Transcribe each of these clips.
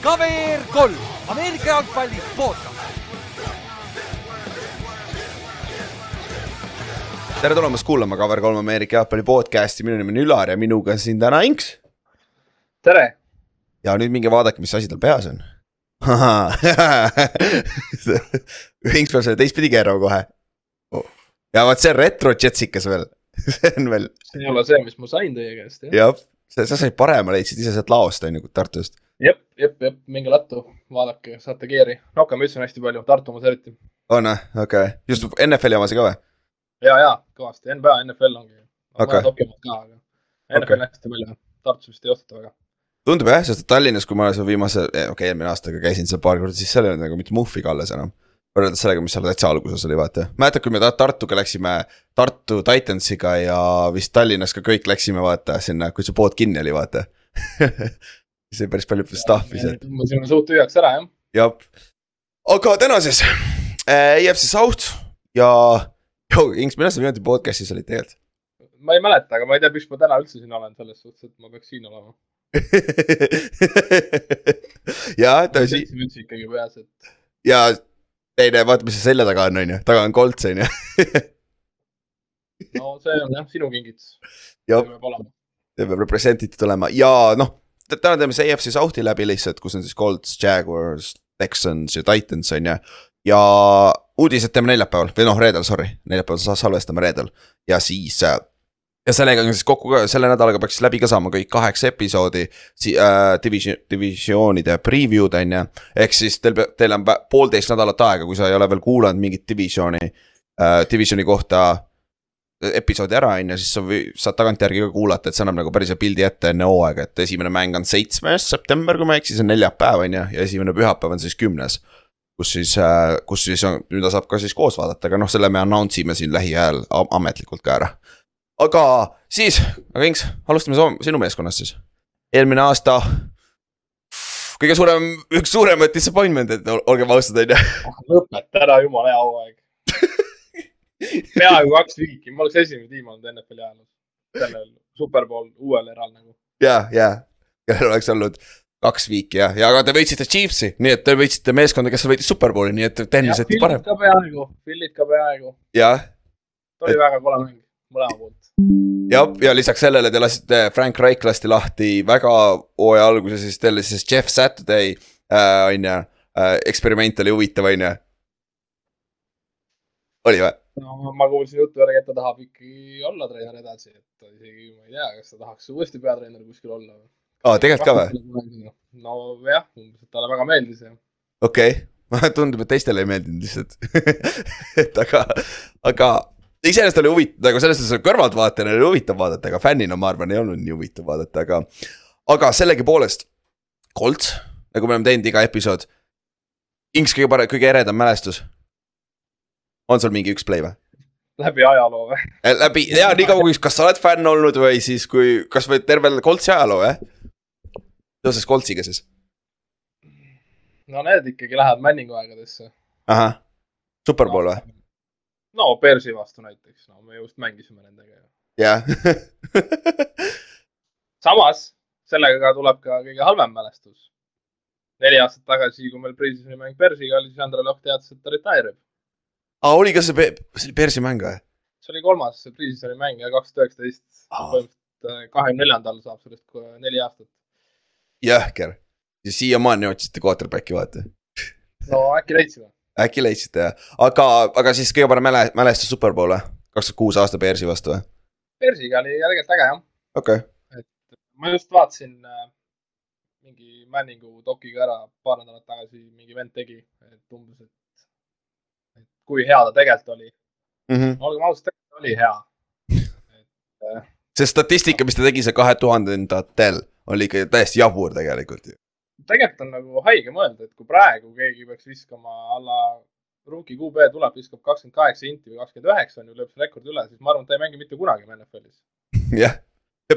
KVR kolm, Ameerika jalgpalli podcast. tere tulemast kuulama Cover kolm Ameerika jalgpalli podcast'i, minu nimi on Ülar ja minuga siin täna Inks. tere! ja nüüd minge vaadake, mis asi tal peas on. Inks peab selle teistpidi keerama kohe. ja vot see on retro jetsikas veel see on veel, see ei ole see, mis ma sain teie käest, jah? jah, sa, sa said parema, leidsid ise sealt laost on ju, Tartust. jep, jep, jep, minge lattu, vaadake, saate geari. Nokka mütsi on hästi palju, Tartu omas eriti. on või, okei okay., just NFL-i omas ka või? ja, ja kõvasti, NBA, NFL ongi. Okei. topimad ka, aga NFL on hästi palju, Tartus vist ei osteta väga. tundub jah, sest Tallinnas, kui ma seal viimase, okei okay, eelmine aastaga käisin seal paar korda, siis seal ei olnud nagu mitte muhvi ka alles enam. Võrreldes sellega, mis seal täitsa alguses oli, vaata. mäletad, kui me Ta- Tartuga läksime, Tartu Titansiga ja vist Tallinnas ka kõik läksime, vaata sinna, kui see pood kinni oli, vaata oli päris palju stuff'i sealt, tõmbasime suht tühjaks ära, jah. jah. aga täna siis äh, EFC South ja, Inks, millal sa viimati podcast'is olid tegelikult ma ei mäleta, aga ma ei tea, miks ma täna üldse siin olen, selles suhtes, et ma peaks siin olema. ja tõsi ikkagi peas, et ja teine, vaata, mis seal selja taga on, on ju, taga on kolts, on ju. no see on jah, sinu kingitus. peab represent itud olema. Ja noh, täna teeme see EFC South'i läbi lihtsalt, kus on siis Colts, Jaguars, Texans ja Titans on ju. ja uudised teeme neljapäeval. Või noh, reedel, sorry, neljapäeval sa- salvestame reedel. Ja siis äh, ja sellega on siis kokku selle nädalaga peaks läbi ka saama kõik kaheksa episoodi si- äh, division, divisioonide preview'd on ju. ehk siis teil, teil on poolteist nädalat aega, kui sa ei ole veel kuulanud mingit divisiooni äh,, divisioni kohta episoodi ära, on ju, siis sa või, saad tagantjärgi ka kuulata, et see annab nagu päris pildi ette enne hooaega, et esimene mäng on seitsmes september, kui ma ei eksi, see on neljapäev, on ju, ja esimene pühapäev on siis kümnes. kus siis, kus siis on, mida saab ka siis koos vaadata, aga noh, selle me announce ime siin lähiajal am- ametlikult ka ära. Aga siis, aga Inks, alustame soo- sinu meeskonnast siis. eelmine aasta kõige suurem, üks suuremaid disappointment, et ol- olgem ausad, on ju. lõpeta ära, jumala hea hooaeg peaaegu kaks viiki, ma oleks esimene tiim olnud NFL-i ajaloos. sellel superbowl uuel eral nagu. ja, ja, kellel oleks olnud kaks viiki jah, ja aga te võitsite Chiefsi, nii et te võitsite meeskonda, kes võitis Superbowli, nii et jättis parem. ka peaaegu, Philid ka peaaegu. jah, oli väga kole mäng, mõlema poolt. Ja, ja lisaks sellele te lasite, Frank Reich lasti lahti väga hooaja alguses, siis teil siis Jeff Saturday äh, on ju äh,, eksperiment oli huvitav, on ju. oli või? no ma kuulsin juttu järgi, et ta tahab ikkagi olla treener edasi, et isegi ma ei tea, kas ta tahaks uuesti peatreener kuskil olla. aa, tegelikult ka või? nojah, talle väga meeldis ja okei okay. tundub, et teistele ei meeldinud lihtsalt et aga, aga iseenesest oli huvitav, nagu selles suhtes kõrvaltvaatajana oli huvitav vaadata, aga fännina ma arvan, ei olnud nii huvitav vaadata, aga. aga sellegipoolest, Colts, nagu me oleme teinud iga episood. Inks kõige parem, kõige eredam mälestus. on sul mingi üks play või? läbi ajaloo või? läbi, jaa, nii kaua, kui, kas sa oled fänn olnud või siis, kui, kas või terve Coltsi ajaloo, jah? seoses Coltsiga siis. no need ikkagi lähevad Manningu aegadesse. ahah, Superbowl või? no Persi vastu näiteks, no me just mängisime nendega ju. jah samas, sellega tuleb ka kõige halvem mälestus. neli aastat tagasi, kui meil Priisisoni mäng Persiga oli, siis Andrei Lokk teatas, et ta retire ib. aa, oli ka see, see oli Persi mäng või? see oli kolmas Priisisoni mäng ja kaks tuhat üheksateist. Põhimõtteliselt kahekümne neljandal saab sellest neli aastat. jõhker. ja siiamaani otsite quarterback'i, vaata. no äkki leidsime. Äkki leidsite jah, aga, aga siis kõige parem mäle-, mälestus Superbowl või? kakskümmend kuus aasta Bearsi vastu või? Persiga oli tegelikult äge jah. okei okay., ma just vaatasin äh, mingi Manningu dokiga ära paar nädalat tagasi, mingi vend tegi, et umbes, et, et kui hea ta tegelikult oli. mm -hmm. olgem ausad, tegelikult oli hea. et äh, see statistika, mis ta tegi seal kahe tuhandendatel, oli ikka täiesti jabur tegelikult ju. Tegelikult on nagu haige mõelda, et kui praegu keegi peaks viskama alla rookie QB tuleb, viskab kakskümmend kaheksa inti või kakskümmend üheksa on ju, lööb selle rekordi üle, siis ma arvan, et ta ei mängi mitte kunagi NFL-is. jah,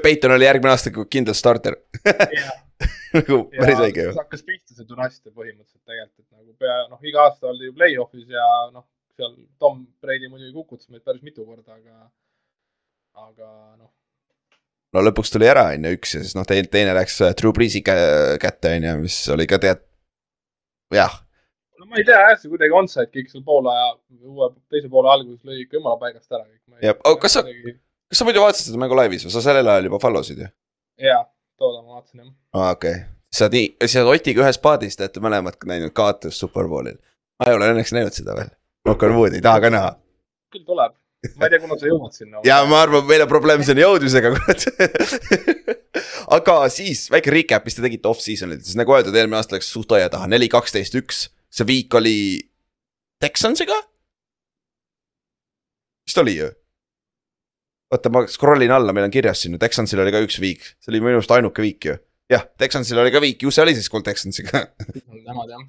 Peiton oli järgmine aasta kindel starter nagu päris õige ju. hakkas pihta see dünastia põhimõtteliselt tegelikult, et nagu pea, noh, iga aasta oldi ju play-off'is ja noh, seal Tom Brady muidugi kukutas meid päris mitu korda, aga, aga noh, no lõpuks tuli ära, on ju, üks ja siis noh, teine, teine läks äh, Drew Breesi kä- kätte, on ju, mis oli ka tead. jah, no ma ei tea jah, see kuidagi onside kick seal poolaja, uue teise poole alguses lõi ikka jumala paigast ära kõik. Jep. Oh, kas sa- kas sa muidu vaatasid seda mängu laivis või sa sellel ajal juba follow sid ju? jaa, toona ma vaatasin jah. aa, okei okay., sa nii, sa oled Otiga ühes paadis, te olete mõlemad näinud kaotust Superbowlil. ma ei ole õnneks näinud seda veel, Knock-on wood, ei taha ka näha. küll tuleb, ma ei tea, kuna sa jõuad sinna. ja ma arvan, meil on probleem selle jõudmisega, kurat. aga siis väike recap, mis te tegite off-season'il, siis nagu öeldud, eelmine aasta läks suht aia taha, neli, kaksteist, üks. see viik oli Texansiga. vist oli ju? oota, ma scroll in alla, meil on kirjas siin ju, Texansil oli ka üks viik, see oli minu arust ainuke viik ju. jah, Texansil oli ka viik, ju see oli siis Gold Texansiga Nemad jah.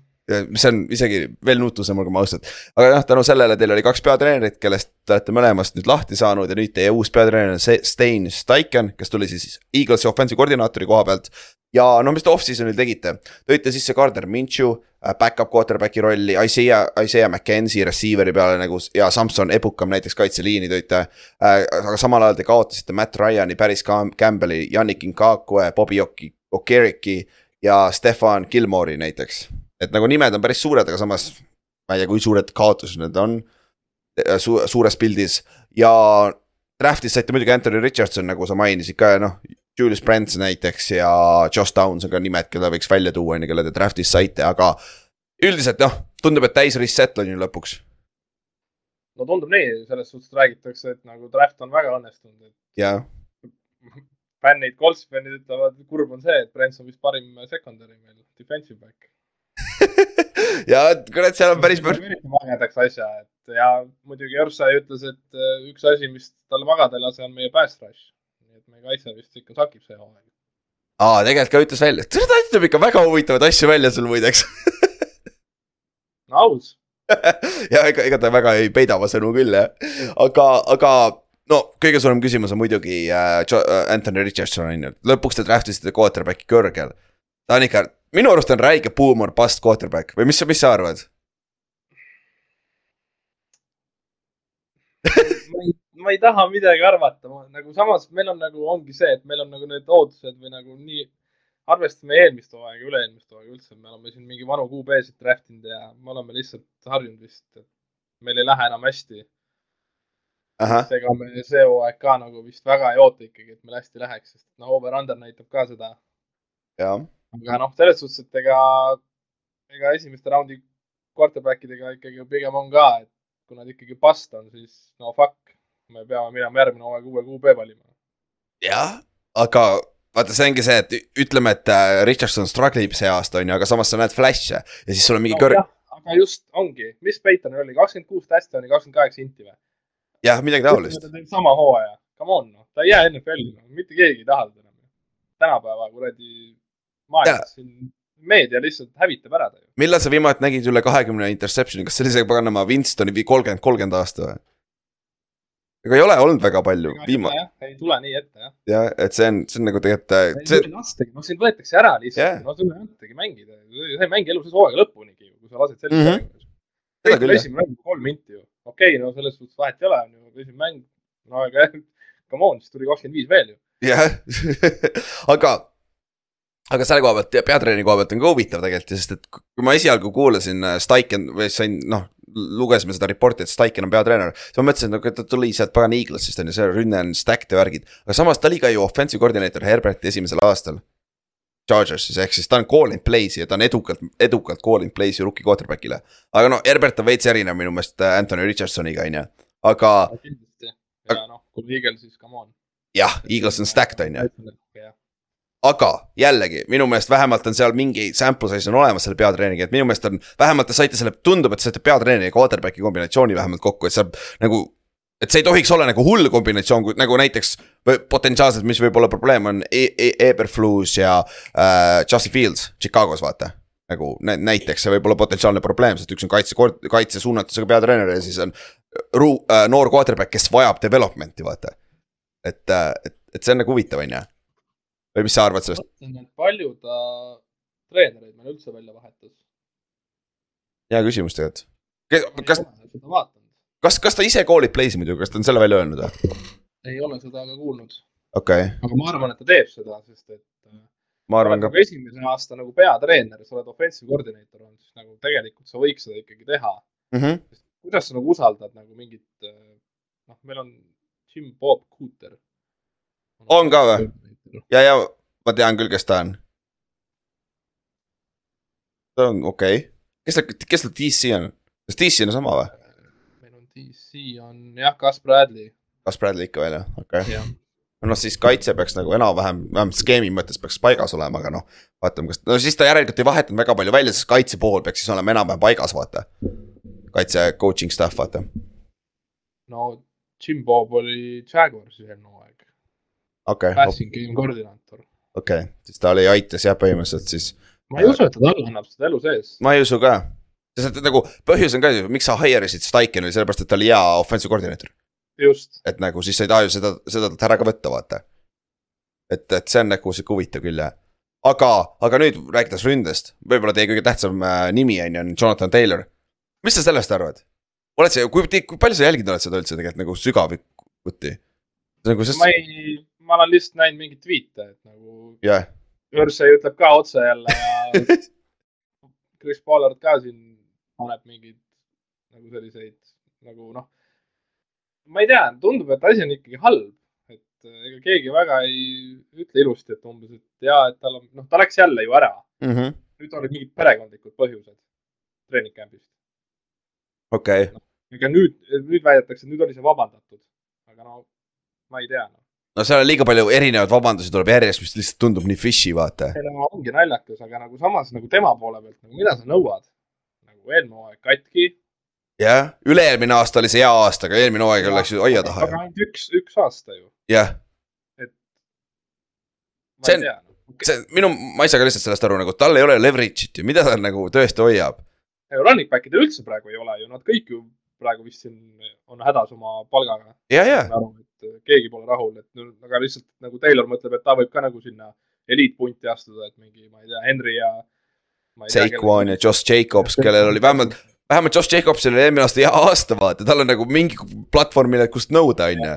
Mis on isegi veel nutusem, olgem ausad. aga jah, tänu sellele teil oli kaks peatreenerit, kellest te olete mõlemast nüüd lahti saanud ja nüüd teie uus peatreener on Se- Stein Steichen, kes tuli siis Eaglesi offensive koordinaatori koha pealt. ja no mis te off-season'il tegite, tõite sisse Gardner Minshew, back-up quarterback'i rolli, Isaiah, Isaiah McKenzie receiver'i peale nagu ja Samson Ebukam näiteks kaitseliini tõite. aga samal ajal te kaotasite Matt Ryan'i, Paris Cam- Campbell'i, Yannick Ngakwe, Bobby Oki, Okeriki ja Stefan Gilmore'i näiteks et nagu nimed on päris suured, aga samas ma ei tea, kui suured kaotused need on su suures pildis ja draft'is saite muidugi Anthony Richardson, nagu sa mainisid ka ja noh, Julius Brents näiteks ja Josh Downs on ka nimed, keda võiks välja tuua, on ju, kelle te draft'is saite, aga üldiselt noh, tundub, et täis reset on ju lõpuks. no tundub nii, selles suhtes räägitakse, et nagu draft on väga õnnestunud, et ja, fännid, Colts fännid ütlevad, kurb on see, et Brents on vist parim secondary meil, defensive back. ja kurat, seal on päris, eriti magedaks asja, et ja muidugi Jõrsai ütles, et äh, üks asi, mis talle magada ei lase, on meie rush. nii et meie kaitse vist ikka sakib see hooaeg. aa tegelikult ka ütles välja, ta ütleb ikka väga huvitavaid asju välja sul muideks aus, ja ega, ega ta väga ei peida oma sõnu küll jah, aga, aga no kõige suurem küsimus on muidugi äh, äh, Anthony Richardson on ju, lõpuks te draft isite quarterback'i kõrgel. ta on ikka, minu arust on räige boomer bust quarterback või mis, mis sa arvad? ma ei, ma ei taha midagi arvata, nagu samas meil on nagu ongi see, et meil on nagu need ootused või nagu nii, arvestame eelmist hooaega, üle-eelmist hooaega üldse, me oleme siin mingi vanu QB-sid draft inud ja me oleme lihtsalt harjunud vist, et meil ei lähe enam hästi. ahah, ega me see hooaeg ka nagu vist väga ei oota ikkagi, et meil hästi läheks, sest noh, over-under näitab ka seda. jah, aga noh, selles suhtes, et ega, ega esimeste raundi quarterback idega ikkagi pigem on ka, et kui nad ikkagi past on, siis no fuck, me peame minema järgmine hooaeg uue QB valima. jah, aga vaata, see ongi see, et ütleme, et äh, Richardson struggle ib see aasta on ju, aga samas sa näed flash'e ja siis sul on mingi kõrg, aga just ongi, mis Peitonil oli, kakskümmend kuus touchdown'i, kakskümmend kaheksa inti või? jah, midagi taolist. sama hooaja, come on, noh, ta ei jää NFL-i, mitte keegi ei taha teda enam. tänapäeva kuradi maailmas siin meedia lihtsalt hävitab ära ta ju. millal sa viimati nägid üle kahekümne interception'i, kas see oli see paganama Winstoni vi- kolmkümmend, kolmkümmend aasta või? ega ei ole olnud väga palju, viimane, ei tule nii ette jah. jah, et see on, see on nagu tegelikult, ei see lastagi, noh sind võetakse ära lihtsalt yeah., no sulle ei antagi mängida, sa ei mängi elu sees hooaega lõpunigi, kui sa lased sellist Mhm. mm -hmm. Mängu. jah. esimene mäng kolm minti ju, okei okay,, no selles suhtes vahet ei ole, on ju, esimene mäng, no aga come on, siis tuli kakskümmend viis veel ju. jah, aga, aga selle koha pealt, peatreeneri koha pealt on ka huvitav tegelikult, sest et kui ma esialgu kuulasin äh, Steichen või sain, noh, lugesime seda report'i, et Steichen on peatreener, siis ma mõtlesin, et ta tuli sealt pagan Eaglesist on ju, see rünne on stacked ja värgid, aga samas ta oli ka ju offensive koordineeter Herberti esimesel aastal. Chargersis ehk siis ta on call in play'si ja ta on edukalt, edukalt call in play'si rookie quarterback'ile. aga no Herbert on veits erinev minu meelest äh, Anthony Richardsoniga on ju, aga kindlasti. ja noh, kui Eagle, siis come on. jah, Eagles on stacked on ju. Aga jällegi minu meelest vähemalt on seal mingi sample size on olemas selle peatreeneriga, et minu meelest on, vähemalt te saite selle, tundub, et saite peatreeneri ja quarterback'i kombinatsiooni vähemalt kokku, et saab nagu. et see ei tohiks olla nagu hull kombinatsioon, nagu näiteks potentsiaalselt, mis võib olla probleem on e e Eberflus ja äh, Justin Fields Chicagos vaata. nagu nä näiteks see võib olla potentsiaalne probleem, sest üks on kaitse, kaitse suunatusega peatreener ja siis on ru- äh, noor quarterback, kes vajab development'i vaata. et, et, et see on nagu huvitav, on ju. Või mis sa arvad sellest? palju ta treenereid meil üldse välja vahetas. hea küsimus tegelikult. kas, kas, kas ta ise koolib play'si muidu, kas ta on selle välja öelnud või? ei ole seda ka kuulnud. okei okay., aga ma arvan, et ta teeb seda, sest et äh, ma arvan ka nagu esimese aasta nagu peatreener, sa oled offensive koordineeter olnud, siis nagu tegelikult sa võiks seda ikkagi teha. mm. -hmm. kuidas sa nagu usaldad nagu mingit, noh, meil on Jim Bob Cooter. On ka või?? ja, ja ma tean küll, kes ta on. ta on okei okay., kes ta, kes ta DC on, kas DC on sama või? meil on DC on jah, Gus Bradley, kas Bradley ikka veel jah, okei okay.. noh, siis kaitse peaks nagu enam-vähem, vähemalt skeemi mõttes peaks paigas olema, aga noh. vaatame, kas, no siis ta järelikult ei vahetanud väga palju välja, sest kaitse pool peaks siis olema enam-vähem paigas, vaata. kaitse coaching staff, vaata. no Jim Bob oli Jaguarsis eelmine hooaeg, okay,, passing game koordinaator. okei okay., siis ta oli aitas jah, põhimõtteliselt siis. ma ei usu, et ta talle annab seda elu sees. ma ei usu ka. sest nagu põhjus on ka miks sa hire isid Steichen oli sellepärast, et ta oli hea offensive koordineeter. just, et nagu siis sa ei taha ju seda, seda talt ära ka võtta, vaata. et, et see on nagu sihuke huvitav küll jah. aga, aga nüüd rääkides ründest, võib-olla teie kõige tähtsam äh, nimi on ju on Jonathan Taylor. mis sa sellest arvad? oled sa, kui, kui palju sa jälginud oled seda üldse tegelikult nagu sügavuti? nagu sest ma, ei, ma olen lihtsalt näinud mingeid tweet'e, et nagu jah, Ürsay ütleb ka otse jälle ja Chris Pollard ka siin paneb mingeid nagu selliseid nagu noh, ma ei tea, tundub, et asi on ikkagi halb, et äh, ega keegi väga ei ütle ilusti, et umbes, et ja, et tal on, noh, ta läks jälle ju ära, nüüd olid mingid perekondlikud põhjused treening camp'ist. okei, ega nüüd, nüüd väidetakse, et nüüd oli see vabandatud, aga no ma ei tea no.. No seal on liiga palju erinevaid vabandusi tuleb järjest, mis lihtsalt tundub nii fishy, vaata. ei no ongi naljakas, aga nagu samas nagu tema poole pealt nagu mida sa nõuad? nagu eelmine hooaeg katki. jah, üle-eelmine aasta oli see hea aasta, aga eelmine hooaeg läks ju aia taha aga ainult üks, üks aasta ju. jah ma See on- tea no.. see minu, ma ei saa ka lihtsalt sellest aru, nagu tal ei ole leverage'it ju, mida ta nagu tõesti hoiab. running back idel üldse praegu ei ole ju, nad kõik ju praegu vist siin on hädas oma palgaga. ja, ja, et keegi pole rahul, et aga lihtsalt nagu Taylor mõtleb, et ta võib ka nagu sinna eliitpunti astuda, et mingi, ma ei tea, Henry ja. Saquon ja Josh Jacobs, kellel oli vähemalt, vähemalt Josh Jacobsil oli eelmine aasta hea aasta, vaata, tal on nagu mingi platvorm, millelt kust nõuda, on ju.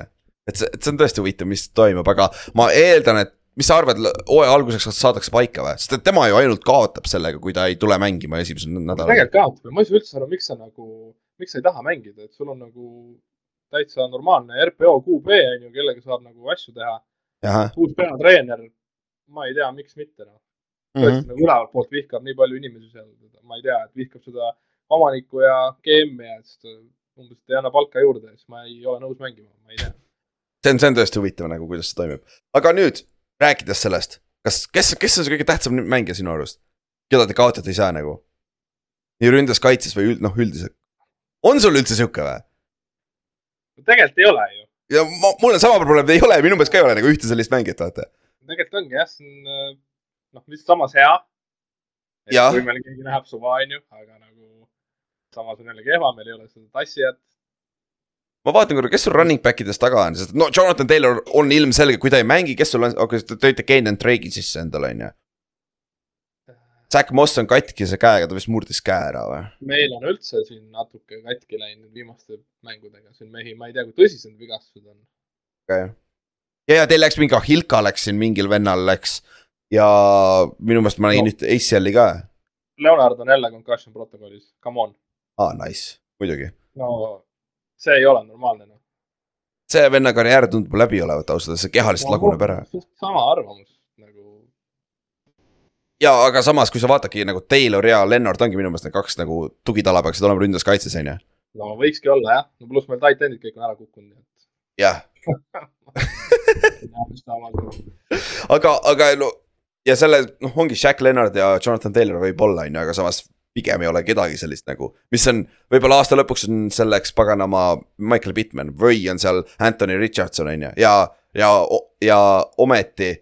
et see, et see on tõesti huvitav, mis toimub, aga ma eeldan, et mis sa arvad, hooaja alguseks saadakse paika või, sest et tema ju ainult kaotab sellega, kui ta ei tule mängima esimesel nädalal. tegelikult kaotab ja ma ei saa üldse aru, miks sa nagu, miks sa ei taha mängida, et sul on nagu täitsa normaalne RPO QB on ju, kellega saab nagu asju teha. uus peatreener, ma ei tea, miks mitte noh. Mhm. tõesti nagu ülevalt poolt vihkab nii palju inimesi seal, ma ei tea, et vihkab seda omanikku ja GM-i ja siis umbes, et ei anna palka juurde, siis ma ei ole nõus mängima, ma ei tea. see on, see on tõesti huvitav nagu, kuidas see toimub. aga nüüd, rääkides sellest, kas, kes, kes on see kõige tähtsam mängija sinu arust? keda te kaotada ei saa nagu? nii ründas, kaitses või üld-, noh üldiselt. on sul üldse sihuke või? Tegelikult ei ole ju, ja ma, mul on sama probleem, ei ole, minu meelest ka ei ole nagu ühte sellist mängijat, vaata. tegelikult ongi jah, see on äh, noh, lihtsalt samas hea. Meil keegi läheb suva, onju, aga nagu samas on jälle kehva, meil ei ole seda tassijat. ma vaatan korra, kes sul running back idest taga on, sest no Jonathan Taylor on ilmselge, kui ta ei mängi, kes sul on, okei, te tõite Kane and Drake'i sisse endale, on ju. Zack Moss on katkise käega, ta vist murdis käe ära või? meil on üldse siin natuke katki läinud viimaste mängudega, siin mehi, ma ei tea, kui tõsised vigastused on. okei. ja, ja teil läks mingi Ahilka läks siin mingil vennal läks ja minu meelest ma nägin No. no. ühte ACL-i ka. Leonard on jälle concussion protokollis, come on. aa, nice, muidugi. no see ei ole normaalne noh. see venna karjäär tundub läbi olevat ausalt öeldes, see keha lihtsalt laguneb ära. sama arvamus ja aga samas, kui sa vaatadki nagu Taylor ja Lennart ongi minu meelest need kaks nagu tugitala peaksid olema ründas kaitses on ju. no võikski olla jah, no pluss meil tight end'id kõik on ära kukkunud, nii et. Jah, aga, aga no ja selle noh, ongi Shaq Leonard ja Jonathan Taylor võib-olla on ju, aga samas pigem ei ole kedagi sellist nagu, mis on võib-olla aasta lõpuks on selleks paganama Michael Pittman või on seal Anthony Richardson on ju ja, ja, ja ometi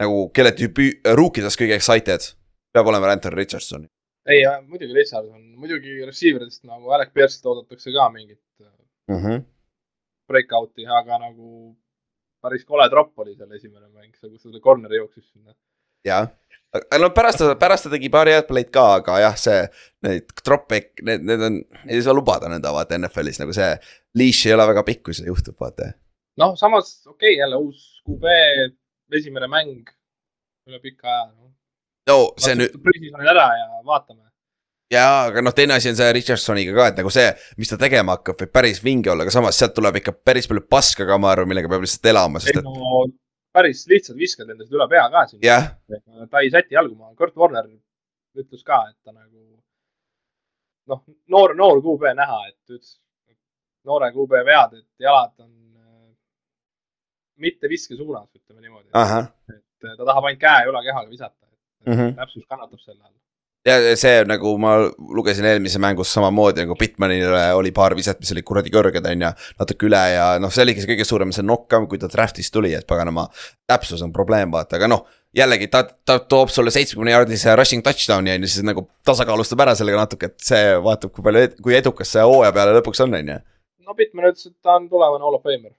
nagu kelle tüüpi, ruukidest kõige excited peab olema Anthony Richardson. ei, muidugi Richardson, muidugi receiver idest nagu Alec Pierce'ilt oodatakse ka mingit Mm -hmm. breakout'i, aga nagu päris kole tropp oli seal esimene mäng, kus ta selle corner'i jooksis sinna. jah, aga no pärast ta, pärast ta tegi paari head play'd ka, aga jah, see, need drop'e, need, need on, ei saa lubada nõnda vaata NFL-is nagu see. Leash ei ole väga pikk, kui see juhtub, vaata. noh, samas okei okay,, jälle uus QB, esimene mäng üle pika aja no.. no see nüüd, prügis on ära ja vaatame. jaa, aga noh, teine asi on see Richardsoniga ka, et nagu see, mis ta tegema hakkab, võib päris vinge olla, aga samas sealt tuleb ikka päris palju paska ka, ma arvan, millega peab lihtsalt elama, sest et no päris lihtsalt viskad endast üle pea ka siin. jah, ta ei säti jalgu maha, Kurt Warner ütles ka, et ta nagu noh, noor, noor QB näha, et ütles, noore QB vead, et jalad on mitte viske suunas, ütleme niimoodi. et äh, ta tahab ainult käe ülakehaga visata, et mm. -hmm. täpsus kannatab selle all. ja see nagu ma lugesin eelmises mängus samamoodi nagu Bitmanile oli paar viset, mis olid kuradi kõrged, on ju. natuke üle ja noh, see oligi see kõige suurem see knock-up, kui ta draft'ist tuli, et paganama. täpsus on probleem, vaata, aga noh. jällegi ta, ta toob sulle seitsmekümne jaardise rushing touchdown'i on ju, siis nagu tasakaalustab ära sellega natuke, et see vaatab, kui palju, kui edukas see hooaja peale lõpuks on, on ju. no Pittman ütles, et ta on tulevane Hall of Famer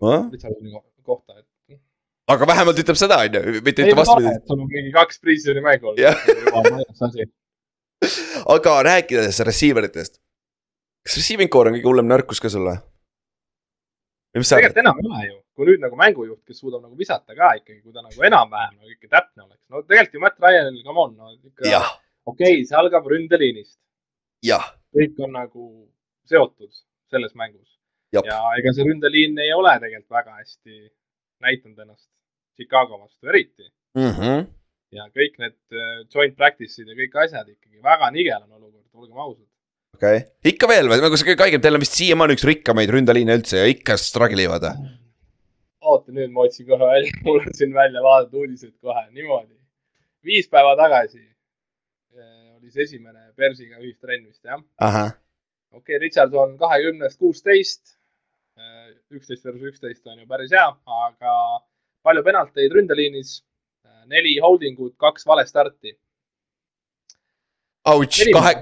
Huh? kohta, et. aga vähemalt ütleb seda, on ju, mitte ütleb vastupidi. sul on mingi kaks pre-season'i mängu olnud aga rääkides receiver itest. kas receiving core on kõige hullem nõrkus ka sul või? tegelikult enam ei ole ju, kui nüüd nagu mängujuht, kes suudab nagu visata ka ikkagi, kui ta nagu enam-vähem nagu ikka täpne oleks. no tegelikult ju Matt Ryanil, come on, no ikka okei okay,, see algab ründeliinist, kõik on nagu seotud selles mängus. Ja ega see ründeliin ei ole tegelikult väga hästi näidanud ennast Chicago vastu eriti Mhm. ja kõik need äh, joint practice'id ja kõik asjad ikkagi väga nigel on olukord, olgem ausad. okei okay., ikka veel või, nagu see kõige haigem, teil on vist siiamaani üks rikkamaid ründeliine üldse ja ikka struggle ivad või? oota, nüüd ma otsin kohe välja, mul on siin välja vaadata uudised kohe niimoodi. viis päeva tagasi äh, oli see esimene Persiga ühistrenn vist jah. okei okay,, Richardson kahekümnest kuusteist, üksteist versus üksteist on ju päris hea, aga palju penalteid ründeliinis, neli holding ut, kaks vale starti. ouch, kahe,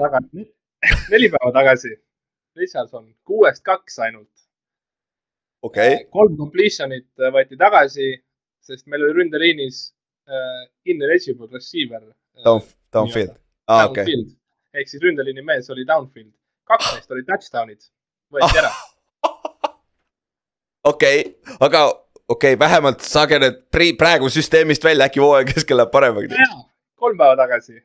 neli päeva tagasi, Richardson kuuest kaks ainult. okei. Okay., kolm completion'it võeti tagasi, sest meil oli ründeliinis uh, ineligible receiver down, downfield, aa okei, downfield. Ehk siis ründeliini mees oli downfield, kaks neist olid touchdown'id, võeti ära. okei, aga okei okay,, vähemalt saage need praegu süsteemist välja, äkki hooaja keskel läheb paremaks. kolm päeva tagasi.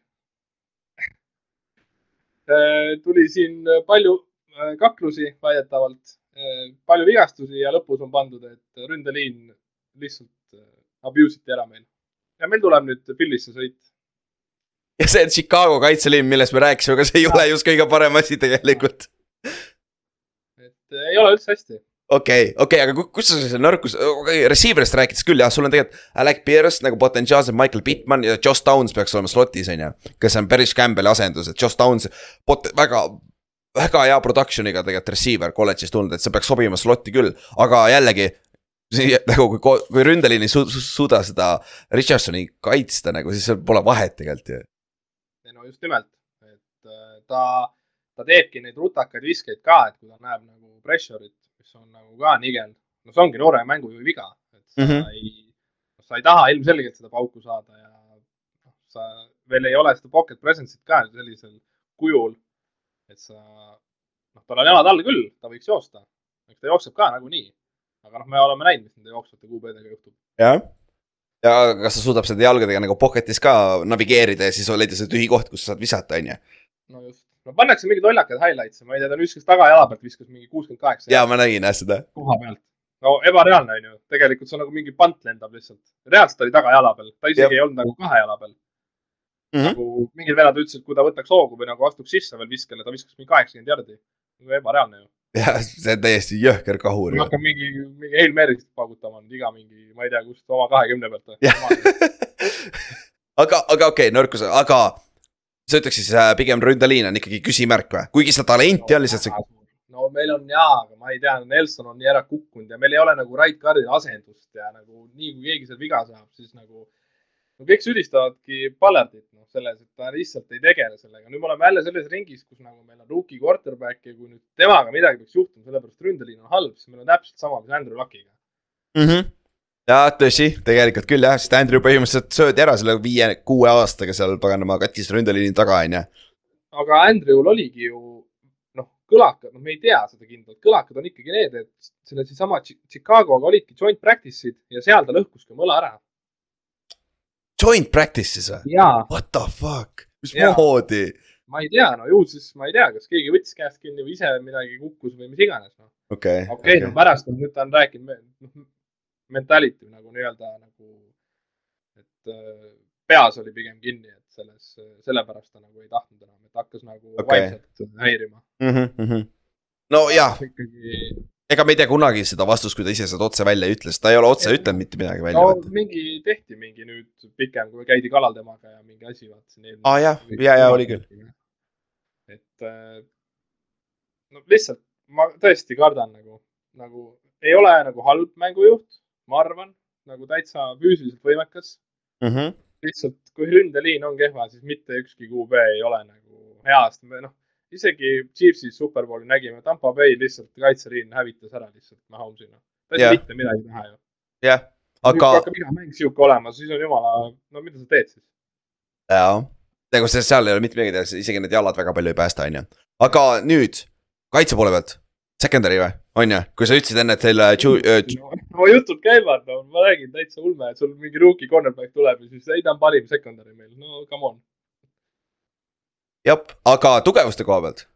tuli siin palju äh, kaklusi väidetavalt, palju vigastusi ja lõpus on pandud, et ründeliin lihtsalt äh, abuse iti ära meil. ja meil tuleb nüüd Philly'sse sõit. ja see Chicago kaitseliin, millest me rääkisime, aga see ei ole just kõige parem asi tegelikult. et äh, ei ole üldse hästi. Okei okay,, okei okay,, aga ku- kus sa selle nõrkus, okei okay,, receiver'ist rääkides küll jah, sul on tegelikult Alec Pierce nagu potentsiaalselt Michael Pittman ja Josh Downs peaks olema slot'is on ju. kes on päris Campbell'i asendus, et Josh Downs pot-, väga, väga hea production'iga tegelikult receiver kolledžist tulnud, et see peaks sobima slot'i küll, aga jällegi. nagu kui, kui ründeliin ei su- su- suuda seda Richardsoni kaitsta nagu, siis seal pole vahet tegelikult ju. no just nimelt, et äh, ta, ta teebki neid rutakaid viskeid ka, et kui ta näeb nagu pressure'it, mis on nagu ka nigel. no see ongi noore mängujuhi viga, et sa mm. -hmm. ei, sa ei taha ilmselgelt seda pauku saada ja noh, sa veel ei ole seda pocket presence'it ka sellisel kujul, et sa, noh, tal on jalad all küll, ta võiks joosta, eks ta jookseb ka nagunii. aga noh, me oleme näinud, mis nende jooksvate QB-dega juhtub. jah. ja kas ta suudab seda jalgadega nagu pocket'is ka navigeerida ja siis leida see tühi koht, kus sa saad visata, on ju. no just, no pannakse mingeid lollakaid highlights'e, ma ei tea, ta viskas tagajala pealt, viskas mingi kuuskümmend kaheksa. ja ma nägin jah seda. koha pealt. no ebareaalne on ju, tegelikult see on nagu mingi pant lendab lihtsalt. reaalselt oli tagajala peal, ta isegi Jah. ei olnud nagu kahe jala peal mm. -hmm. nagu mingid venad ütlesid, et kui ta võtaks hoogu või nagu astuks sisse veel viskele, ta viskas mingi kaheksakümmend jardi. nagu ebareaalne ju. jah, see on täiesti jõhker kahur hakkab mingi, mingi Hail Mary'st paugutama nüüd iga mingi, ma ei tea, kust oma kahekümne pealt aga, aga okei okay,, nõrkus, aga sa ütleks siis äh, pigem ründeliin on ikkagi küsimärk või, kuigi seda talenti on lihtsalt see. no meil on jaa, aga ma ei tea, Nelson on nii ära kukkunud ja meil ei ole nagu right guard'il asendust ja nagu nii kui keegi seal viga saab, siis nagu no kõik süüdistavadki Ballardit noh, selles, et ta lihtsalt ei tegele sellega. nüüd me oleme jälle selles ringis, kus nagu meil on rookie quarterback ja kui nüüd temaga midagi peaks juhtuma, sellepärast ründeliin on halb, siis meil on täpselt sama, mis Andrew Luckiga. mm. -hmm. Ja tõsi, tegelikult küll jah, sest Andrew põhimõtteliselt söödi ära selle viie-kuue aastaga seal paganama katkis ründeliini taga, on ju. aga Andrew'l oligi ju noh, kõlakad, noh, me ei tea seda kindlalt, kõlakad on ikkagi need, et selle seesama Chi- Chicago'ga olidki joint practice'id ja seal ta lõhkus ka mõla ära. Joint practice'is või? jaa, What the fuck, Jaa. mismoodi? ma ei tea, no ju siis ma ei tea, kas keegi võttis käest kinni või ise midagi kukkus või mis iganes no.. okei, okei, no pärast on, nüüd ta on rääkinud, noh, mentality nagu nii-öelda nagu, et äh, peas oli pigem kinni, et selles, sellepärast ta nagu ei tahtnud enam, et hakkas nagu okay. vaimselt häirima. Mhm, nojah, ikkagi, ega me ei tea kunagi seda vastust, kui ta ise seda otse välja ütles, ta ei ole otse Jah. ütelnud mitte midagi välja no no,. mingi tehti mingi nüüd pikem, kui käidi kalal temaga ja mingi asi vaatasin aa ah, jah, ja, ja oli küll.. et äh, no lihtsalt ma tõesti kardan nagu, nagu ei ole nagu halb mängujuht, ma arvan, nagu täitsa füüsiliselt võimekas. mm. -hmm. lihtsalt kui ründeliin on kehva, siis mitte ükski QB ei ole nagu hea, sest me noh, isegi Chiefsis superbowli nägime, Tampa Bay lihtsalt kaitseliin hävitas ära lihtsalt Mahomes'ina. ta ei saa mitte midagi teha ju. jah, aga. kui aga hakkab iga mäng sihuke olema, siis on jumala, no mida sa teed siis? jaa, nagu seal ei ole mitte midagi teha, isegi need jalad väga palju ei päästa, on ju. aga nüüd kaitse poole pealt, secondary või, on ju, kui sa ütlesid enne, et teil äh, Ju- Ju- no jutud käivad, no ma räägin täitsa ulme, et sul mingi rookie cornerback tuleb ja siis ei, ta on parim secondary meil, no come on. jah, aga tugevuste koha pealt.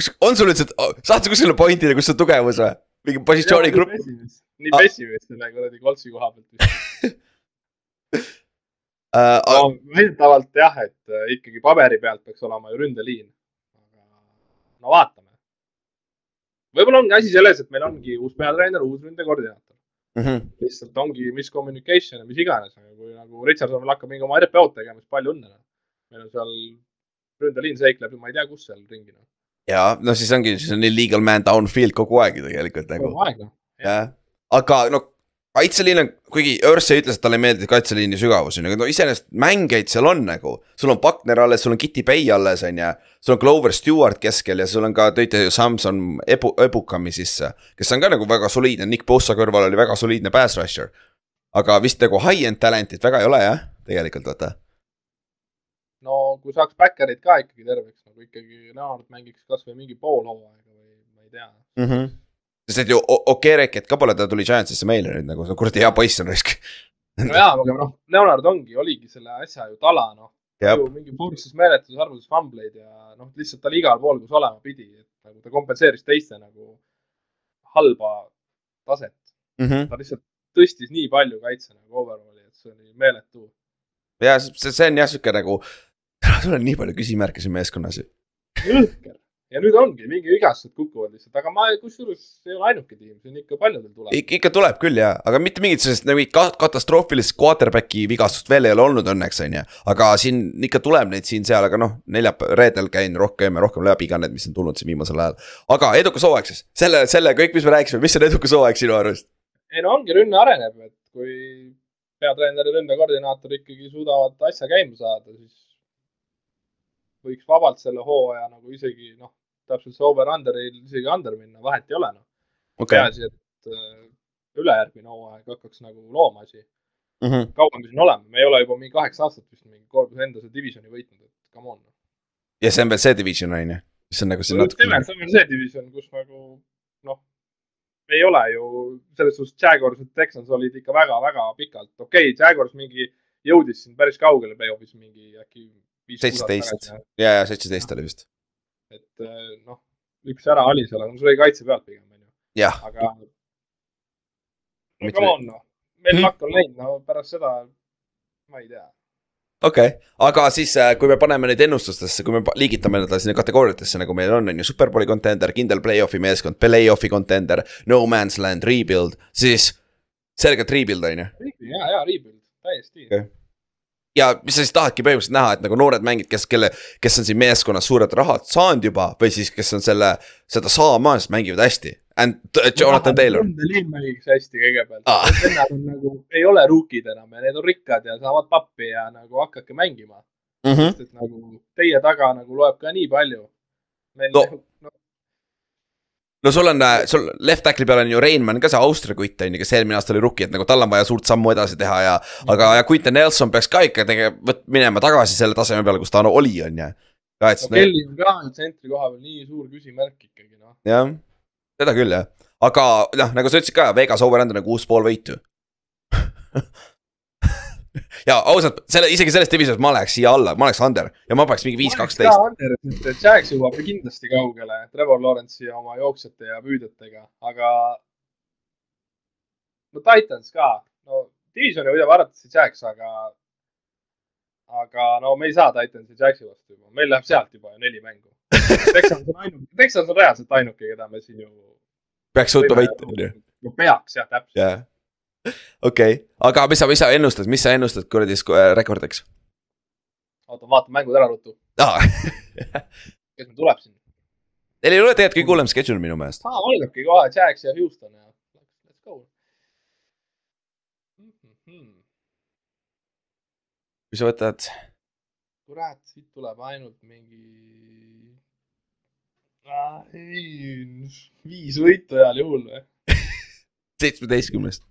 kas on sul üldse, saad sa kuskile pointida, kus on tugevus või? mingi positsioonigrupp? nii Ah. pessimist selle kuradi koltsi koha pealt. Uh, no väidetavalt jah, et äh, ikkagi paberi pealt peaks olema ju ründeliin. aga no vaatame. Võib-olla ongi asi selles, et meil ongi uus peatreener, uus ründekoordinaator. mm -hmm. lihtsalt ongi miscommunication ja mis iganes, aga kui nagu Richardson hakkab mingi oma RPO-d tegema, siis palju õnne. meil on seal ründeliin seikleb ja ma ei tea, kus seal ringi noh. ja no siis ongi, siis on illegal man downfield kogu aeg ju tegelikult nagu, kogu aeg noh. jah. aga no kaitseliin on, kuigi Örsey ütles, et talle ei meeldi kaitseliini sügavus on ju, aga no iseenesest mängijaid seal on nagu. sul on Buckner alles, sul on Kitty Bay alles on ju, sul on Clover Stewart keskel ja sul on ka, tõite ju Samson Ebu-, Ebukami sisse. kes on ka nagu väga soliidne, Nick Bosa kõrval oli väga soliidne pass rusher. aga vist nagu high-end talent'it väga ei ole jah, tegelikult vaata. no kui saaks backer'id ka ikkagi terveks, nagu ikkagi Leonard mängiks kasvõi mingi pool hooaega või ma ei tea. mm. -hmm. Sest et ju O- Okereket ka pole, ta tuli Giantsisse meile nüüd nagu, kuradi hea poiss on raisk. no jaa, aga noh, Leonard ongi, oligi selle asja ju tala noh. mingi force'is meeletus arvutus fumbleid ja noh, lihtsalt ta oli igal pool, kus olema pidi, et nagu ta kompenseeris teiste nagu halba taset. Mhm. ta lihtsalt tõstis nii palju kaitse nagu overall'i, et see oli meeletu. ja see, see on jah sihuke nagu, sul on nii palju küsimärke siin meeskonnas ju. jõhker. Ja nüüd ongi, mingi vigastused kukuvad lihtsalt, aga ma kusjuures ei ole ainuke tiim, siin ikka paljudel tuleb. ikka, ikka tuleb küll ja, aga mitte mingit sellist nagu ka- katastroofilist quarterback'i vigastust veel ei ole olnud õnneks, on ju. aga siin ikka tuleb neid siin-seal, aga noh, neljapäeval, reedel käin rohkem ja rohkem läbi ka need, mis on tulnud siin viimasel ajal. aga edukas hooaeg siis, selle, selle kõik, mis me rääkisime, mis on edukas hooaeg sinu arust? ei no ongi, rünne areneb, et kui peatreener ja ründekoordinaator ikkagi suudavad asja käima saada, siis võiks vabalt selle hooaja nagu isegi noh, täpselt see over-under'il isegi under minna, vahet ei ole noh. okei, peaasi, et äh, ülejärgmine hooaeg hakkaks nagu looma asi. Mhm. kaua me siin oleme, me ei ole juba mingi kaheksa aastat vist mingi kord enda see divisioni võitnud, et come on. ja see on veel see division on ju, mis on nagu siin just natuke. see on veel see division, kus nagu noh, ei ole ju selles suhtes Jaguars ja Texans olid ikka väga-väga pikalt, okei okay,, Jaguars mingi jõudis siin päris kaugele play-off'is mingi äkki. seitseteist, ja, ja seitseteist oli vist, et äh, noh, üks ära oli seal, aga sul oli kaitse pealt pigem onju, aga. no come on noh, meil Hmm. lakk on läinud, no pärast seda ma ei tea. okei okay., aga siis, kui me paneme neid ennustustesse, kui me liigitame nad sinna kategooriatesse, nagu meil on, on ju, superbowli contender, kindel play-off'i meeskond, play-off'i contender, no man's land, rebuild, siis selgelt rebuild on ju. ja, ja rebuild, täiesti Okei. Ja mis sa siis tahadki põhimõtteliselt näha, et nagu noored mängid, kes, kelle, kes on siin meeskonnas suured rahad saanud juba või siis, kes on selle, seda saamas, mängivad hästi. And Jonathan Taylor, liin mängiks hästi kõigepealt ah.. vennad on nagu, ei ole rookid enam ja need on rikkad ja saavad pappi ja nagu hakake mängima mm. -hmm. sest et nagu teie taga nagu loeb ka nii palju. meil No. No. no, no sul on, sul left tackle'i peal on ju Reinmann ka see Austria kutt on ju, kes eelmine aasta oli rookie, et nagu tal on vaja suurt sammu edasi teha ja. aga, ja Quinton Nelson peaks ka ikka tegema, minema tagasi selle taseme peale, kus ta oli, on ju. no Kelly on ka tsentri koha peal nii suur küsimärk ikkagi noh. jah, seda küll jah, aga noh, nagu sa ütlesid ka, Vegas over-under on kuus pool võitu. ja ausalt, selle, isegi selles divisionis ma läheks siia alla, ma oleks under ja ma paneks mingi viis, kaksteist. Jax jõuab kindlasti kaugele Trevor Lawrence'i oma jooksjate ja püüdjatega, aga. no Titans ka, no divisioni võidab arvatavasti Jax, aga. aga no me ei saa Titansi Jaxi vastu juba, meil läheb sealt juba ju neli mängu. Texans on ainuke, Texans on reaalselt ainuke, keda me siin ju. peaks suutma võita, on ju. no peaks jah, täpselt. jah, okei, aga mis sa, mis sa ennustad, mis sa ennustad kuradi äh, rekordiks oota, vaata mängud ära ruttu, ah.? kes meil tuleb siin. Neil ei ole tegelikult kõige hullem schedule minu meelest. aa, algabki kohe Jax ja Houston ja let's go. kui sa võtad, kurat, siit tuleb ainult mingi. ei, viis võitu heal juhul või? seitsmeteistkümnest.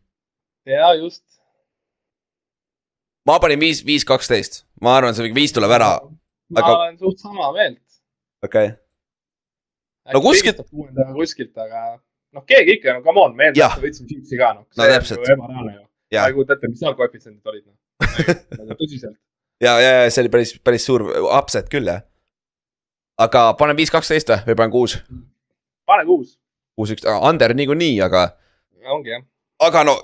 Ja just. ma panin viis, viis, kaksteist, ma arvan, see viis tuleb ära, ma aga- olen suht sama meelt. okei okay.. No kuskilt-. kuskilt, aga noh, keegi ikka, no come on, me Jah. eeldavasti võtsime Chiefsi ka noh. No täpselt. ebareaalne ju. Ma ei kujuta ette, mis seal koefitsiendid olid noh. tõsiselt. ja, ja, ja see oli päris, päris suur upset küll jah. aga panen viis, kaksteist või, või panen kuus, pane kuus, kuus, üks, under niikuinii, aga, ongi jah. aga no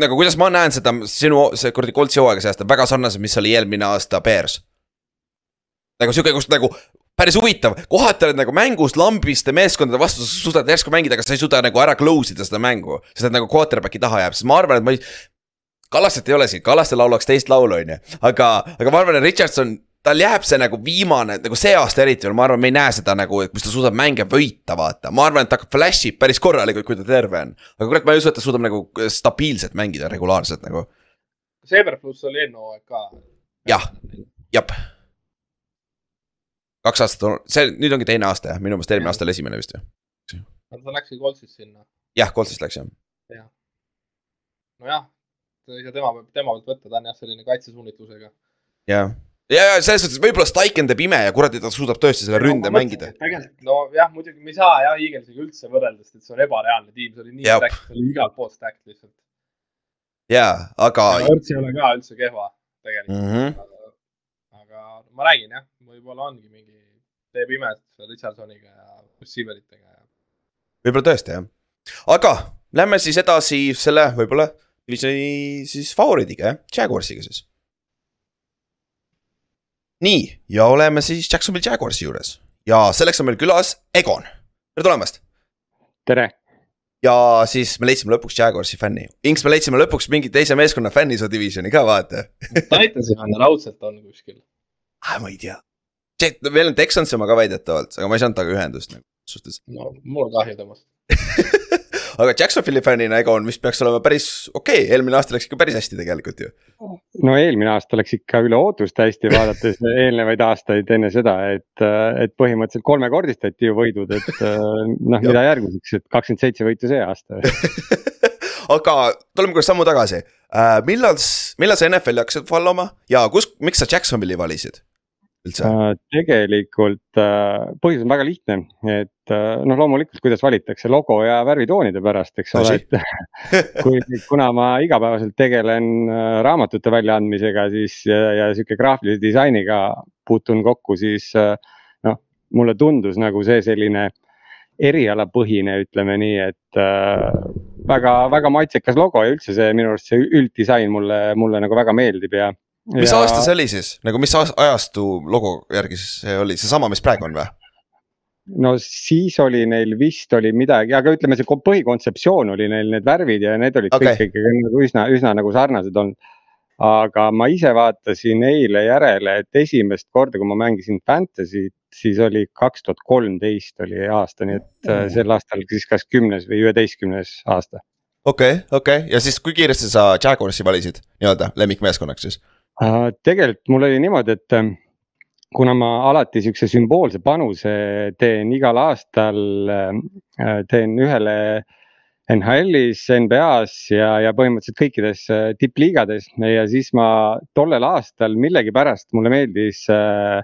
nagu kuidas ma näen seda sinu, see kuradi Coltsi hooaega see aasta, väga sarnased, mis oli eelmine aasta Bears. nagu sihuke, kus nagu päris huvitav, kohati oled nagu mängus lambiste meeskondade vastu, sa suudad järsku mängida, aga sa ei suuda nagu ära close ida seda mängu. sest et nagu quarterback'i taha jääb, sest ma arvan, et ma ei. Kallastet ei ole siin, Kallaste laulaks teist laulu, on ju, aga, aga ma arvan, et Richardson, tal jääb see nagu viimane, nagu see aasta eriti veel, ma arvan, me ei näe seda nagu, et kus ta suudab mänge võita, vaata. ma arvan, et ta flash ib päris korralikult, kui ta terve on. aga kurat, ma ei usu, et ta suudab nagu stabiilselt mängida regulaarselt nagu, Seeberfluss oli eelmine hooaeg ka. Jah. jep. kaks aastat on, see nüüd ongi teine aasta jah, minu meelest eelmine aasta oli esimene vist ju. ta läkski Coltsist sinna. jah, Coltsist läks jah. nojah, ei saa tema, tema pealt võtta, ta on jah, selline kaitsesuunitlusega. jah, ja, ja selles suhtes võib-olla Steichen teeb ime ja kuradi ta suudab tõesti selle ründe mängida. tegelikult nojah, muidugi me ei saa jah Eaglesiga üldse võrrelda, sest et see on ebareaalne tiim, see oli nii stack, see oli igalt poolt stack lihtsalt. jaa, aga Orts ei ole ka üldse kehva tegelikult mm. -hmm. aga, aga ma räägin jah, võib-olla ongi mingi, teeb imet Richardsoniga ja receiver itega ja. võib-olla tõesti jah, aga lähme siis edasi selle võib-olla divisioni siis favoriidiga jah, Jaguarsiga siis. Nii ja oleme siis Jacksonville Jaguarsi juures ja selleks on meil külas Egon, tere tulemast. tere, ja siis me leidsime lõpuks Jaguarsi fänni, Inks, me leidsime lõpuks mingi teise meeskonna fänni su divisioni ka vaata Titansi on raudselt on kuskil. ah,. ma ei tea, meil on Texansi oma ka väidetavalt, aga ma ei saanud temaga ühendust nagu suhtes. no mul on kahju temast. aga Jacksonville'i fännina Egon vist peaks olema päris okei okay., eelmine aasta läks ikka päris hästi tegelikult ju. no eelmine aasta läks ikka üle ootuste hästi, vaadates eelnevaid aastaid enne seda, et, et põhimõtteliselt kolmekordistati ju võidud, et noh, mida järgmiseks, et kakskümmend seitse võitu see aasta. aga tuleme korra sammu tagasi uh,. millal, millal sa NFL-i hakkasid follow ma ja kus, miks sa Jacksonville'i valisid üldse? tegelikult äh, põhjus on väga lihtne, et äh, noh, loomulikult, kuidas valitakse logo ja värvitoonide pärast, eks ole, et kui, kuna ma igapäevaselt tegelen äh, raamatute väljaandmisega, siis ja, ja sihuke graafilise disainiga puutun kokku, siis äh, noh, mulle tundus nagu see selline erialapõhine, ütleme nii, et äh, väga, väga maitsekas logo ja üldse see minu arust see ülddisain mulle, mulle nagu väga meeldib ja. Mis ja... aasta see oli siis, nagu mis ajastu logo järgi see oli, seesama, mis praegu on või? no siis oli neil vist oli midagi, aga ütleme, see ko- põhikontseptsioon oli neil need värvid ja need olid okay. kõik ikkagi nagu üsna, üsna nagu sarnased olnud. aga ma ise vaatasin eile järele, et esimest korda, kui ma mängisin Fantasy't, siis oli kaks tuhat kolmteist oli aasta, nii et äh, sel aastal siis kas kümnes või üheteistkümnes aasta. okei, okei ja siis kui kiiresti sa Jaguarsi valisid nii-öelda lemmikmeeskonnaks siis? Äh, tegelikult mul oli niimoodi, et ähm, kuna ma alati siukse sümboolse panuse teen igal aastal, teen ühele NHL-is, NBA-s ja, ja põhimõtteliselt kõikides äh, tippliigades ja siis ma tollel aastal millegipärast mulle meeldis äh,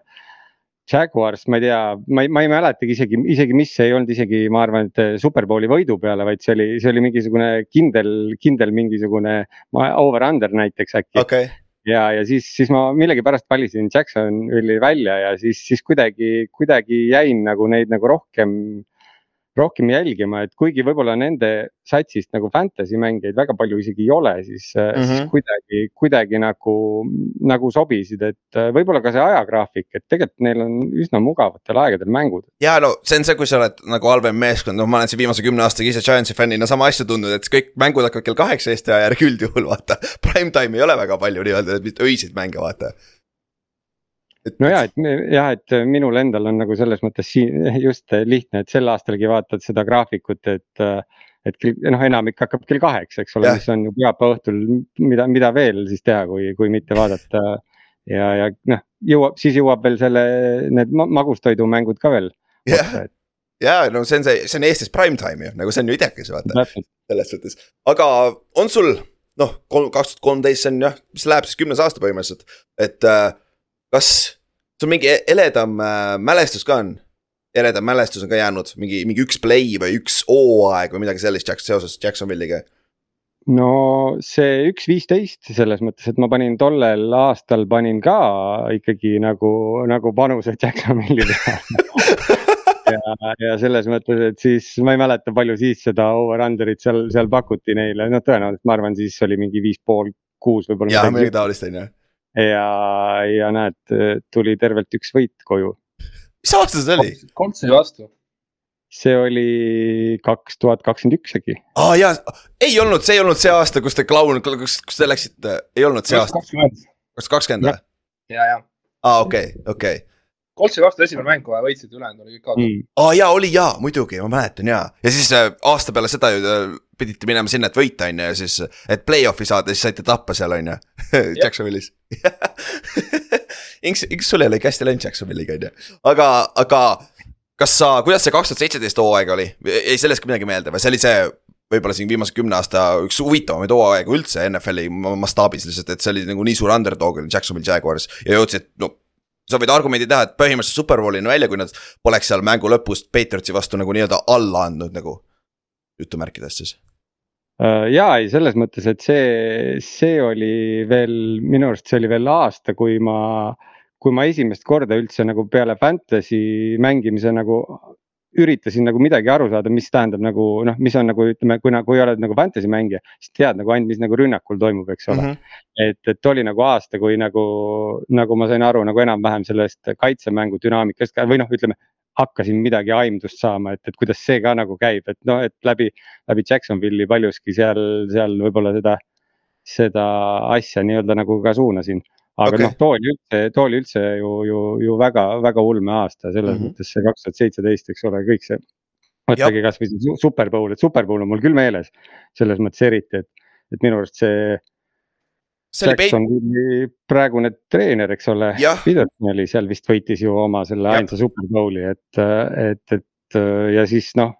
Jaguars, ma ei tea, ma ei, ma ei mäletagi isegi, isegi mis ei olnud isegi, ma arvan, et superbowli võidu peale, vaid see oli, see oli mingisugune kindel, kindel mingisugune over-under näiteks äkki okay. Ja, ja siis, siis ma millegipärast valisin Jacksonville'i välja ja siis, siis kuidagi, kuidagi jäin nagu neid nagu rohkem rohkem jälgima, et kuigi võib-olla nende satsist nagu fantasy mängijaid väga palju isegi ei ole, siis mm, -hmm. siis Mhm. kuidagi, kuidagi nagu, nagu sobisid, et äh, võib-olla ka see ajagraafik, et tegelikult neil on üsna mugavatel aegadel mängud. ja no see on see, kui sa oled nagu halvem meeskond, noh, ma olen siin viimase kümne aastaga ise Giantsi fännina sama asja tundnud, et kõik mängud hakkavad kell kaheksa Eesti aja järgi üldjuhul vaata. Prime time ei ole väga palju nii-öelda, öiseid mänge vaata. No ja, et jah, et minul endal on nagu selles mõttes siin just lihtne, et sel aastalgi vaatad seda graafikut, et. et kell- noh, enamik hakkab kell kaheksa, eks ole mis on ju pühapäeva õhtul, mida, mida veel siis teha, kui, kui mitte vaadata. ja, ja noh, jõuab, siis jõuab veel selle, need ma- magustoidumängud ka veel. jah, ja no see on see, see on Eestis prime time ju, nagu see on ju idekas vaata selles suhtes, aga on sul noh, kaks tuhat kolmteist, see on jah, mis läheb siis kümnes aasta põhimõtteliselt, et äh, kas sul mingi e- eledam äh, mälestus ka on? eledam mälestus on ka jäänud, mingi, mingi üks play või üks hooaeg või midagi sellist Jackson, seoses Jacksonville'iga? no see üks viisteist selles mõttes, et ma panin tollel aastal panin ka ikkagi nagu, nagu panuse Jacksonville'i peale ja, ja selles mõttes, et siis ma ei mäleta, palju siis seda over-under'it seal, seal pakuti neile, noh, tõenäoliselt ma arvan, siis oli mingi viis pool, kuus võib-olla. jah, midagi taolist on ju. Ja, ja näed, tuli tervelt üks võit koju. mis aasta see oli? Coltsi vastu. see oli kaks tuhat kakskümmend üks äkki. aa ah, jaa, ei olnud, see ei olnud see aasta, kus te klaun, kus, kus te läksite, ei olnud see aasta, kas kakskümmend või? ja, ja. aa okei, okei. Coltsi vastu esimene mäng kohe võitsid, ülejäänud oli kõik kaotatud. Mm. aa jaa, oli jaa, muidugi, ma mäletan jaa. ja siis äh, aasta peale seda ju äh, pidite minema sinna, et võita on ju ja siis, et play-off'i saada, siis saite tappa seal on ju, Jacksonville'is. Inks, Inks sul ei ole ikka hästi läinud Jacksonville'iga on ju, aga, aga kas sa, kuidas see kaks tuhat seitseteist hooaeg oli, jäi sellest ka midagi meelde või? See oli see võib-olla siin viimase kümne aasta üks huvitavamaid hooaegu üldse NFL-i ma- mastaabis lihtsalt, et see oli nagu nii suur underdog oli Jacksonville Jaguars ja jõudsid, no sa võid argumendi teha, et põhimõtteliselt superbowlini välja, kui nad poleks seal mängu lõpus Patriotsi vastu nagu nii-öelda alla andnud nagu jutumärkides siis. Äh, ja ei, selles mõttes, et see, see oli veel minu arust see oli veel aasta, kui ma, kui ma esimest korda üldse nagu peale fantasy mängimise nagu üritasin nagu midagi aru saada, mis tähendab nagu noh, mis on nagu ütleme, kui nagu, kui oled nagu fantasy mängija, siis tead nagu ainult, mis nagu rünnakul toimub, eks ole mm. -hmm. et, et oli nagu aasta, kui nagu, nagu ma sain aru nagu enam-vähem sellest kaitsemängu dünaamikast ka või noh, ütleme hakkasin midagi aimdust saama, et, et kuidas see ka nagu käib, et noh, et läbi, läbi Jacksonville'i paljuski seal, seal võib-olla seda, seda asja nii-öelda nagu ka suunasin. aga okay. noh, too oli üldse, too oli üldse ju, ju, ju väga, väga ulme aasta selles mm -hmm. mõttes see kaks tuhat seitseteist, eks ole, kõik see. võtage kasvõi see su- superbowl, et superbowl on mul küll meeles selles mõttes eriti, et, et minu arust see see oli praegune treener, eks ole Peterson oli seal vist võitis ju oma selle ainsa superbowli, et, et, et ja siis noh.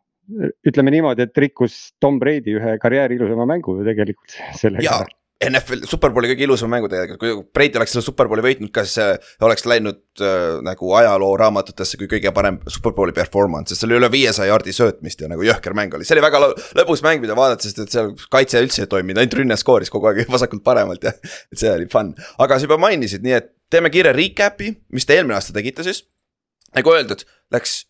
ütleme niimoodi, et rikkus Tom Brady ühe karjääri ilusama mängu ju tegelikult sellega. NFL, superbowli kõige ilusam mängu tegelikult, kui Brady oleks selle superbowli võitnud, kas see oleks läinud äh, nagu ajalooraamatutesse kui kõige parem superbowli performance, sest seal oli üle viiesaja jaardi söötmist ja nagu jõhker mäng oli, see oli väga lõ- lõbus mäng, mida vaadata, sest et seal kaitse üldse ei toiminud, ainult rünne skooris kogu aeg vasakult paremalt ja et see oli fun. aga sa juba mainisid, nii et teeme kiire recap'i, mis te eelmine aasta tegite siis. nagu öeldud, läks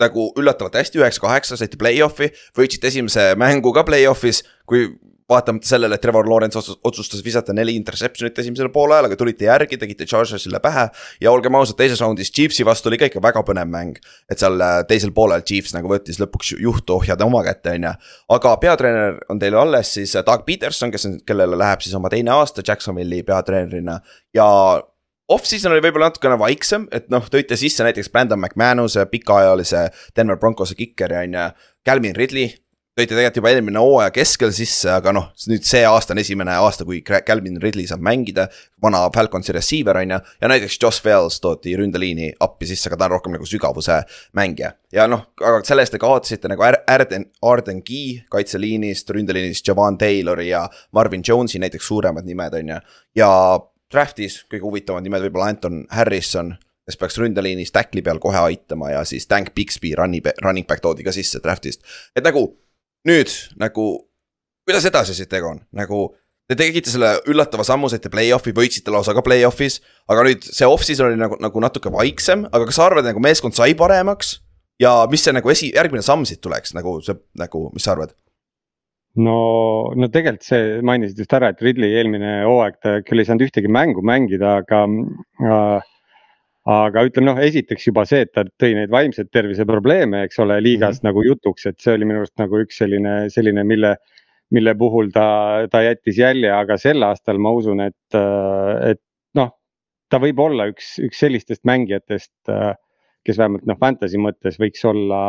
nagu üllatavalt hästi, üheksa-kaheksa saite play-off'i, võitsite esimese mängu ka play-off'is, kui vaatamata sellele, et Trevor Lawrence otsus- otsustas visata neli interception'it esimesel poolajal, aga tulite järgi, tegite Chargersile pähe. ja olgem ausad, teises raundis Chiefsi vastu oli ka ikka väga põnev mäng. et seal äh, teisel poolel Chiefs nagu võttis lõpuks ju- juhtu ohjade oma kätte, on ju. aga peatreener on teil alles siis äh, Doug Peterson, kes on, kellele läheb siis oma teine aasta Jacksonville'i peatreenerina ja Off-season oli võib-olla natukene vaiksem, et noh, tõite sisse näiteks Brandon McManuse, pikaajalise Denver Broncose kikeri on ju, Calvin Ridley. Tõite tegelikult juba eelmine hooaja keskel sisse, aga noh, nüüd see aasta on esimene aasta, kui Calvin Ridley saab mängida. vana Falconsi receiver on ju, ja näiteks Josh Wells toodi ründeliini appi sisse, aga ta on rohkem nagu sügavuse mängija. ja noh, aga selle eest te kaotasite nagu Ar- Arden, Arden Key kaitseliinist, ründeliinist Javan Taylori ja Marvin Jones'i näiteks suuremad nimed on ju. ja draft'is kõige huvitavamad nimed võib-olla Anton Harrison, kes peaks ründeliinis tackli peal kohe aitama ja siis Tank Bixby running, running back toodi ka sisse draft'ist. et nagu nüüd nagu, kuidas edasi siit tegu on, nagu Te tegite selle üllatava sammu, saite play-off'i, võitsite lausa ka play-off'is. aga nüüd see off-season oli nagu, nagu natuke vaiksem, aga kas sa arvad, nagu meeskond sai paremaks? ja mis see nagu esi, järgmine samm siit tuleks, nagu see, nagu, mis sa arvad? no, no tegelikult see, mainisid just ära, et Ridley eelmine hooaeg ta küll ei saanud ühtegi mängu mängida, aga äh, aga ütleme noh, esiteks juba see, et ta tõi neid vaimseid tervise probleeme, eks ole, liigas mm -hmm. nagu jutuks, et see oli minu arust nagu üks selline, selline, mille, mille puhul ta, ta jättis jälje, aga sel aastal ma usun, et, et noh, ta võib olla üks, üks sellistest mängijatest, kes vähemalt noh, fantasy mõttes võiks olla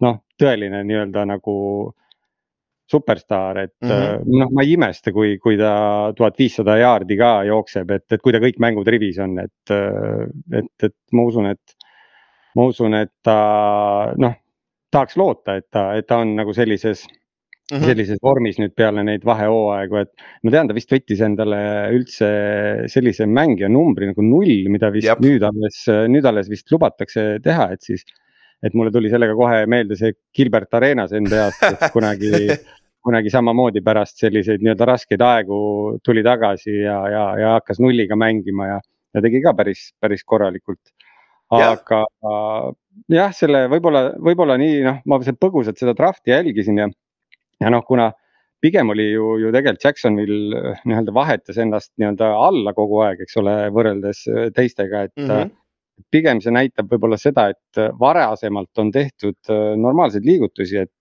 noh, tõeline nii-öelda nagu superstaar, et mm -hmm. noh, ma ei imesta, kui, kui ta tuhat viissada jaardi ka jookseb, et, et kui ta kõik mängud rivis on, et, et, et ma usun, et. ma usun, et ta noh, tahaks loota, et ta, et ta on nagu sellises mm, -hmm. sellises vormis nüüd peale neid vahehooaegu, et. ma tean, ta vist võttis endale üldse sellise mängija numbri nagu null, mida vist Jab. nüüd alles, nüüd alles vist lubatakse teha, et siis et mulle tuli sellega kohe meelde see Gilbert Arenas NBA-st, kes kunagi kunagi samamoodi pärast selliseid nii-öelda raskeid aegu tuli tagasi ja, ja, ja hakkas nulliga mängima ja, ja tegi ka päris, päris korralikult. aga jah, selle võib-olla, võib-olla nii noh, ma põgusalt seda draft'i jälgisin ja, ja noh, kuna pigem oli ju, ju tegelikult Jacksonville nii-öelda vahetas ennast nii-öelda alla kogu aeg, eks ole, võrreldes teistega, et mm. -hmm pigem see näitab võib-olla seda, et varasemalt on tehtud normaalseid liigutusi, et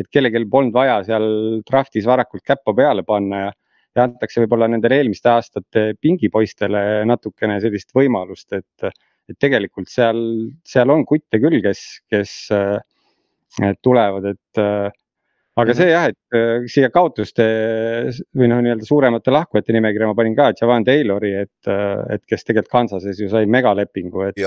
et kellelgi polnud vaja seal draft'is varakult käppa peale panna ja, ja antakse võib-olla nendele eelmiste aastate pingipoistele natukene sellist võimalust, et, et tegelikult seal, seal on kutte küll, kes, kes tulevad, et aga see jah, et siia kaotuste või noh, nii-öelda suuremate lahkujate nimekirja ma panin ka Javan Taylori, et, et kes tegelikult Kansases ju sai megalepingu, et.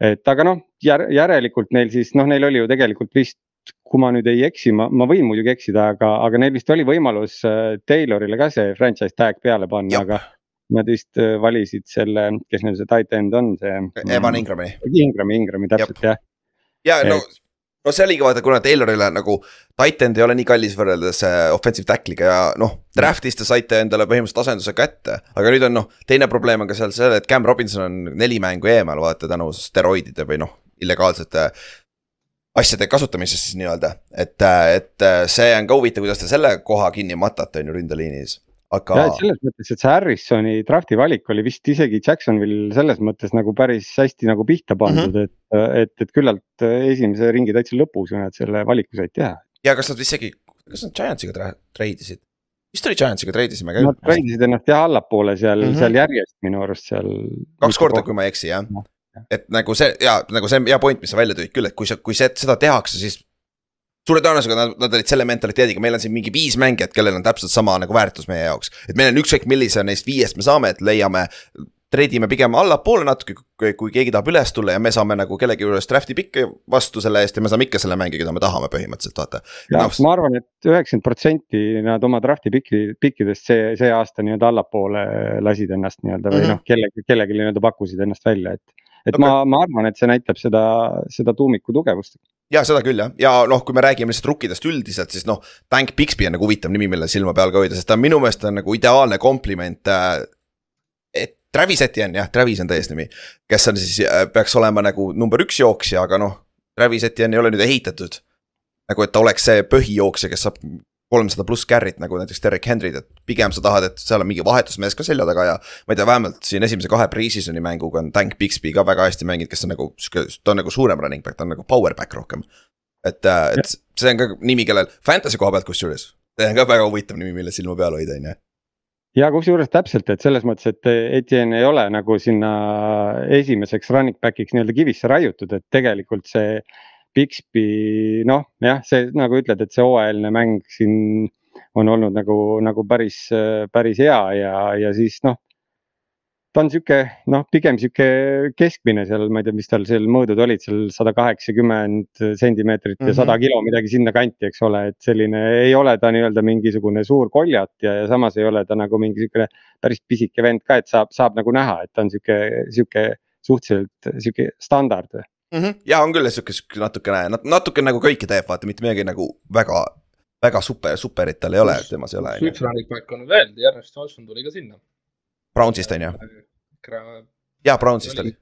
et aga noh, järelikult neil siis noh, neil oli ju tegelikult vist kui ma nüüd ei eksi, ma, ma võin muidugi eksida, aga, aga neil vist oli võimalus äh, Taylorile ka see franchise tag peale panna, aga. Nad vist äh, valisid selle, kes neil see tight end on, see. Evan Ingrami. Ingrami, Ingrami täpselt jah. ja no, no see oligi vaata, kuna Taylorile nagu tight end ei ole nii kallis võrreldes äh, offensive tackle'iga ja noh. Draft'is te saite endale põhimõtteliselt asenduse kätte, aga nüüd on noh, teine probleem on ka seal see, et Cam Robinson on neli mängu eemal vaata tänu steroidide või noh illegaalsete asjade kasutamisest siis nii-öelda, et, et see on ka huvitav, kuidas te selle koha kinni matate, on ju ründeliinis aga. selles mõttes, et see Harrisoni drafti valik oli vist isegi Jacksonvil selles mõttes nagu päris hästi nagu pihta pandud mm, -hmm. et, et, et küllalt esimese ringi täitsa lõpus ju nad selle valiku said teha. ja kas nad isegi, kas nad Giantsiga treidisid? vist oli Giantsiga treidisime ka. Nad treidisid ennast jah allapoole seal mm, -hmm. seal järjest minu arust seal. kaks korda, kui ma ei eksi jah no et nagu see ja nagu see hea point, mis sa välja tõid küll, et kui sa, kui see, seda tehakse, siis. Suure tõenäosusega nad, nad olid selle mentaliteediga, meil on siin mingi viis mängijat, kellel on täpselt sama nagu väärtus meie jaoks. et meil on ükskõik, millise neist viiest me saame, et leiame treidime pigem allapoole natuke, kui keegi tahab üles tulla ja me saame nagu kellegi juures draft'i pikki vastu selle eest ja me saame ikka selle mängija, keda me tahame põhimõtteliselt vaata. no, ma arvan, et üheksakümmend protsenti nad oma draft'i pikki, pikkidest see, see aasta nii-öelda allapoole lasid ennast nii-öelda või mm -hmm. noh, kellegi, kellelegi nii-öelda pakkusid ennast välja, et et okay. ma, ma arvan, et see näitab seda, seda tuumiku tugevust ja seda küll jah, ja noh, kui me räägime lihtsalt rukkidest üldiselt, siis noh, Tank Bixby on nagu huvitav nimi, mille silma peal ka hoida, sest ta on minu meelest on nagu ideaalne kompliment äh,. et Travis Etienne jah, Travis on ta eesnimi, kes on siis äh,, peaks olema nagu number üks jooksja, aga noh. Travis Etienne ei ole nüüd ehitatud. nagu, et ta oleks see põhijooksja, kes saab kolmsada pluss carry't nagu näiteks Derek Henry'd, et pigem sa tahad, et seal on mingi vahetusmees ka selja taga ja. ma ei tea, vähemalt siin esimese kahe pre-season'i mänguga on Tank Bixby ka väga hästi mänginud, kes on nagu sihuke, ta on nagu suurem running back, ta on nagu power back rohkem. et, äh, et see on ka nimi, kellel fantasy koha pealt kusjuures, see on ka väga huvitav nimi, mille silma peal hoida, on ju ja kusjuures täpselt, et selles mõttes, et Etienne ei ole nagu sinna esimeseks running back'iks nii-öelda kivisse raiutud, et tegelikult see Bixby noh, jah, see nagu ütled, et see hooajaline mäng siin on olnud nagu, nagu päris, päris hea ja, ja siis noh. ta on sihuke noh, pigem sihuke keskmine seal, ma ei tea, mis tal seal mõõdud olid seal sada kaheksakümmend sentimeetrit ja sada mm -hmm. kilo midagi sinnakanti, eks ole, et selline ei ole ta nii-öelda mingisugune suur koljat ja, ja samas ei ole ta nagu mingi siukene päris pisike vend ka, et saab, saab nagu näha, et ta on sihuke, sihuke suhteliselt sihuke standard mm. -hmm. ja on küll sihuke, sihuke natukene, natuke nagu kõike teeb, vaata mitte midagi nagu väga, väga super, superit tal ei ole, temas ei ole. üks running back on veel, Ernest Johnson tuli ka sinna. Brownsist on ju? jaa, Brownsist oli.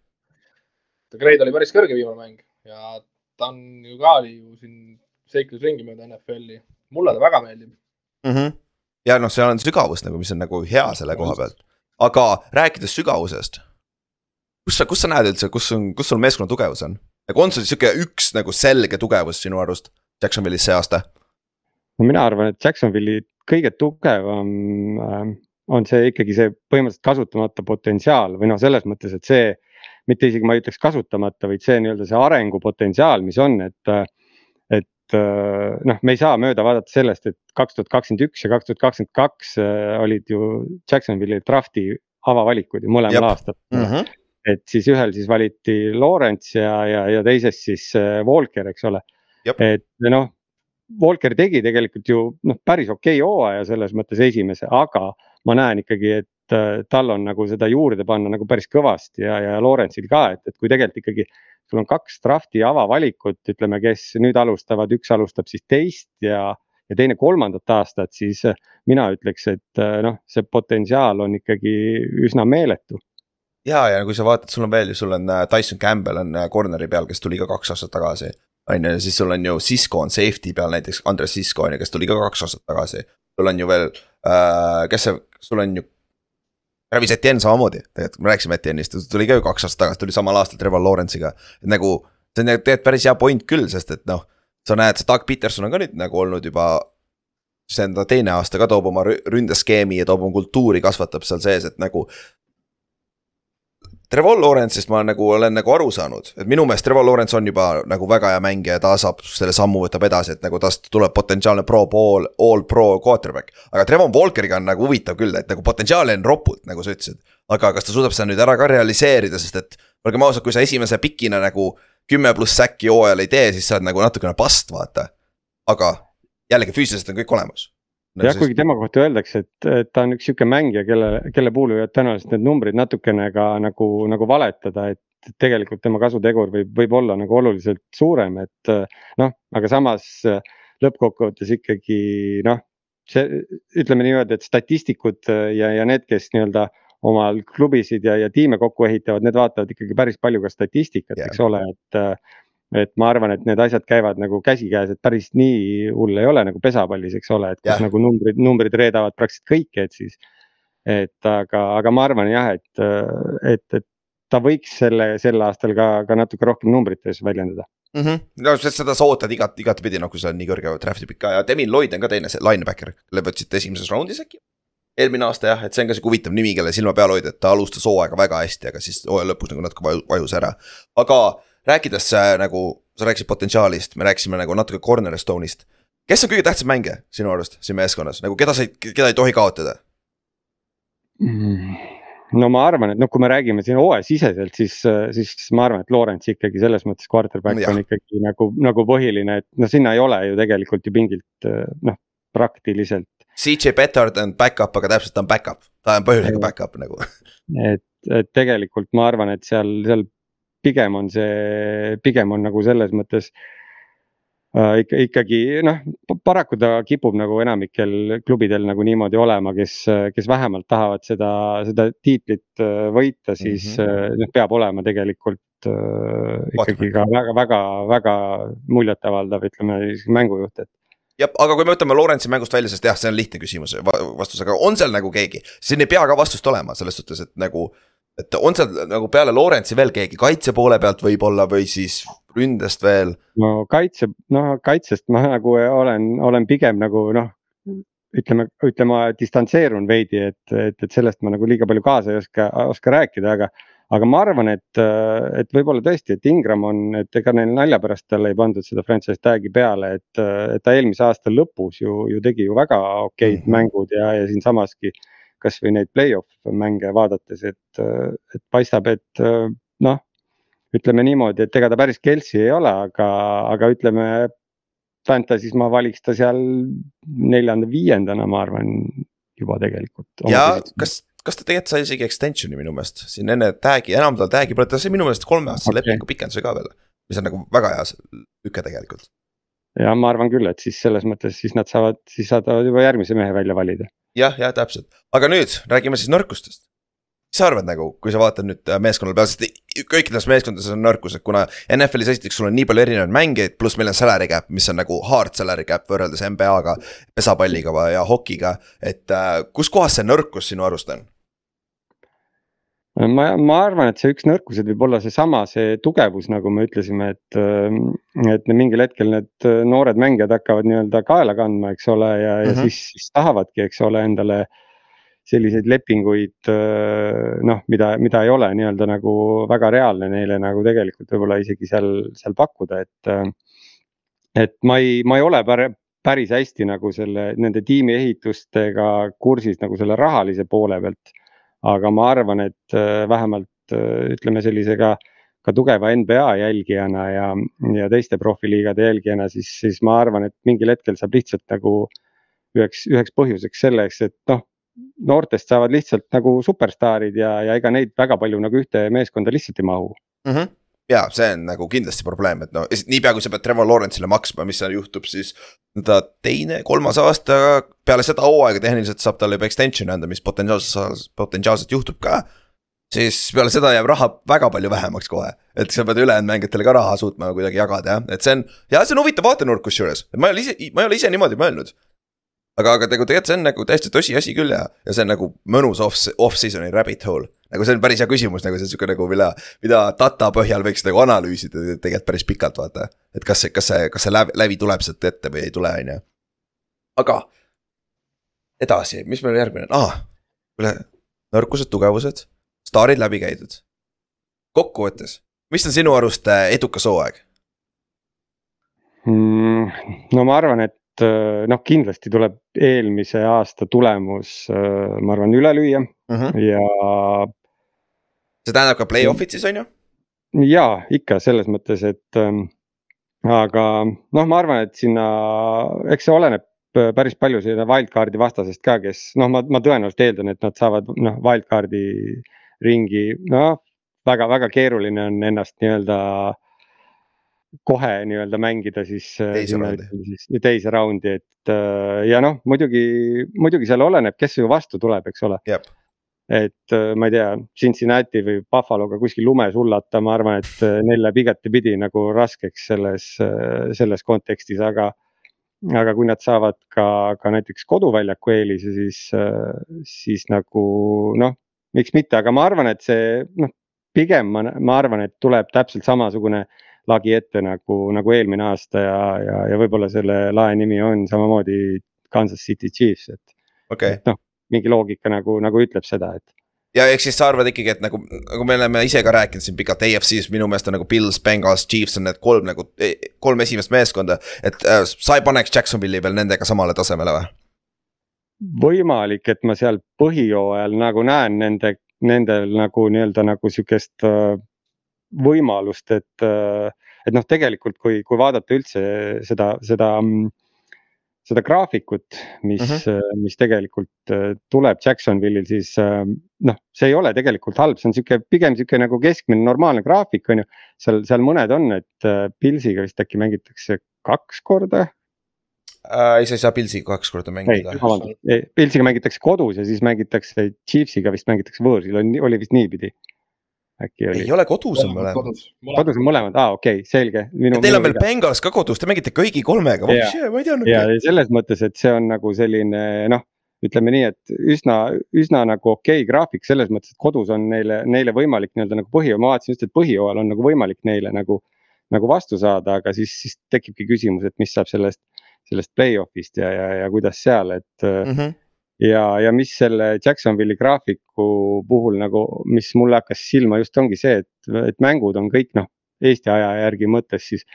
ta grade oli päris kõrge viimane mäng ja ta on ju ka oli ju siin seiklusringi mööda NFL-i, mulle ta väga meeldib mm. -hmm. ja noh, seal on sügavus nagu, mis on nagu hea selle koha pealt, aga rääkides sügavusest kus sa, kus sa näed üldse, kus on, kus sul meeskonna tugevus on? nagu on sul sihuke üks nagu selge tugevus sinu arust Jacksonvilis see aasta? no mina arvan, et Jacksonvili kõige tugevam äh, on see ikkagi see põhimõtteliselt kasutamata potentsiaal või noh, selles mõttes, et see. mitte isegi ma ei ütleks kasutamata, vaid see nii-öelda see arengupotentsiaal, mis on, et. et äh, noh, me ei saa mööda vaadata sellest, et kaks tuhat kakskümmend üks ja kaks tuhat kakskümmend kaks äh, olid ju Jacksonvili draft'i avavalikud ju mõlemal Jab. aastal mm. -hmm et siis ühel siis valiti Lawrence ja, ja, ja teises siis äh, Walker, eks ole. et noh, Walker tegi tegelikult ju noh, päris okei okay hooaja selles mõttes esimese, aga ma näen ikkagi, et äh, tal on nagu seda juurde panna nagu päris kõvasti ja, ja Lawrence'il ka, et, et kui tegelikult ikkagi sul on kaks draft'i avavalikut, ütleme, kes nüüd alustavad, üks alustab siis teist ja, ja teine kolmandat aastat, siis mina ütleks, et äh, noh, see potentsiaal on ikkagi üsna meeletu ja, ja kui sa vaatad, sul on veel ju, sul on äh, Tyson Campbell on äh, corner'i peal, kes tuli ka kaks aastat tagasi. on ju, ja siis sul on ju Cisco on safety peal näiteks, Andres Cisco on ju, kes tuli ka kaks aastat tagasi. sul on ju veel äh,, kes see, sul on ju. Travis Etienne samamoodi, tegelikult me rääkisime Etienne'ist, ta tuli ka ju kaks aastat tagasi, tuli samal aastal Trevor Lawrence'iga. nagu, see on tegelikult päris hea point küll, sest et noh, sa näed, see Doug Peterson on ka nüüd nagu olnud juba see on ta teine aasta ka toob oma ründeskeemi ja toob oma kultuuri, kasvatab seal sees, et nagu Trevor Lawrence'ist ma nagu olen nagu aru saanud, et minu meelest Trevor Lawrence on juba nagu väga hea mängija ja ta saab selle sammu võtab edasi, et nagu tast tuleb potentsiaalne pro pool, all pro quarterback. aga Trevor Walkeriga on nagu huvitav küll, et nagu potentsiaali on ropult, nagu sa ütlesid. aga kas ta suudab seda nüüd ära ka realiseerida, sest et olgem ausad, kui sa esimese pikina nagu kümme pluss säkki hooajal ei tee, siis sa oled nagu natukene past, vaata. aga jällegi füüsiliselt on kõik olemas No, jah, kuigi tema kohta öeldakse, et, et ta on üks sihuke mängija, kelle, kelle puhul võivad tõenäoliselt need numbrid natukene ka nagu, nagu valetada, et. tegelikult tema kasutegur võib, võib olla nagu oluliselt suurem, et noh, aga samas lõppkokkuvõttes ikkagi noh. see, ütleme niimoodi, et statistikud ja, ja need, kes nii-öelda omal klubisid ja, ja tiime kokku ehitavad, need vaatavad ikkagi päris palju ka statistikat, eks ole, et et ma arvan, et need asjad käivad nagu käsikäes, et päris nii hull ei ole nagu pesapallis, eks ole, et kus ja. nagu numbrid, numbrid reedavad praktiliselt kõike, et siis. et aga, aga ma arvan jah, et, et, et ta võiks selle, sel aastal ka, ka natuke rohkem numbrites väljendada mm. -hmm. no seda sa ootad igat, igatepidi, noh kui on nii kõrge draft'i pikk ja Devin Lloyd on ka teine linebacker, kelle võtsite esimeses raundis äkki. eelmine aasta jah, et see on ka sihuke huvitav nimi, kelle silma peal hoida, et ta alustas hooaega väga hästi, aga siis hooaja lõpus nagu natuke vajus ära, aga rääkides äh, nagu, sa rääkisid potentsiaalist, me rääkisime nagu natuke cornerstone'ist. kes on kõige tähtsam mängija sinu arust siin meeskonnas, nagu keda sa, keda ei tohi kaotada mm.? no ma arvan, et noh, kui me räägime siin hooajasiseselt, siis, siis ma arvan, et Lawrence ikkagi selles mõttes quarterback ja. on ikkagi nagu, nagu põhiline, et noh, sinna ei ole ju tegelikult ju pingilt noh, praktiliselt. CJ Bettard on back-up, aga täpselt ta on back-up, ta on põhjusega back-up nagu. et, et tegelikult ma arvan, et seal, seal pigem on see, pigem on nagu selles mõttes äh, ikka, ikkagi noh, paraku ta kipub nagu enamikel klubidel nagu niimoodi olema, kes, kes vähemalt tahavad seda, seda tiitlit äh, võita, siis mm -hmm. noh, peab olema tegelikult äh, ikkagi ka väga, väga, väga muljetavaldav, ütleme mängujuht, et jah, aga kui me võtame Lorentsi mängust välja, sest jah, see on lihtne küsimus, vastus, aga on seal nagu keegi, siin ei pea ka vastust olema selles suhtes, et nagu et on seal nagu peale Lorentsi veel keegi kaitse poole pealt võib-olla või siis ründest veel? no kaitse, noh kaitsest ma nagu olen, olen pigem nagu noh. ütleme, ütleme distantseerun veidi, et, et, et sellest ma nagu liiga palju kaasa ei oska, oska rääkida, aga. aga ma arvan, et, et võib-olla tõesti, et Ingram on, et ega neil nalja pärast talle ei pandud seda franchise tag'i peale, et, et ta eelmise aasta lõpus ju, ju tegi ju väga okeid mm -hmm. mängud ja, ja siinsamaski kasvõi neid play-off mänge vaadates, et, et paistab, et noh. ütleme niimoodi, et ega ta päris Kelsi ei ole, aga, aga ütleme. Fantasy's ma valiks ta seal neljanda-viiendana, ma arvan juba tegelikult. ja kas, kas ta tegelikult sai isegi extension'i minu meelest siin enne tag'i, enam tal tag'i pole, ta sai minu meelest kolmeaastase okay. lepingu pikenduse ka veel. mis on nagu väga hea lüke tegelikult ja ma arvan küll, et siis selles mõttes siis nad saavad, siis saavad juba järgmise mehe välja valida. jah, jah, täpselt, aga nüüd räägime siis nõrkustest. mis sa arvad nagu, kui sa vaatad nüüd äh, meeskonnale peale, sest kõikides meeskondades on nõrkused, kuna NFL-is esiteks sul on nii palju erinevaid mängijaid, pluss meil on salary cap, mis on nagu hard salary cap võrreldes NBA-ga, pesapalliga ja hokiga. et äh, kus kohas see nõrkus sinu arust on? Ma, ma arvan, et see üks nõrkused võib olla seesama, see tugevus, nagu me ütlesime, et, ähm, et mingil hetkel need äh, noored mängijad hakkavad nii-öelda kaela kandma, eks ole, ja mm, -hmm. ja mhm. siis, siis tahavadki, eks ole, endale selliseid lepinguid äh, noh, mida, mida ei ole nii-öelda nagu väga reaalne neile nagu tegelikult võib-olla isegi seal, seal pakkuda, et. Äh, et ma ei, ma ei ole päris hästi nagu selle, nende tiimiehitustega kursis nagu selle rahalise poole pealt aga ma arvan, et äh, vähemalt äh, ütleme sellise ka, ka tugeva NBA jälgijana ja, ja teiste profiliigade jälgijana, siis, siis ma arvan, et mingil hetkel saab lihtsalt nagu üheks, üheks põhjuseks selleks, et noh, noortest saavad lihtsalt nagu superstaarid ja, ja ega neid väga palju nagu ühte meeskonda lihtsalt ei mahu mm. -hmm ja see on nagu kindlasti probleem, et no niipea kui sa pead Trevor Lawrence'ile maksma, mis seal juhtub, siis. Ta teine, kolmas aasta peale seda hooaega tehniliselt saab talle juba extension'i anda, mis potentsiaalselt, potentsiaalselt juhtub ka. siis peale seda jääb raha väga palju vähemaks kohe, et sa pead ülejäänud mängijatele ka raha suutma kuidagi jagada jah, et see on. ja see on huvitav vaatenurk kusjuures, ma ei ole ise, ma ei ole ise niimoodi mõelnud aga, aga nagu tegelikult see on nagu täiesti tõsiasi küll ja, ja see on nagu mõnus off, off-season'i rabbit hole nagu see on päris hea küsimus, nagu see on sihuke nagu, mida, mida data põhjal võiks nagu analüüsida tegelikult päris pikalt vaata. et kas see, kas see, kas see läbi, läbi tuleb sealt ette või ei tule, on ju. aga edasi, mis meil järgmine on ah,, üle nõrkused, tugevused, staarid läbi käidud. kokkuvõttes, mis on sinu arust äh, edukas hooaeg mm,? no ma arvan, et noh, kindlasti tuleb eelmise aasta tulemus, äh, ma arvan, üle lüüa mm -hmm. ja see tähendab ka play-off'id siis on ju? ja ikka selles mõttes, et ähm, aga noh, ma arvan, et sinna, eks see oleneb päris palju selle wildcard'i vastasest ka, kes noh, ma, ma tõenäoliselt eeldan, et nad saavad noh, wildcard'i ringi, noh. väga-väga keeruline on ennast nii-öelda kohe nii-öelda mängida siis. teise raundi. teise raundi, et äh, ja noh, muidugi, muidugi seal oleneb, kes su vastu tuleb, eks ole et äh, ma ei tea, Cincinnati või Buffalo'ga kuskil lumes hullata, ma arvan, et äh, neil läheb igatepidi nagu raskeks selles, äh, selles kontekstis, aga. aga kui nad saavad ka, ka näiteks koduväljaku eelise, siis, siis nagu noh, miks mitte, aga ma arvan, et see noh, pigem ma, ma arvan, et tuleb täpselt samasugune lagi ette nagu, nagu eelmine aasta ja, ja, ja võib-olla selle lae nimi on samamoodi Kansas City Chiefs, et okay.. noh, mingi loogika nagu, nagu ütleb seda, et ja eks siis sa arvad ikkagi, et nagu, nagu me oleme ise ka rääkinud siin pikalt EFC-s minu meelest on nagu Pils, Bengals, Chiefs on need kolm nagu, e, kolm esimest meeskonda. et äh, sa ei paneks Jacksonville'i veel nendega samale tasemele või? võimalik, et ma seal põhijooajal nagu näen nende, nendel nagu nii-öelda nagu sihukest äh, võimalust, et et noh, tegelikult kui, kui vaadata üldse seda, seda seda graafikut, mis uh, mhm. -huh. mis tegelikult äh, tuleb Jacksonville'il, siis äh, noh, see ei ole tegelikult halb, see on sihuke pigem sihuke nagu keskmine normaalne graafik on ju. seal, seal mõned on, et äh, Pilsiga vist äkki mängitakse kaks korda äh,. ei, sa ei saa Pilsiga kaks korda mängida. Pilsiga mängitakse kodus ja siis mängitakse Chiefsiga vist mängitakse võõrsil, oli vist niipidi äkki oli. ei ole kodus on mõlemad. kodus on mõlemad, aa okei okay,, selge. Teil on veel Bengals ka kodus, te mängite kõigi kolmega, ma ei teadnud. ja selles mõttes, et see on nagu selline noh, ütleme nii, et üsna, üsna nagu okei okay graafik selles mõttes, et kodus on neile, neile võimalik nii-öelda nagu põhi, ma vaatasin just, et põhijooajal on nagu võimalik neile nagu. nagu vastu saada, aga siis, siis tekibki küsimus, et mis saab sellest, sellest play-off'ist ja, ja, ja kuidas seal, et mm. -hmm ja, ja mis selle Jacksonville'i graafiku puhul nagu, mis mulle hakkas silma just ongi see, et, et mängud on kõik noh, Eesti aja järgi mõttes siis.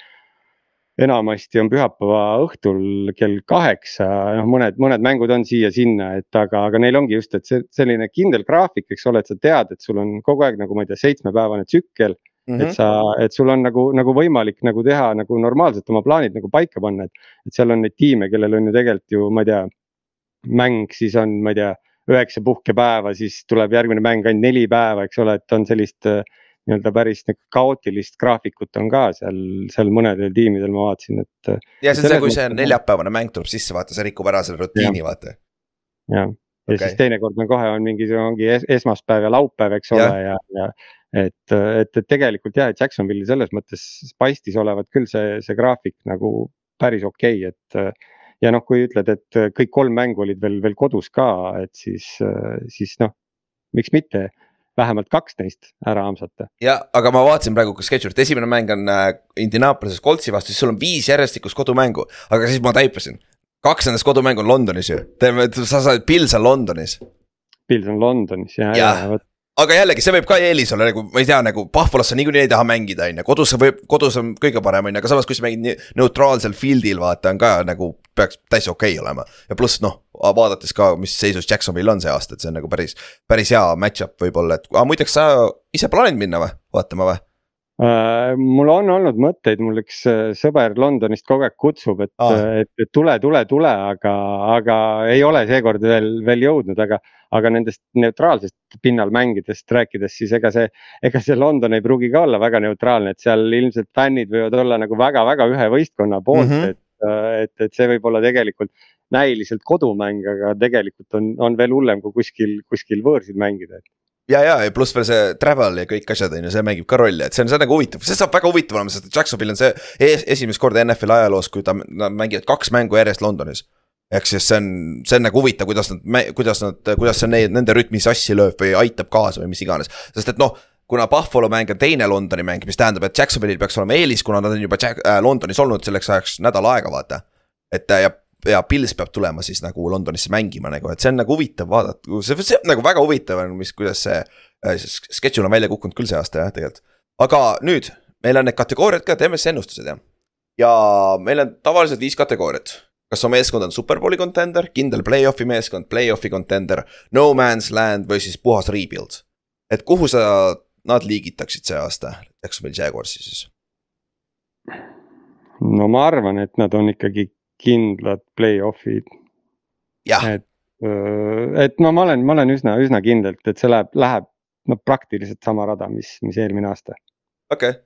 enamasti on pühapäeva õhtul kell kaheksa, noh, mõned, mõned mängud on siia-sinna, et aga, aga neil ongi just, et see selline kindel graafik, eks ole, et sa tead, et sul on kogu aeg nagu ma ei tea, seitsmepäevane tsükkel Mm -hmm. et sa, et sul on nagu, nagu võimalik nagu teha nagu normaalselt oma plaanid nagu paika panna, et. et seal on neid tiime, kellel on ju tegelikult ju, ma ei tea, mäng, siis on, ma ei tea, üheksa puhkepäeva, siis tuleb järgmine mäng ainult neli päeva, eks ole, et on sellist äh, nii-öelda päris nagu kaootilist graafikut on ka seal, seal mõnedel tiimidel ma vaatasin, et. Äh, ja see on see, kui see neljapäevane mäng tuleb sisse, vaata, see rikub ära selle rutiini, vaata. jah, ja okay. siis teinekord on kohe on mingi, ongi esmaspäev ja laupäev, eks ole, ja, ja. et, et, et tegelikult jah, et Jacksonville'i selles mõttes paistis olevat küll see, see graafik nagu päris okei okay,, et ja noh, kui ütled, et kõik kolm mängu olid veel, veel kodus ka, et siis, siis noh, miks mitte vähemalt kaks neist ära hamsata. ja, aga ma vaatasin praegu ka schedule'it, esimene mäng on äh, Indianapolises Coltsi vastu, siis sul on viis järjestikust kodumängu, aga siis ma taipasin. kaks nendest kodumängu on Londonis ju, teeme, sa saad, Pils on Londonis. Pils on Londonis ja, ja, ja vot. Aga jällegi, see võib ka eelis olla nagu, ma ei tea, nagu Pahvolasse niikuinii ei taha mängida, on ju, kodus võib, kodus on kõige parem, on ju, aga samas, kui sa mängid neutraalsel field'il, vaata, on ka nagu peaks täitsa okei okay olema. ja pluss noh, vaadates ka, mis seisus Jacksonvil on see aasta, et see on nagu päris, päris hea match-up võib-olla, et aga muideks sa ise plaanid minna või, vaatama või? Uh, mul on olnud mõtteid, mul üks äh, sõber Londonist kogu aeg kutsub, et ah., et, et tule, tule, tule, aga, aga ei ole seekord veel, veel jõudnud, aga. aga nendest neutraalsest pinnal mängidest rääkides, siis ega see, ega see London ei pruugi ka olla väga neutraalne, et seal ilmselt fännid võivad olla nagu väga-väga ühe võistkonna poolt mm, -hmm. et, äh, et, et see võib olla tegelikult näiliselt kodumäng, aga tegelikult on, on veel hullem kui kuskil, kuskil võõrsil mängida, ja, ja, ja pluss veel see travel ja kõik asjad on ju, see mängib ka rolli, et see on, see on nagu huvitav, see saab väga huvitav olema, sest Jacksonvil on see es, esimest korda NFL ajaloos, kui ta, nad mängivad kaks mängu järjest Londonis. ehk siis see on, see on nagu huvitav, kuidas nad, kuidas nad, kuidas see neid, nende rütmi sassi lööb või aitab kaasa või mis iganes, sest et noh kuna Buffalo mäng on teine Londoni mäng, mis tähendab, et Jacksonvilil peaks olema eelis, kuna nad on juba Jack, äh, Londonis olnud selleks ajaks nädal aega, vaata. et ja ja Pils peab tulema siis nagu Londonisse mängima nagu, et see on nagu huvitav vaadata, see, see on nagu väga huvitav on, mis, kuidas see äh,. Schedule on välja kukkunud küll see aasta jah, tegelikult. aga nüüd, meil on need kategooriad ka, teeme siis ennustused jah. ja meil on tavaliselt viis kategooriat. kas su meeskond on superbowli contender, kindel play-off'i meeskond, play-off'i contender, no man's land või siis puhas rebuild. et kuhu sa nad liigitaksid see aasta, Jacksonvil Jaguarsi siis? no ma arvan, et nad on ikkagi kindlad play-off'id. et, et no ma olen, ma olen üsna, üsna kindlalt, et see läheb, läheb no praktiliselt sama rada, mis, mis eelmine aasta. okei okay.,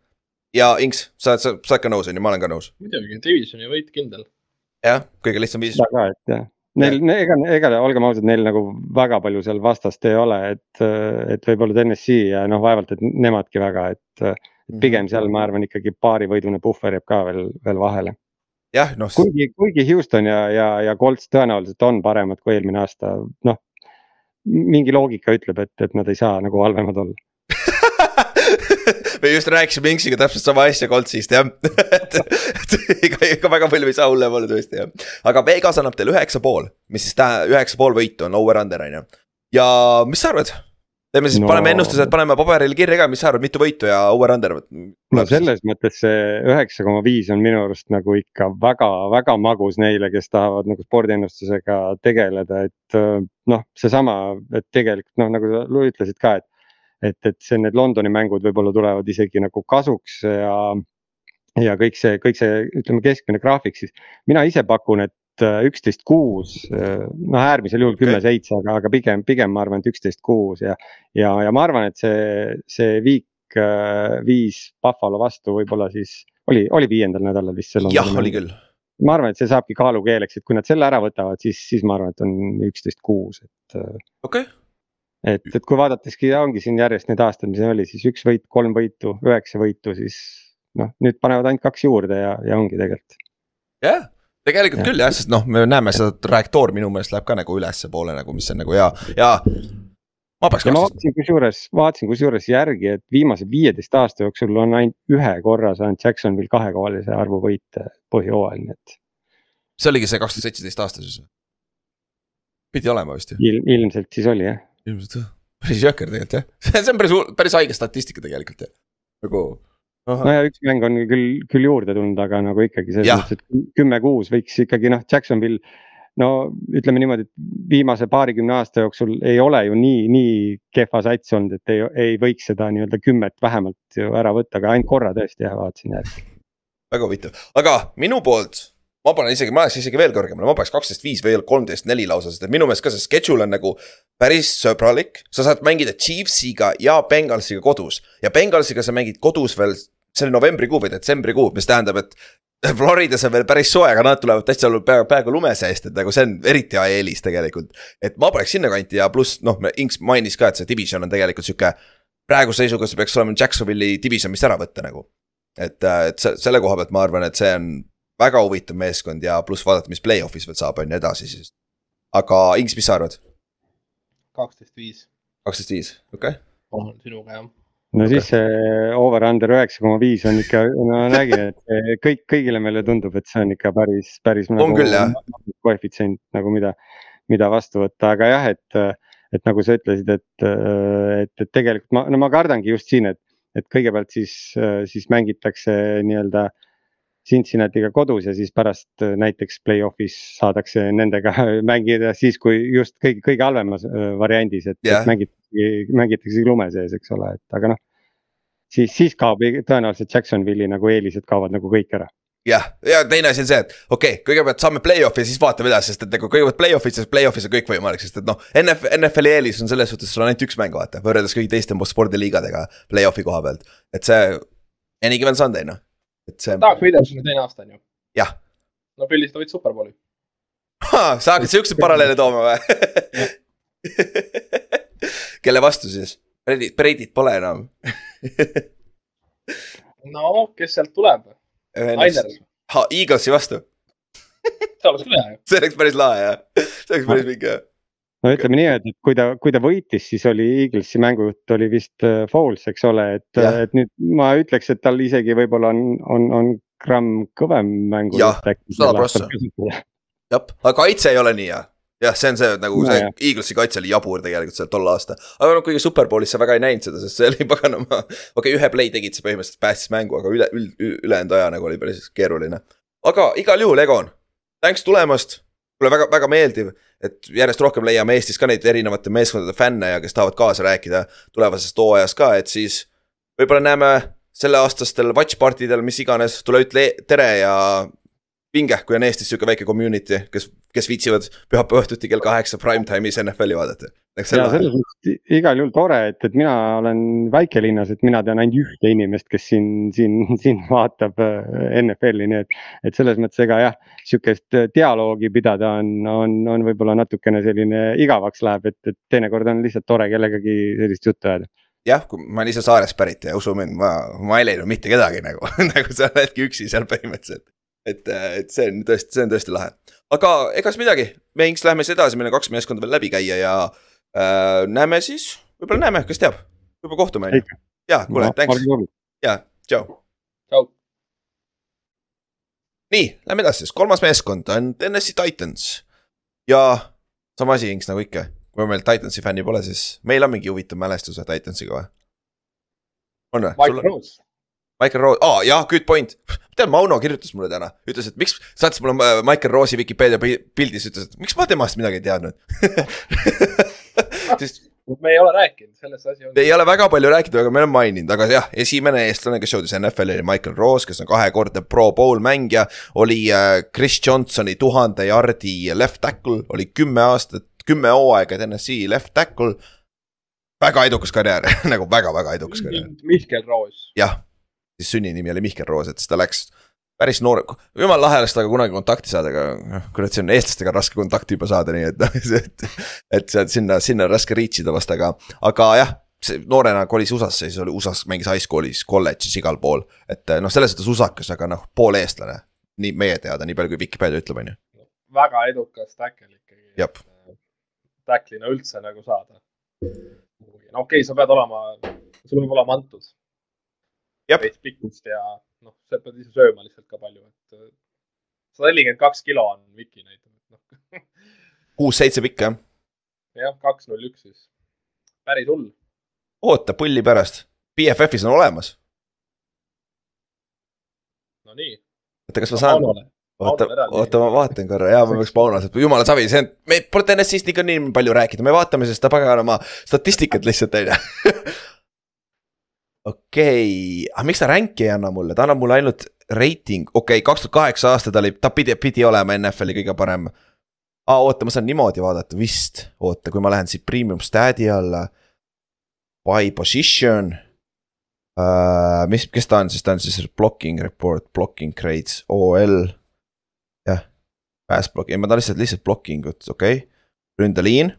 ja Inks, sa oled, sa, sa oled ka nõus, on ju, ma olen ka nõus. muidugi, divisioni võit kindel. jah, kõige lihtsam viis. väga, et jah Neil, ega, ega olgem ausad, neil nagu väga palju seal vastast ei ole, et, et võib-olla TNS-i ja noh, vaevalt, et nemadki väga, et. pigem seal ma arvan ikkagi paarivõidune puhver jääb ka veel, veel vahele jah, noh. kuigi, kuigi Houston ja, ja, ja Colts tõenäoliselt on paremad kui eelmine aasta, noh. mingi loogika ütleb, et, et nad ei saa nagu halvemad olla me just rääkisime Inksiga täpselt sama asja Coltsist jah et, et ega, ega väga palju ei saa hullem olla tõesti jah. aga Vegas annab teile üheksa pool, mis siis tähendab, üheksa pool võitu on over-under on ju. ja mis sa arvad? teeme siis no,, paneme ennustused, paneme paberile kirja ka, mis sa arvad, mitu võitu ja over-under? no selles mõttes see üheksa koma viis on minu arust nagu ikka väga-väga magus neile, kes tahavad nagu spordiennustusega tegeleda, et noh, seesama, et tegelikult noh, nagu sa ütlesid ka, et. Et, et see, need Londoni mängud võib-olla tulevad isegi nagu kasuks ja ja kõik see, kõik see, ütleme keskmine graafik, siis mina ise pakun, et Äh, üksteist kuus, äh, noh äärmisel juhul kümme seitse, aga, aga pigem, pigem ma arvan, et üksteist kuus ja. ja, ja ma arvan, et see, see viik äh, viis Buffalo vastu võib-olla siis oli, oli viiendal nädalal vist. jah, oli küll. ma arvan, et see saabki kaalukeeleks, et kui nad selle ära võtavad, siis, siis ma arvan, et on üksteist kuus, et. okei okay. Et, et kui vaadateski ongi siin järjest neid aastaid, mis oli siis üks võit, kolm võitu, üheksa võitu, siis noh, nüüd panevad ainult kaks juurde ja, ja ongi tegelikult. jah tegelikult ja. küll jah, sest noh, me näeme seda trajektoor minu meelest läheb ka nagu ülespoole nagu, mis on nagu hea, ja. ma peaks. ma vaatasin kusjuures, vaatasin kusjuures järgi, et viimase viieteist aasta jooksul on ainult ühe korra saanud Jacksonvil kahekohalise arvu võite põhjooajal, nii et. see oligi see kaks tuhat seitseteist aasta siis? pidi olema vist ju Il,. ilmselt siis oli jah. Ilmselt jah, päris jõhker tegelikult jah, see on päris, päris haige statistika tegelikult jah, nagu no ja üks mäng on küll, küll juurde tulnud, aga nagu ikkagi selles mõttes, et kümme-kuus võiks ikkagi noh, Jacksonville. no ütleme niimoodi, et viimase paarikümne aasta jooksul ei ole ju nii, nii kehva sats olnud, et ei, ei võiks seda nii-öelda kümmet vähemalt ju ära võtta, aga ainult korra tõesti jah, vaatasin järgi. väga huvitav, aga minu poolt ma panen isegi, ma läheks isegi veel kõrgemale, ma paneks kaksteist viis või kolmteist neli lausa, sest et minu meelest ka see schedule on nagu päris sõbralik. sa saad mängida Chiefsiga ja Bengalsiga kodus ja Bengalsiga sa mängid kodus veel, see oli novembrikuu või detsembrikuu, mis tähendab, et Floridas on veel päris soe, aga nad tulevad täitsa peaaegu, peaaegu lume seest, et nagu see on eriti hea eelis tegelikult. et ma paneks sinnakanti ja pluss noh, Inks mainis ka, et see division on tegelikult sihuke. praeguse seisuga see peaks olema Jacksonville'i division, mis ära võtta nagu. et, et se- selle koha pealt ma arvan, et see on väga huvitav meeskond ja pluss vaadata, mis play-off'is veel saab, on ju edasi siis. aga Inks, mis sa arvad? kaksteist viis, kaksteist viis, okei okay. olen sinuga jah. no Okei. siis see over-under üheksa koma viis on ikka, no nägin, et kõik, kõigile meile tundub, et see on ikka päris, päris. On küll, jah. koefitsient nagu mida, mida vastu võtta, aga jah, et, et nagu sa ütlesid, et, et, et tegelikult ma, no ma kardangi just siin, et, et kõigepealt siis, siis mängitakse nii-öelda. Cincinnatiga kodus ja siis pärast näiteks play-off'is saadakse nendega mängida siis, kui just kõige, kõige halvemas äh, variandis, et yeah. mängitaksegi, mängitaksegi lume sees, eks ole, et aga noh. siis, siis kaob tõenäoliselt Jacksonville'i nagu eelised kaovad nagu kõik ära. jah, ja teine asi on see, et okei okay,, kõigepealt saame play-off'i ja siis vaatame edasi, sest et nagu kõigepealt play-off'is, siis play-off'is on kõik võimalik, sest et noh. NF, NFL-i eelis on selles suhtes, sul on ainult üks mäng, vaata, võrreldes kõigi teiste spordiliigadega play-off'i koha pealt. et see, any given Sunday noh, et see. tahaks Williamsoni teine aasta on ju. jah, no Pillist võit superbowli. sa hakkad siukseid paralleele tooma või kelle vastu siis? Bredit, Bredit pole enam no kes sealt tuleb? Niners, Ha, Eaglesi vastu, see oleks küll hea ju. see oleks päris lahe jah, see oleks päris mingi jah. No ütleme nii, et, kui ta, kui ta võitis, siis oli Eaglesi mängujutt oli vist äh, Foles, eks ole, et, et nüüd ma ütleks, et tal isegi võib-olla on, on, on gramm kõvem mängu. Jah, sada prossa. jah, aga kaitse ei ole nii hea. jah, see on see nagu No see jah. Eaglesi kaitse oli jabur tegelikult seal tol aastal. aga noh, kuigi Superbowlis sa väga ei näinud seda, sest see oli paganama. okei okay,, ühe play tegid sa põhimõtteliselt päästis mängu, aga üle, üle, ülejäänud aja nagu oli päris keeruline. aga igal juhul, Egon, thanks tulemast. Mulle väga, väga meeldiv, et järjest rohkem leiame Eestis ka neid erinevate meeskondade fänne ja kes tahavad kaasa rääkida tulevasest hooajast ka, et siis. võib-olla näeme selleaastastel watch party del, mis iganes, tule ütle e- tere ja vinge, kui on Eestis sihuke väike community, kes, kes viitsivad pühapäeva õhtuti kell kaheksa prime time'is NFL-i vaadata. ja selles mõttes igal juhul tore, et, et mina olen väikelinnas, et mina tean ainult ühte inimest, kes siin, siin, siin vaatab äh, NFL-i, nii et. et selles mõttes ega jah, sihukest dialoogi pidada on, on, on võib-olla natukene selline igavaks läheb, et, et teinekord on lihtsalt tore kellegagi sellist juttu ajada. jah, kui ma olen ise saarest pärit ja usu mind, ma, ma ei leidnud mitte kedagi nagu, nagu sa oledki üksi seal põhimõtteliselt. et, et see on tõesti, see on tõesti lahe. aga ega siis midagi, me Inks läheme siis edasi, meil on kaks meeskonda veel läbi käia ja äh, näeme siis, võib-olla näeme, kes teab, võib-olla kohtume on ju. ja kuule, thanks ja tšau. tšau. nii, lähme edasi siis, kolmas meeskond on Tennessee Titans. ja sama asi, Inks nagu ikka, kui meil Titansi fänni pole, siis meil on mingi huvitav mälestus Titansiga või? on või? Mike Rose. Michael Rose, aa oh, jaa, good point. tead, Mauno kirjutas mulle täna, ütles, et miks, saatis mulle äh, Michael Rose'i Vikipeedia pi- pildis, ütles, et miks ma temast midagi ei teadnud sest me ei ole rääkinud, selles asi on. ei ole väga palju rääkinud, aga me oleme maininud, aga jah, esimene eestlane, kes jõudis NFL-i oli Michael Rose, kes on kahekordne Pro Bowl mängija. oli äh, Chris Johnsoni tuhande jardi left tackle, oli kümme aastat, kümme hooaega TNS-i left tackle. väga edukas karjäär nagu väga-väga edukas karjäär. Mihkel Roos. jah, siis sünninimi oli Mihkel Roos, et siis ta läks päris noor, jumala lahe oleks temaga kunagi kontakti saada, aga noh, kurat, see on eestlastega raske kontakti juba saada, nii et noh, et. et sealt sinna, sinna on raske reach ida vast, aga, aga jah, see noorena kolis USA-sse, siis oli USA-s mängis high school'is, kolledžis, igal pool. et noh, selles suhtes usakas, aga noh, pool eestlane. nii meie teada, nii palju kui Vikipeedia ütleb, on ju. väga edukas tackle ikkagi. Jep.. Tackle'ina üldse nagu saada. no okei okay,, sa pead olema, sul peab olema antud. Veits pikkust ja noh, sa pead ise sööma lihtsalt ka palju, et äh, sada nelikümmend kaks kilo on Viki näitab, et noh, kuus-seitse pikk jah, jah, kaks null üks siis. päris hull. oota pulli pärast, BFF-is on olemas. no nii. oota, kas ma saan, oota, oota, ma vaatan korra, jaa, ma peaks Paunalt, jumala savi, see on, me pole TNS-ist ikka nii palju rääkida, me vaatame seda paganama statistikat lihtsalt, on ju. okei, aga miks ta rank'i ei anna mulle, ta annab mulle ainult reiting, okei okay,, kaks tuhat kaheksa aasta ta oli, ta pidi, pidi olema NFL-i kõige parem. aa, oota, ma saan niimoodi vaadata vist, oota, kui ma lähen siit premium stat'i alla. By position uh,. mis, kes ta on siis, ta on siis blocking report, blocking grades, OL. jah, pass block, ei ma tahan lihtsalt, lihtsalt blocking ut, okei okay., ründeliin.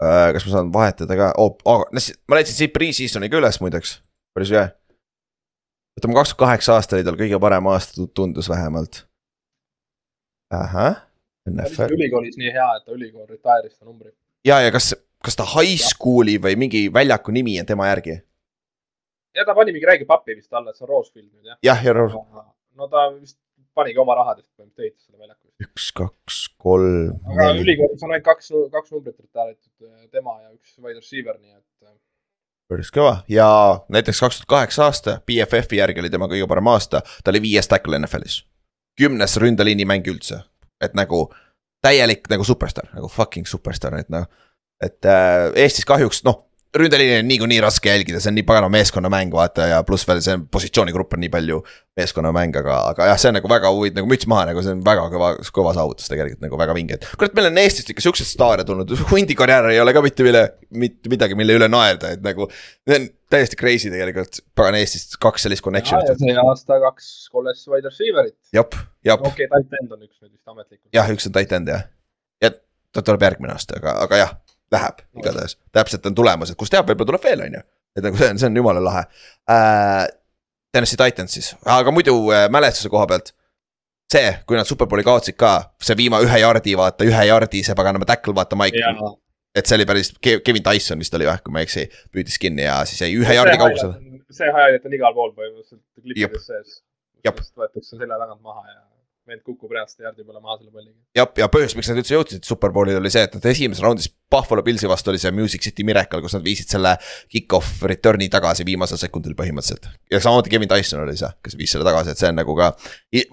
Kas ma saan vahetada ka oh,, oh, ma leidsin siit pre-season'i ka üles muideks, päris hea ütleme, kaks tuhat kaheksa aasta oli tal kõige parem aasta, tundus vähemalt. ahah, NFL. ülikoolis nii hea, et ta ülikool retire'is ta numbri. ja, ja kas, kas ta high school'i või mingi väljaku nimi on tema järgi? ja ta pani mingi räägi pappi vist alla, et see on Rosefield nüüd jah. jah, ja no ta vist panigi oma rahadest põhimõtteliselt ehitas selle väljaku. üks, kaks, kolm, aga ülikoolis on ainult kaks, kaks numbrit retire'itud, tema ja üks wide receiver, nii et. äh, päris kõva ja näiteks kaks tuhat kaheksa aasta BFF-i järgi oli tema kõige parem aasta, ta oli viies tackle NFL-is. kümnes ründeliini mäng üldse, et nagu täielik nagu superstaar, nagu fucking superstaar, et noh. et äh, Eestis kahjuks noh, ründeliini on niikuinii raske jälgida, see on nii pagana meeskonnamäng, vaata ja pluss veel see positsioonigrupp on nii palju meeskonnamäng, aga, aga jah, see on nagu väga huvitav, nagu müts maha, nagu see on väga kõva, kõva saavutus tegelikult nagu väga vinge, et kurat, meil on Eestist ikka siukseid staare tulnud, hundi karjäär ei ole ka mitte mille, mitte midagi, mille üle naerda, et nagu. see on täiesti crazy tegelikult, pagan Eestist kaks sellist connection'it, see aasta kaks kolles wide receiver'it. jep, jep, okei, tight end on üks nüüd vist ametlikult. jah, üks on tight end jah. ja ta tuleb järgmine aasta, aga, aga jah, läheb igatahes, täpselt on tulemas, et kus teab, võib-olla tuleb veel, on ju. et nagu see on, see on jumala lahe äh,. Tennessee Titans siis, aga muidu äh, mälestuse koha pealt. see, kui nad superbowli kaotsid ka, see viima ühe jardi, vaata ühe jardi, see paganama tackle, vaata Mike. et see oli päris, Kevin Tyson vist oli või, kui ma ei eksi, püüdis kinni ja siis jäi ühe jardi kaugusele.. see highlight on igal pool põhimõtteliselt klippides sees. Jep. võetakse selja tagant maha ja vend kukub reaalselt jardi peale maha selle palliga. jah, ja põhjus, miks nad üldse jõudsid superbowlile oli see, et nad esimeses raundis Buffalo Pillsi vastu oli see Music City Miracle, kus nad viisid selle kick-off return'i tagasi viimasel sekundil põhimõtteliselt. ja samamoodi Kevin Tyson oli see, kes viis selle tagasi, et see on nagu ka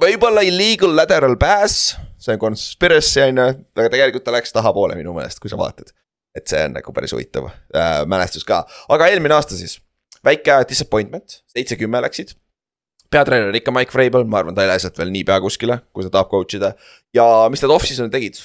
võib-olla illegal lateral pass, see on conspiracy on ju, aga tegelikult ta läks tahapoole minu meelest, kui sa vaatad. et see on nagu päris huvitav äh, mälestus ka, aga eelmine aasta siis, väike disappointment, seitse-kümme läksid peatreener on ikka Mike Vrabel, ma arvan, ta ei lähe sealt veel niipea kuskile, kui ta tahab coach ida. ja mis nad off-season'il tegid?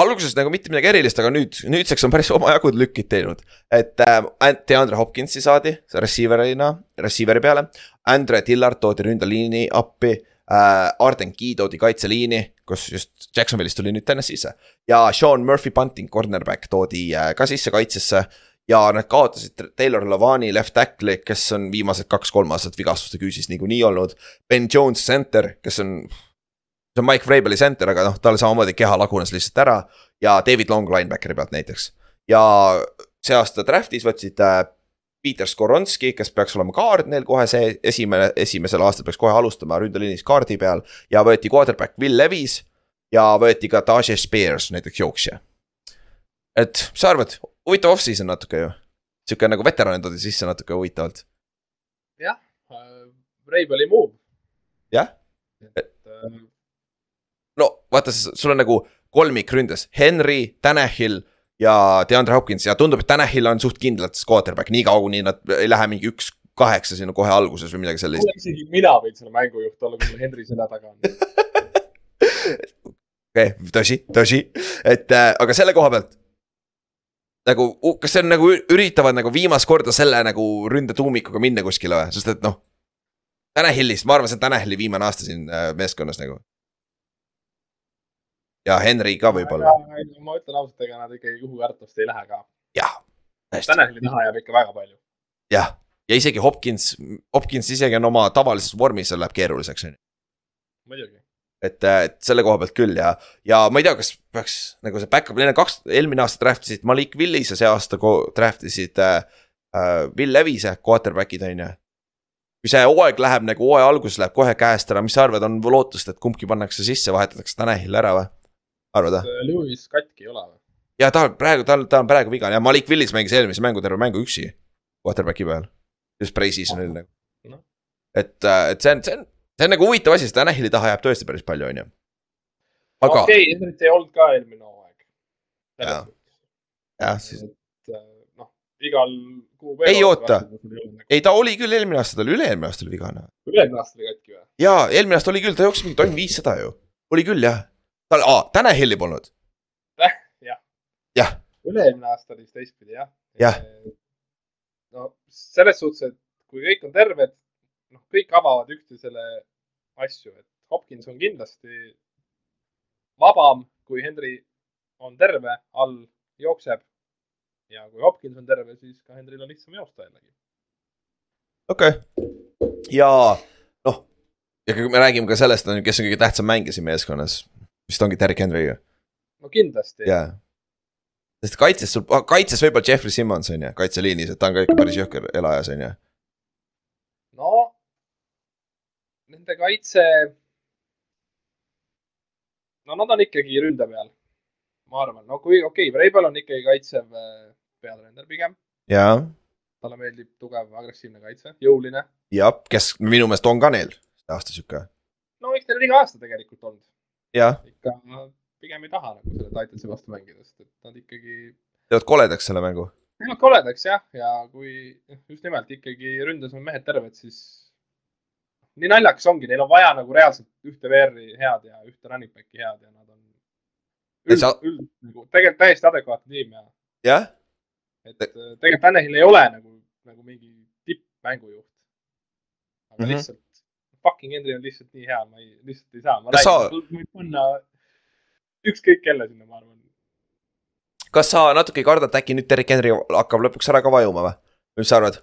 alguses nagu mitte midagi erilist, aga nüüd, nüüdseks on päris omajagu lükid teinud. et äh, DeAndre Hopkinsi saadi receiver'ina, receiver'i peale. Andre Tillard toodi ründeliini appi äh,. Arden Key toodi kaitseliini, kus just Jacksonville'ist tuli nüüd Tennessee'sse. ja Sean Murphy Bunting, cornerback toodi äh, ka sisse kaitsesse ja nad kaotasid Taylor Lavani left tackle'i, kes on viimased kaks-kolm aastat vigastuste küüsis niikuinii olnud. Ben Jones center, kes on, see on Mike Vrabeli center, aga noh, tal samamoodi keha lagunes lihtsalt ära. ja David Long linebackeri pealt näiteks. ja see aasta draft'is võtsid äh, Peter Skoronski, kes peaks olema kaard neil kohe see esimene, esimesel aastal peaks kohe alustama ründeliinis kaardi peal. ja võeti quarterback Will Levis ja võeti ka Tajay Spears näiteks jooksja. et mis sa arvad, huvitav off-season natuke ju. sihuke nagu veteranid toodi sisse natuke huvitavalt, jah, Reibeli move. jah. et äh, no vaata, sul on nagu kolmik ründes, Henry, Tanahil ja DeAndre Hopkins ja tundub, et Tanahil on suht kindlalt quarterback, nii kaua kuni nad ei lähe mingi üks kaheksa sinna kohe alguses või midagi sellist. isegi mina võin selle mängujuht olla, kui mul Henry selja taga on. okei okay,, tõsi, tõsi, et äh, aga selle koha pealt. nagu, kas see on nagu üritavad nagu viimast korda selle nagu ründetuumikuga minna kuskile või, sest et noh. Tanahillist, ma arvan, see on Tanahilli viimane aasta siin äh, meeskonnas nagu. ja Henry ka võib-olla, ma ütlen ausalt, ega nad ikkagi juhu kartust ei lähe ka. jah. hästi, Taneli taha jääb ikka väga palju. jah, ja isegi Hopkins, Hopkins isegi on oma tavalises vormis, läheb keeruliseks on ju. muidugi. et, et selle koha pealt küll ja, ja ma ei tea, kas peaks nagu see back-up, neil on kaks, eelmine aasta draft isid Malik Willis ja see aasta draft isid äh, äh, Will Levis'e, quarterback'id on ju. kui see hooaeg läheb nagu hooaja alguses läheb kohe käest ära, mis sa arvad, on lootust, et kumbki pannakse sisse, vahetatakse Tanahil ära või? arvad või? Lewis katki ei ole või? ja ta praegu, tal, ta on praegu vigane ja Malik Willis mängis eelmise mängu terve mängu üksi. Quarterback'i peal, just pre-season'il nagu Noh. et, et see on, see on, see on nagu huvitav asi, sest Tanahili taha jääb tõesti päris palju, on ju. aga. okei okay,, Henrit ei olnud ka eelmine hooaeg. jah, jah, siis. Äh, noh, igal kuu. ei oota, ei ta oli küll eelmine aasta, ta oli üle-eelmine aasta oli vigane. üle-eelmine aasta oli katki või? jaa, eelmine aasta oli küll, ta jooksis mingi tonn viissada ju, oli küll jah. tal, aa, Tanahili polnud. jah. jah. üle-eelmine aasta oli siis teistpidi jah. jah. no selles suhtes, et kui kõik on terved, noh, kõik avavad üksteisele asju, et Hopkins on kindlasti vabam, kui Henry on terve, all jookseb. ja kui Hopkins on terve, siis ka Henril on lihtsam joosta jällegi. okei okay., ja noh, ja kui me räägime ka sellest, kes on kõige tähtsam mängija siin meeskonnas, vist ongi Derek Henry ju. no kindlasti. jaa sest kaitses sul, kaitses võib-olla Jeffrey Simmons on ju, kaitseliinis, et ta on ka ikka päris jõhker elajas on ju no nende kaitse. no nad on ikkagi ründe peal, ma arvan, no kui okei okay,, Vreibel on ikkagi kaitsev äh, peatreener pigem. jaa. talle meeldib tugev agressiivne kaitse, jõuline. jah, kes minu meelest on ka neil see aasta sihuke. no eks neil iga aasta tegelikult olnud. ikka pigem ei taha nagu selle Titansi vastu mängida, sest et nad ikkagi. teevad koledaks selle mängu teevad koledaks jah, ja kui just nimelt ikkagi ründes on mehed terved, siis nii naljakas ongi, neil on vaja nagu reaalselt ühte VR-i head ja ühte running back'i head ja nad on üld, sa... üld, nagu tegelikult täiesti adekvaatne tiim ja. jah. et tegelikult Tanel ei ole nagu, nagu mingi tippmängujuht. aga mm -hmm. lihtsalt, fucking Henry on lihtsalt nii hea, ma ei, lihtsalt ei saa. ma räägin sa..., võib panna ükskõik kelle sinna, ma arvan kas sa natuke ei karda, et äkki nüüd Derek Henry hakkab lõpuks ära ka vajuma või? mis sa arvad?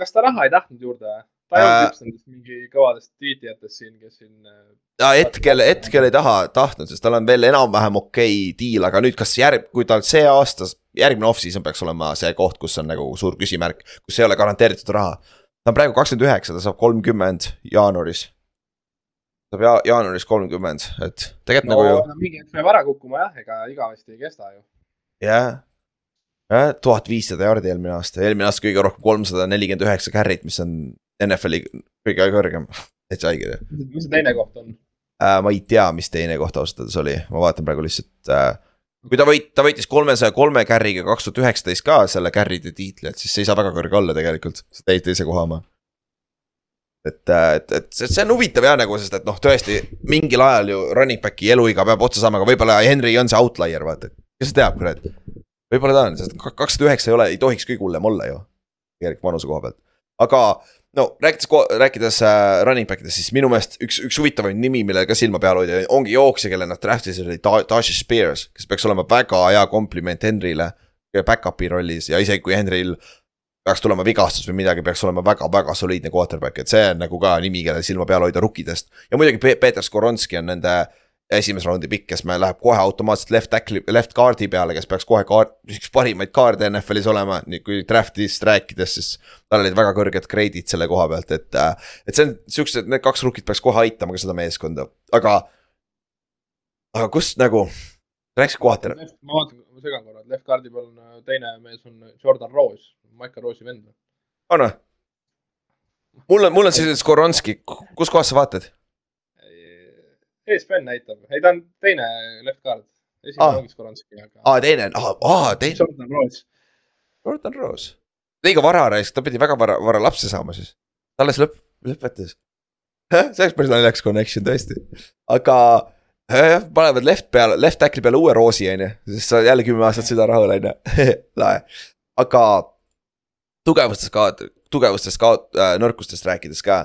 kas ta raha ei tahtnud juurde või? Ta ei olnud üks nendest mingi kõvadest tiitijatest siin, kes siin. Äh, ja hetkel, hetkel ei taha, tahtnud, sest tal on veel enam-vähem okei okay diil, aga nüüd, kas järg, kui tal see aasta, järgmine off-season peaks olema see koht, kus on nagu suur küsimärk, kus ei ole garanteeritud raha. ta on praegu kakskümmend üheksa, ta saab kolmkümmend jaanuaris. saab ja, jaanuaris kolmkümmend, et tegelikult no, nagu ju. mingi hetk peab ära kukkuma jah, ega igavesti ei kesta ju jah, jah, tuhat viissada jaardi eelmine aasta, eelmine aasta kõige rohkem kolmsada nelikümmend üheksa carry't, mis on NFL-i kõige kõrgem, täitsa haige. mis see teine koht on äh,? ma ei tea, mis teine koht ausalt öeldes oli, ma vaatan praegu lihtsalt äh, kui ta võit-, ta võitis kolmesaja kolme carry'ga kaks tuhat üheksateist ka selle carry'de tiitli, et siis see ei saa väga kõrge olla tegelikult, see täis teise koha oma. et, äh, et, et see, on huvitav jah nagu, sest et noh, tõesti mingil ajal ju running back'i eluiga peab otsa saama, aga võib-olla Henry on see outlier, vaata kes teab, kurat. võib-olla ta on, sest kakssada üheksa ei ole, ei tohiks kõige hullem olla ju. tegelikult vanuse koha pealt, aga no rääkides, rääkides äh, running back idest, siis minu meelest üks, üks huvitavaid nimi, millele ka silma peal hoida, ongi jooksja, kelle nad draft'isid, oli Tasha Spears, kes peaks olema väga hea kompliment Henryle. Back-up'i rollis ja isegi kui Henryl peaks tulema vigastus või midagi, peaks olema väga-väga soliidne quarterback, et see on nagu ka nimi, kelle silma peal hoida rukkidest. ja muidugi Peeter Skoronski on nende äh, esimese raundi pikk, kes me läheb kohe automaatselt left tackle'i, left guard'i peale, kes peaks kohe kaart, üks parimaid kaarde NFL-is olema, nii kui draft'ist rääkides, siis. tal olid väga kõrged grade'id selle koha pealt, et, et see on siuksed, need kaks rookit peaks kohe aitama ka seda meeskonda, aga. aga kust nagu, rääkis kohati. ma vaatan, ma segan korra, left guard'i peal on äh, teine mees on Jordan Rose, Maiko Rose'i vend. on või? mul on, mul on siis Skoronski, kus kohas sa vaatad? ESPN näitab, ei ta on teine left guard. esimene ah. ongi Skoronski, aga. aa, teine on, aa, teine. Jordan Rose. Jordan Rose. liiga vara raisk, ta pidi väga vara, vara lapse saama siis. ta alles lõpp, lõpetas. see oleks päris naljakas connection tõesti, aga jah, panevad left peale, left tackle'i peale uue Rose'i on ju, siis sa jälle kümme aastat süda rahul on ju, lahe. aga tugevustest ka, tugevustest ka äh,, nõrkustest rääkides ka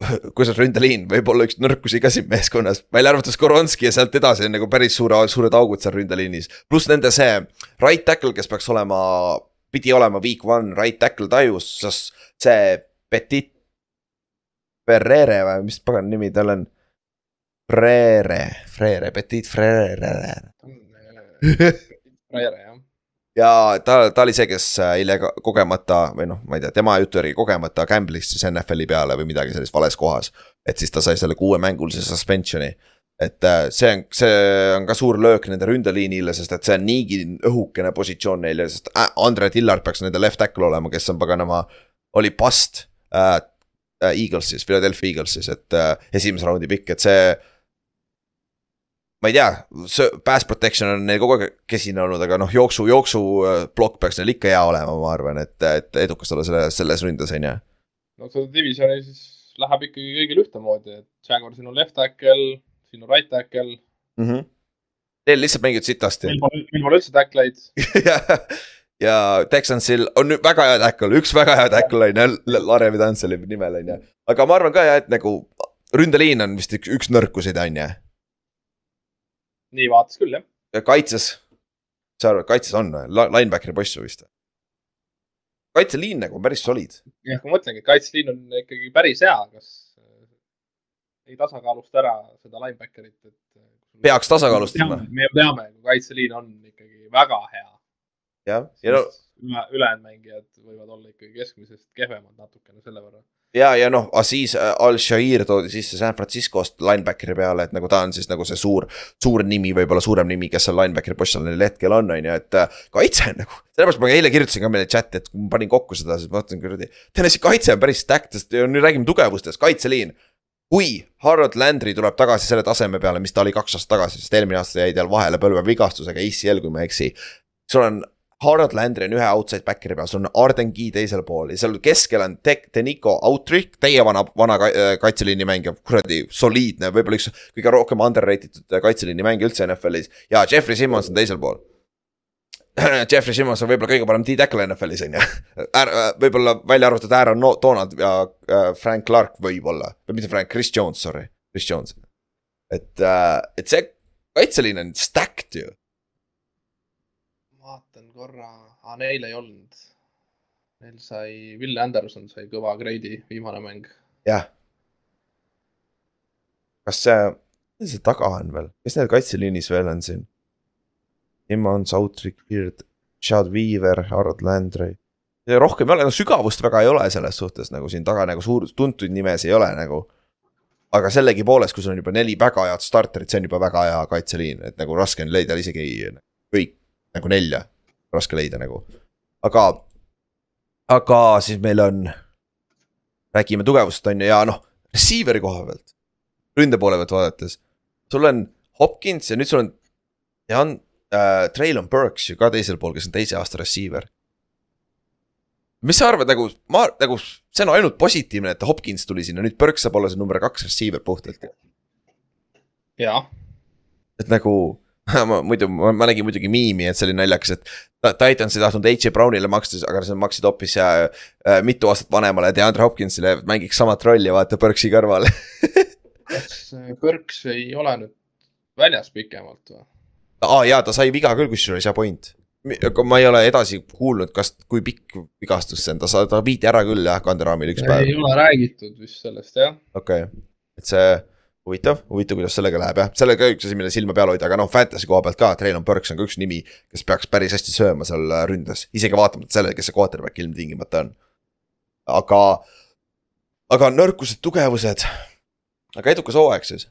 kuidas ründeliin võib olla üks nõrkusi ka siin meeskonnas, välja arvatud Skoronski ja sealt edasi on nagu päris suure, suured augud seal ründeliinis. pluss nende see right tackle, kes peaks olema, pidi olema week one right tackle tajus, sest see Petit Ferrere või mis pagan nimi tal on? Frere, Frere, Petit Frere. Frere jah ja ta, ta oli see, kes äh, eile kogemata või noh, ma ei tea, tema jutu järgi kogemata gamblis siis NFL-i peale või midagi sellist vales kohas. et siis ta sai selle kuuemängulise suspension'i. et äh, see on, see on ka suur löök nende ründeliinile, sest et see on niigi õhukene positsioon neile, sest äh, Andre Tillard peaks nende left tackle olema, kes on paganama, oli past äh,. Eaglesis, Philadelphia Eaglesis, et äh, esimese raundi pikk, et see. Ma ei tea, pass protection on neil kogu aeg kesine olnud, aga noh, jooksu, jooksu äh, plokk peaks neil ikka hea olema, ma arvan, et, et edukas olla selle, selles ründes, on ju. no seda divisioni siis läheb ikkagi kõigil ühtemoodi, et Jaguarsil on left tackle, siin on right tackle mm. -hmm. Neil lihtsalt mängivad sitasti meil pole, meil pole üldse tackleid ja Texansil on nüüd väga hea tackle, üks väga hea tackle on ju, Larevi Tantseli nimel on ju. aga ma arvan ka jah, et nagu ründeliin on vist üks, üks nõrkuseid on ju. Nii vaatas küll jah. kaitses, sa arvad, kaitses on või, linebackeri poiss vist? kaitseliin nagu on päris solid. jah, ma mõtlengi, et kaitseliin on ikkagi päris hea, kas ei tasakaalusta ära seda linebacker'it, et. peaks tasakaalustama. me teame, kui kaitseliin on ikkagi väga hea jah, ja no. üle, ülejäänud mängijad võivad olla ikkagi keskmisest kehvemad natukene selle võrra. ja, ja noh, Aziz äh, Al-Shair toodi sisse San Franciscost linebackeri peale, et nagu ta on siis nagu see suur, suur nimi, võib-olla suurem nimi, kes seal linebackeri postil neil hetkel on, on ju, et äh, kaitse on nagu. sellepärast ma eile kirjutasin ka meile chat'i, et kui ma panin kokku seda, siis ma mõtlesin kuradi. Tennessee kaitse on päris stacked, sest nüüd räägime tugevustest, kaitseliin kui Harold Landry tuleb tagasi selle taseme peale, mis ta oli kaks aastat tagasi, sest eelmine aasta jäi tal vahele põlvevigastusega ACL, kui ma ei eksi. sul on Harold Landry on ühe outside backeri peal, sul on Arden Key teisel pool ja seal keskel on Tek-, Denico Outrich, teie vana, vana äh, kaitseliini mängija, kuradi soliidne, võib-olla üks kõige rohkem underrated äh, kaitseliini mängija üldse NFL-is. ja Jeffrey Simmons on teisel pool. Jeffrey Simmons on võib-olla kõige parem D-tackle NFL-is on ju. Äh, võib-olla välja arvatud Aaron Donald ja Frank Clark võib-olla, või mitte Frank, Chris Jones, sorry, Chris Jones. et, et see kaitseliin on stacked ju korra, aa neil ei olnud. Neil sai, Will Anderson sai kõva grade'i, viimane mäng. jah. kas see, mis see taga on veel, kes neil kaitseliinis veel on siin? Immons, Outrick, Beard, Chad Weaver, Harold Landry. rohkem ei ole, no sügavust väga ei ole selles suhtes nagu siin taga nagu suur, tuntud nimesid ei ole nagu aga sellegipoolest, kui sul on juba neli väga head starterit, see on juba väga hea kaitseliin, et nagu raske on leida isegi kõik nagu nelja, raske leida nagu, aga. aga siis meil on, räägime tugevust on ju ja noh, receiver'i koha pealt. ründe poole pealt vaadates, sul on Hopkins ja nüüd sul on, ja on äh, Traylon Burks ju ka teisel pool, kes on teise aasta receiver mis sa arvad, nagu ma, nagu see on ainult positiivne, et Hopkins tuli sinna, nüüd Burks saab olla see number kaks receiver puhtalt. jah. et nagu ma muidu, ma nägin muidugi miimi, et see oli naljakas, et. Titans ei tahtnud H. Brownile maksta, aga nad maksid hoopis äh, äh, mitu aastat vanemale DeAndre Hopkinsile, mängiks samat rolli, vaata Berksi kõrval kas Berks ei ole nüüd väljas pikemalt või? aa ah, jaa, ta sai viga küll, kusjuures hea point. ma ei ole edasi kuulnud, kas, kui pikk vigastus see on, ta, ta viidi ära küll jah, kanderaamil üks päev. ei ole räägitud vist sellest jah. okei okay., et see huvitav, huvitav, kuidas sellega läheb jah, sellega üks asi, mille silma peal hoida, aga noh, fantasy koha pealt ka, Traylon Burks on ka üks nimi, kes peaks päris hästi sööma seal äh, ründes, isegi vaatamata sellele, kes see quarterback ilmtingimata on. aga, aga nõrkused, tugevused, aga edukas hooaeg siis?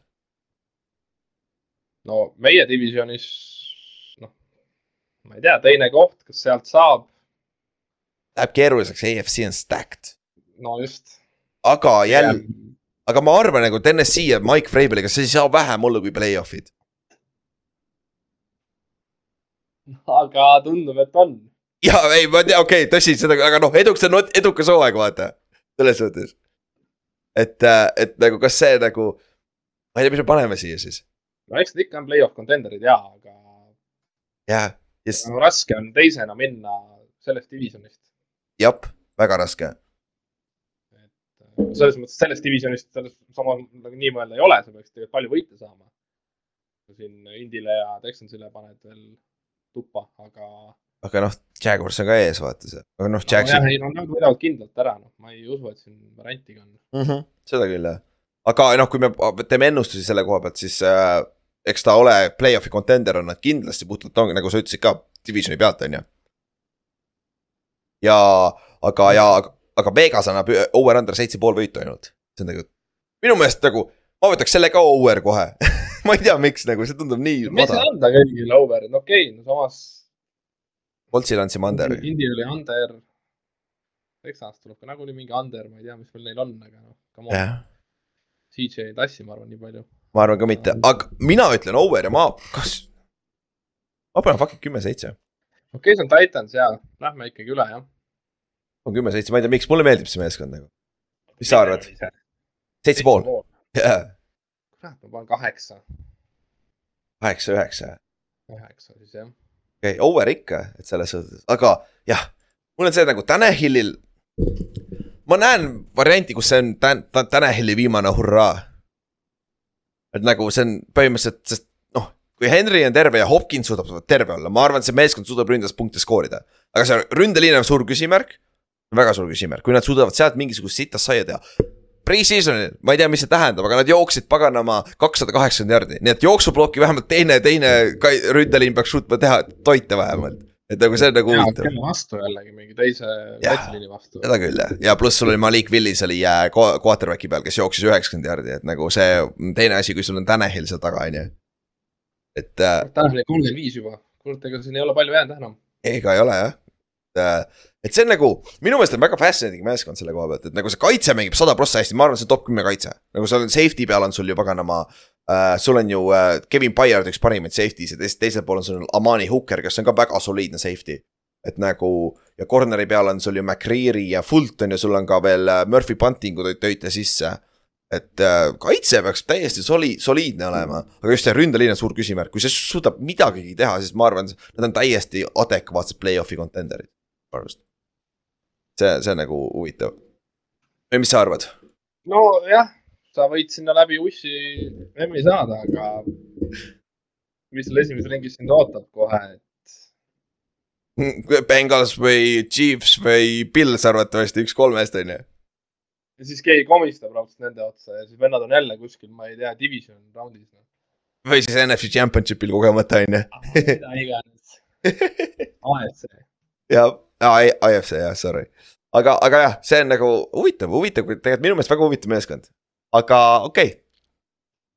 no meie divisjonis, noh, ma ei tea, teine koht, kas sealt saab? Läheb keeruliseks, AFC on stacked. no just. aga jälle aga ma arvan nagu TNS-i ja Mike Vrabeliga, see ei saa vähem olla kui play-off'id. aga tundub, et on. ja ei, ma tean, okei okay,, tõsi, seda, aga noh, edukas on edukas hooaeg, vaata, selles mõttes. et, äh, et nagu, kas see nagu, ma ei tea, mis me paneme siia siis. no eks nad ikka on play-off contender'id jaa, aga. jah, yes. Nagu raske on teisena minna sellest divisjonist. jah, väga raske selles mõttes sellest divisjonist, selles samas nagu nii mõelda ei ole, sa peaks tegelikult palju võite saama. siin Indile ja Texansile paned veel tuppa, aga. aga noh, Jaguars on ka ees, vaata see, aga noh, Jackson no,. ei no nad võidavad kindlalt ära, noh, ma ei usu, et siin variantiga on mm. -hmm, seda küll jah, aga noh, kui me teeme ennustusi selle koha pealt, siis äh, eks ta ole play-off'i contender on nad kindlasti puhtalt ongi, nagu sa ütlesid ka, divisioni pealt, on ju. ja, aga, ja aga Vegas annab over-under seitse pool võitu ainult, see on nagu, minu meelest nagu, ma võtaks selle ka over kohe ma ei tea, miks nagu see tundub nii no,. mis anda kõigile over, no okei okay,, no samas. Coltsil andsime under. Indi oli under. Texans tuleb ka nagunii mingi under, ma ei tea, mis veel neil on, aga noh, come on, jah, CJ ei tassi, ma arvan, nii palju. ma arvan ka mitte, aga mina ütlen over ja ma, kas. ma panen fucking kümme-seitse, okei okay,, see on Titans ja lähme ikkagi üle jah. On kümme-seitse, ma ei tea, miks, mulle meeldib see meeskond nagu. mis sa arvad?? seitse pool,? kurat, ma panen kaheksa, kaheksa, üheksa üheksa siis jah. okei okay,, over ikka, et selles suhtes, aga jah, mul on see nagu Tanahillil. ma näen varianti, kus see on Tan-, Tanahilli viimane hurraa. et nagu see on põhimõtteliselt, sest noh, kui Henry on terve ja Hopkins suudab terve olla, ma arvan, et see meeskond suudab ründas punkte skoorida. aga see ründeliin on suur küsimärk, väga suur küsimärk, kui nad suudavad sealt mingisugust sitast saia teha. Pre-season'il, ma ei tea, mis see tähendab, aga nad jooksid paganama kakssada kaheksakümmend jardi, nii et jooksuplokki vähemalt teine, teine ründeliin peaks suutma teha, toita vähemalt. et nagu see on nagu huvitav, vastu jällegi, mingi teise kaitseliini vastu. seda küll jah, ja pluss sul oli Malik Willis oli äh, quarterback'i peal, kes jooksis üheksakümmend jardi, et nagu see teine asi, kui sul on Tanahil seal taga, on ju. et äh, täna oli kolmkümmend viis juba, kurat, ega siin ei ole palju jäänud enam. ega ei ole jah. Et see on nagu, minu meelest on väga fascinating meeskond selle koha pealt, et nagu see kaitse mängib sada prossa hästi, ma arvan, see on top kümme kaitse. nagu seal on safety peal on sul ju paganama äh,. sul on ju äh, Kevin Byard üks parimaid safety'sid ja teisel, teisel pool on sul Amani Hooker, kes on ka väga soliidne safety. et nagu ja corner'i peal on sul ju McCreary ja Fulton ja sul on ka veel äh, Murphy Buntingu tõite sisse. et äh, kaitse peaks täiesti soli-, soliidne olema, aga just see ründeliin on suur küsimärk, kui see suudab midagigi teha, siis ma arvan, nad on täiesti adekvaatsed play-off'i contender'id, minu arust. see, see on nagu huvitav. või mis sa arvad? nojah, sa võid sinna läbi ussi M-i saada, aga mis seal esimeses ringis sind ootab kohe, et Bengals või Chiefs või Pils arvatavasti üks kolmest on ju. ja siis keegi komistab raudselt nende otsa ja siis vennad on jälle kuskil, ma ei tea, division round'is no.. või siis NFC Championship'il kogemata on ju. mida iganes. AFC. ja, IFC jah, sorry. aga, aga jah, see on nagu huvitav, huvitav, tegelikult minu meelest väga huvitav meeskond. aga okei okay..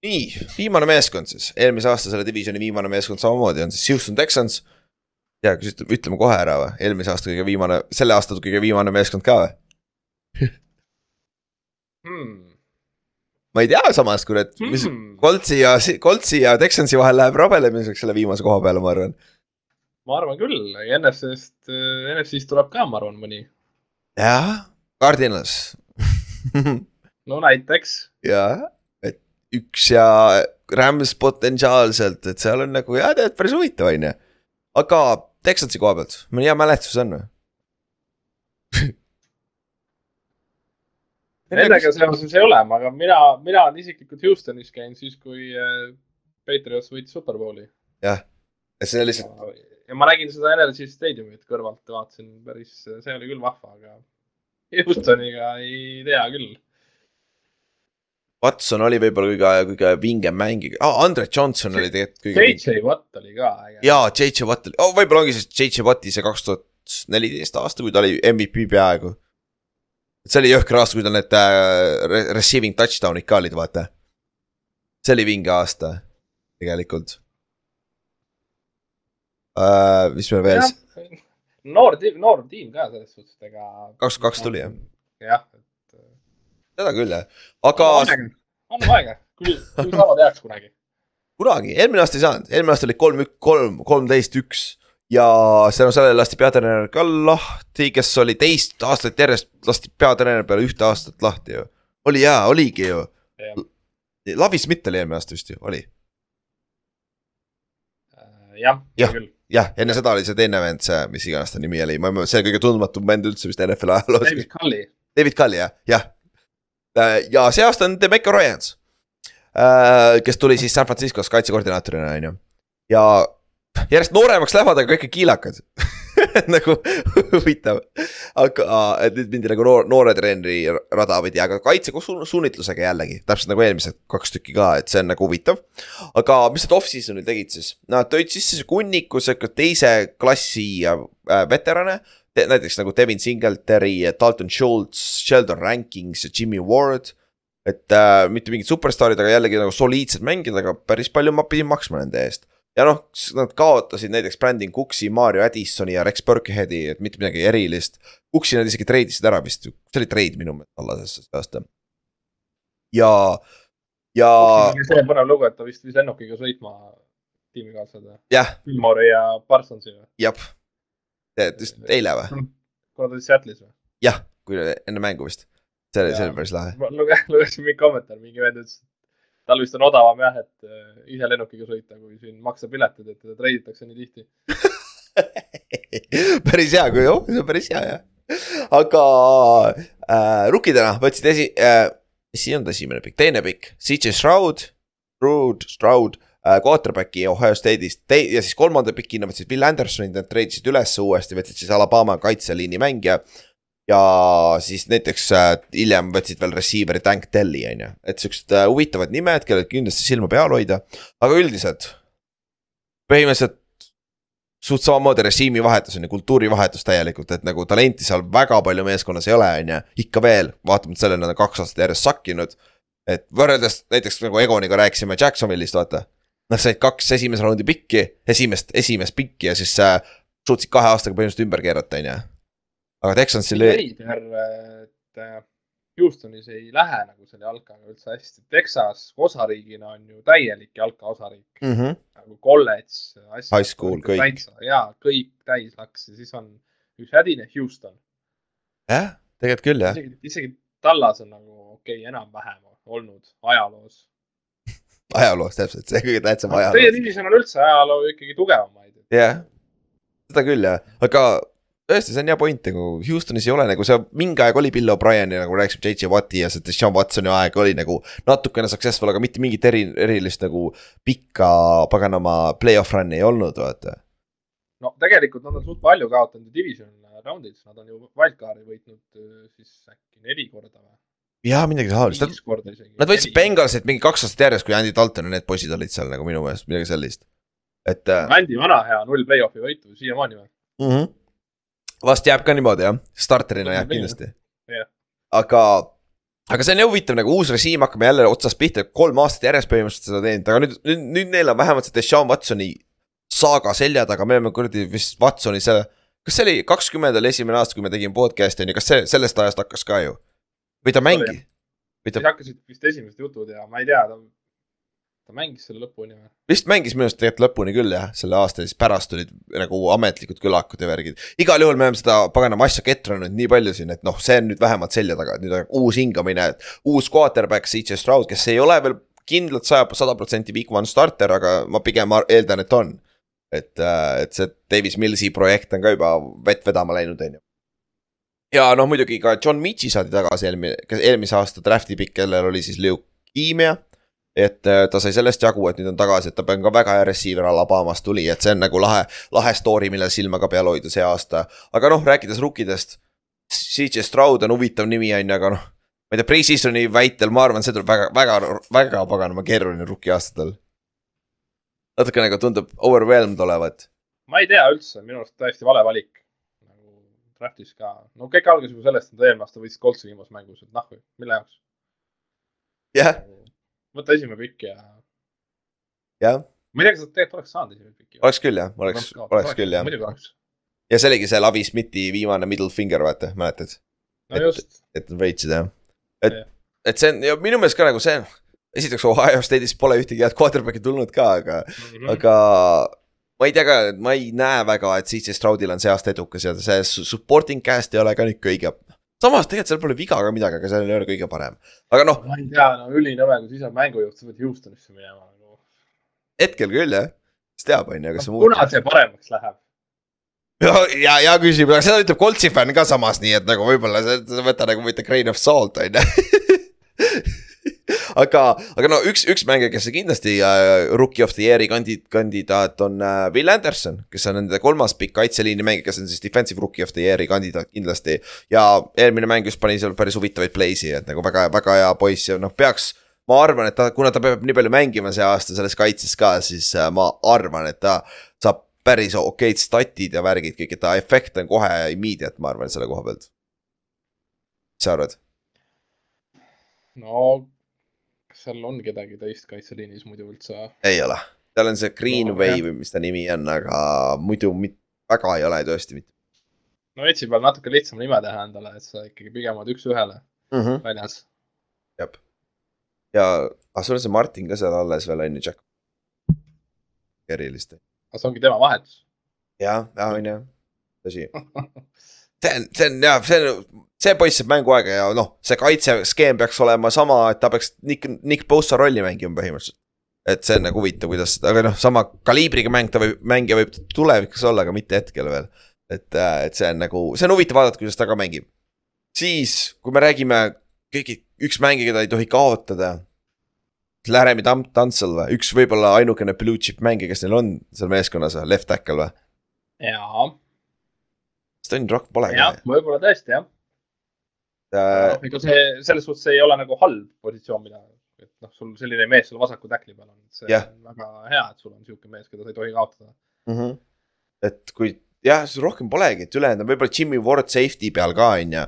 nii, viimane meeskond siis, eelmise aasta selle divisioni viimane meeskond samamoodi on siis Houston Texans. ja kas ütleme, ütleme kohe ära või, eelmise aasta kõige viimane, selle aasta kõige viimane meeskond ka või? Hmm. ma ei tea samas, kurat, mis Hmm. Coltsi ja, Coltsi ja Texansi vahel läheb rabelemiseks selle viimase koha peale, ma arvan. Ma arvan küll, NFC-st, NFC-st tuleb ka, ma arvan, mõni. jah, Cardinals no näiteks. jah, et üks ja Rams potentsiaalselt, et seal on nagu jah, tead päris huvitav on ju. aga Texansi koha pealt, mõni hea mälestus on või? Nendega seoses ei ole, aga mina, mina olen isiklikult Houstonis käinud siis, kui äh, Patriots võitis Superbowli. jah, et see lihtsalt, ja ma nägin seda Energy Stadiumit kõrvalt, vaatasin päris, see oli küll vahva, aga Houstoniga ei tea küll. Watson oli võib-olla kõige, kõige vingem mängija ah,, Andre Johnson oli tegelikult kõige. JJ Watt oli ka äge. jaa, JJ Watt oli oh,, võib-olla ongi siis JJ Watti see kaks tuhat neliteist aasta, kui ta oli MVP peaaegu. see oli jõhker aasta, kui tal need äh, receiving touchdown'id ka olid, vaata. see oli vinge aasta, tegelikult uh,. mis meil veel, noor tiim, noor tiim ka selles suhtes, ega. kaks, kaks tuli jah, jah, et. seda küll jah, aga anname aega, küll, küll saavad heaks kunagi. kunagi, eelmine aasta ei saanud, eelmine aasta oli kolm, kolm, kolmteist, üks. ja tänu sellele lasti peatreener ka lahti, kes oli teist aastat järjest lasti peatreener peale ühte aastat lahti ju. oli jaa, oligi ju. Lavi Schmidt oli eelmine aasta vist ju, oli. Äh, jah, Jah. küll. jah, enne seda oli see teine vend, see, mis iganes ta nimi oli, ma ei mäleta, see kõige tundmatum vend üldse vist NFL ajaloos. David Cully. David Cully jah, jah. ja see aasta on Demeco Ryans. kes tuli siis San Franciscos kaitsekoordinaatorina on ju. ja järjest nooremaks lähevad, aga ikka kiilakad nagu huvitav, aga et nüüd mindi nagu noor, noore treeneri rada pidi, aga kaitsesuunitlusega jällegi, täpselt nagu eelmised kaks tükki ka, et see on nagu huvitav. aga mis nad off-season'il tegid siis, nad tõid sisse kunniku sihuke teise klassi äh, veterane. näiteks nagu Devin Singletary, Dalton Schultz, Sheldon Rankings Jimmy Ward. et äh, mitte mingid superstaarid, aga jällegi nagu soliidsed mängijad, aga päris palju ma pidin maksma nende eest. Ja noh, nad kaotasid näiteks Brandon Cooksi, Mario Addisoni ja Rex Burkheadi, et mitte midagi erilist. Cooksi nad isegi treidisid ära vist, see oli treid minu meelest Allases see aasta. ja, ja see põnev lugu, et ta vist viis lennukiga sõitma tiimikaaslased, jah, Fillmori ja Parsonsi või? jah. just eile või? kuna ta oli Seattle'is või? jah, kui enne mängu vist. see oli, see oli päris lahe. lugesin mingi kommentaar, mingi vend ütles, et tal vist on odavam jah, et äh, ise lennukiga sõita, kui siin maksta piletid, et teda treiditakse nii tihti. päris hea, kui oh, see on päris hea jah. aga äh, rukkidena võtsid esi- äh,, mis siin on ta esimene pikk, teine pikk, CJ Stroud, Stroud, Stroud äh,. Quarterbacki Ohio State'ist Te ja siis kolmanda pikina võtsid Will Andersonit, nad treidisid üles uuesti, võtsid siis Alabama kaitseliini mängija. Ja siis näiteks äh, hiljem võtsid veel receiver'i Tank Delli on ju, et siuksed äh, huvitavad nimed, kellel kindlasti silma peal hoida, aga üldiselt. põhimõtteliselt suht samamoodi režiimi vahetus on ju, kultuurivahetus täielikult, et nagu talenti seal väga palju meeskonnas ei ole, on ju, ikka veel, vaatamata sellele nad on kaks aastat järjest sakkinud. et võrreldes näiteks nagu Egoniga rääkisime Jacksonville'ist, vaata. Nad said kaks esimese raundi pikki, esimest, esimest pikki ja siis äh, suutsid kahe aastaga põhimõtteliselt ümber keerata, on ju. Aga Texansil veider, et äh, Houstonis ei lähe nagu selle jalkaga üldse hästi. Texas osariigina on ju täielik jalka osariik, mm -hmm. nagu kolledž. High school, kõik.. ja kõik täis laks ja siis on üks hädine Houston. jah, tegelikult küll jah, isegi, isegi Tallas on nagu okei okay,, enam-vähem olnud ajaloos. ajaloos täpselt, see kõige tähtsam Teie ajaloos. division on üldse ajaloo ikkagi tugevamaid. jah, seda küll jah, aga tõesti, see on hea point nagu Houstonis ei ole nagu see mingi aeg oli Bill O'Brien'i nagu rääkisime JJ Watti ja see Deshaun Watsoni aeg oli nagu natukene successful, aga mitte mingit eri, erilist nagu pikka paganama play-off run'i ei olnud, vaata. no tegelikult nad on suht palju kaotanud division round'is, nad on ju wildcard'i võitnud äh, siis äkki neli korda või? jaa, midagi taolist, nad, nad võtsid. Bengalsit mingi kaks aastat järjest, kui Andy Dalton ja need poisid olid seal nagu minu meelest midagi sellist. et äh, Andy Vanahea null play-off'i võitu siiamaani või? mm. -hmm. Vast jääb ka niimoodi jah, starterina jääb kindlasti. Aga, aga see on jah huvitav nagu uus režiim, hakkame jälle otsast pihta, kolm aastat järjest põhimõtteliselt seda teinud, aga nüüd, nüüd, nüüd neil on vähemalt see Deshaun Watsoni saaga selja taga, me oleme kuradi vist Watsoni see. kas see oli kakskümmend oli esimene aasta, kui me tegime podcast'i on ju, kas see sellest ajast hakkas ka ju? või ta mängis? või ta hakkasid vist esimesed jutud ja ma ei tea, ta, ta mängis selle lõpuni või? vist mängis minu arust tegelikult lõpuni küll jah, selle aasta ja siis pärast tulid nagu ametlikud kõlakud ja värgid. igal juhul me oleme seda paganama asja ketranud nii palju siin, et noh, see on nüüd vähemalt selja taga, et nüüd on uus hingamine, uus quarterback, CJ Stroud, kes ei ole veel kindlalt saja, sada protsenti week one starter, aga ma pigem eeldan, et on. et, et see Davis Millsi projekt on ka juba vett vedama läinud, on ju. ja noh, muidugi ka John Mitch'i saadi tagasi eelmine, eelmise aasta draft'i pikk, kellel oli siis leukeemia et äh, ta sai sellest jagu, et nüüd on tagasi, et ta on ka väga hea receiver Alabamast tuli, et see on nagu lahe, lahe story, millel silma ka peal hoida see aasta. aga noh, rääkides rukkidest, CJ Stroud on huvitav nimi, on ju, aga noh. ma ei tea, pre-season'i väitel, ma arvan, see tuleb väga, väga, väga paganama keeruline rukki aastatel. natuke nagu tundub overwhelmed olevat. ma ei tea üldse, minu arust täiesti vale valik. nagu draft'is ka, no kõik algas juba sellest, et eelmine aasta võitsid Coltsi viimases mängus, et noh, mille jaoks. jah, võta esimene pikk ja jah, ma ei tea, kas nad tegelikult oleks saanud esimene pikk. oleks küll jah, oleks, oleks küll jah. muidugi oleks. ja see oligi see Lavi Smithi viimane middle finger, vaata, mäletad? no Et- just, et nad võitsid jah, et Jah., et see on ja minu meelest ka nagu see esiteks Ohio State'is pole ühtegi head quarterback'i tulnud ka, aga mm, Mhm. aga. ma ei tea ka, ma ei näe väga, et CJ Stroudil on see aasta edukas ja see su- supporting cast ei ole ka nüüd kõige. Samas tegelikult seal pole viga ka midagi, aga seal ei ole kõige parem. aga noh, ma ei tea, no ülinõme, kui siis on mängujuht, sa pead Houstonisse minema nagu. hetkel küll jah, kes teab, on ju, kas see kuna muutub. see paremaks läheb? ja, ja, hea küsimus, aga seda ütleb Coltsi fänn ka samas, nii et nagu võib-olla sa võta nagu mitte grain of salt on ju. aga, aga no üks, üks mängija, kes kindlasti äh, rookie of the year'i kandi-, kandidaat on äh, Will Anderson, kes on nende kolmas pikk kaitseliini mängija, kes on siis defensive rookie of the year'i kandidaat kindlasti. ja eelmine mäng just pani seal päris huvitavaid play'si, et nagu väga, väga hea poiss ja noh, peaks ma arvan, et ta, kuna ta peab nii palju mängima see aasta selles kaitses ka, siis äh, ma arvan, et ta saab päris okeid statid ja värgid kõik, et ta efekt on kohe immediate, ma arvan, selle koha pealt. mis sa arvad? no, kas seal on kedagi teist kaitseliinis muidu üldse? ei ole, tal on see Greenway No, või mis ta nimi on, aga muidu mit- väga ei ole tõesti mitte no Etsi peal natuke lihtsam nime teha endale, et sa ikkagi pigem oled üks-ühele mm. -hmm. väljas. ja, aga sul on see Martin ka seal alles veel on ju, Jack. erilist. aga see ongi tema vahetus. jah, on ju, tõsi. see on, see on jah, see on, see poiss saab mänguaega ja noh, see kaitseskeem peaks olema sama, et ta peaks Nick, Nick Bosa rolli mängima põhimõtteliselt. et see on nagu huvitav, kuidas, aga noh, sama kaliibriga mäng ta võib, mängija võib tulevikus olla, aga mitte hetkel veel. et, et see on nagu, see on huvitav vaadata, kuidas ta ka mängib. siis, kui me räägime keegi, üks mängija, keda ei tohi kaotada. Laramie Tam-, Tansel või, üks võib-olla ainukene blue chip mängija, kes neil on seal meeskonnas left tackle või? jaa, Sten Rock pole jah, võib-olla tõesti jah. äh,. ega see, selles suhtes ei ole nagu halb positsioon, mida, et noh, sul selline mees seal vasaku täkli peal on, see Jah. on väga hea, et sul on sihuke mees, keda sa ei tohi kaotada. Mm -hmm. et kui jah, rohkem polegi, et ülejäänud on võib-olla Jimmy Ward safety peal ka on ju.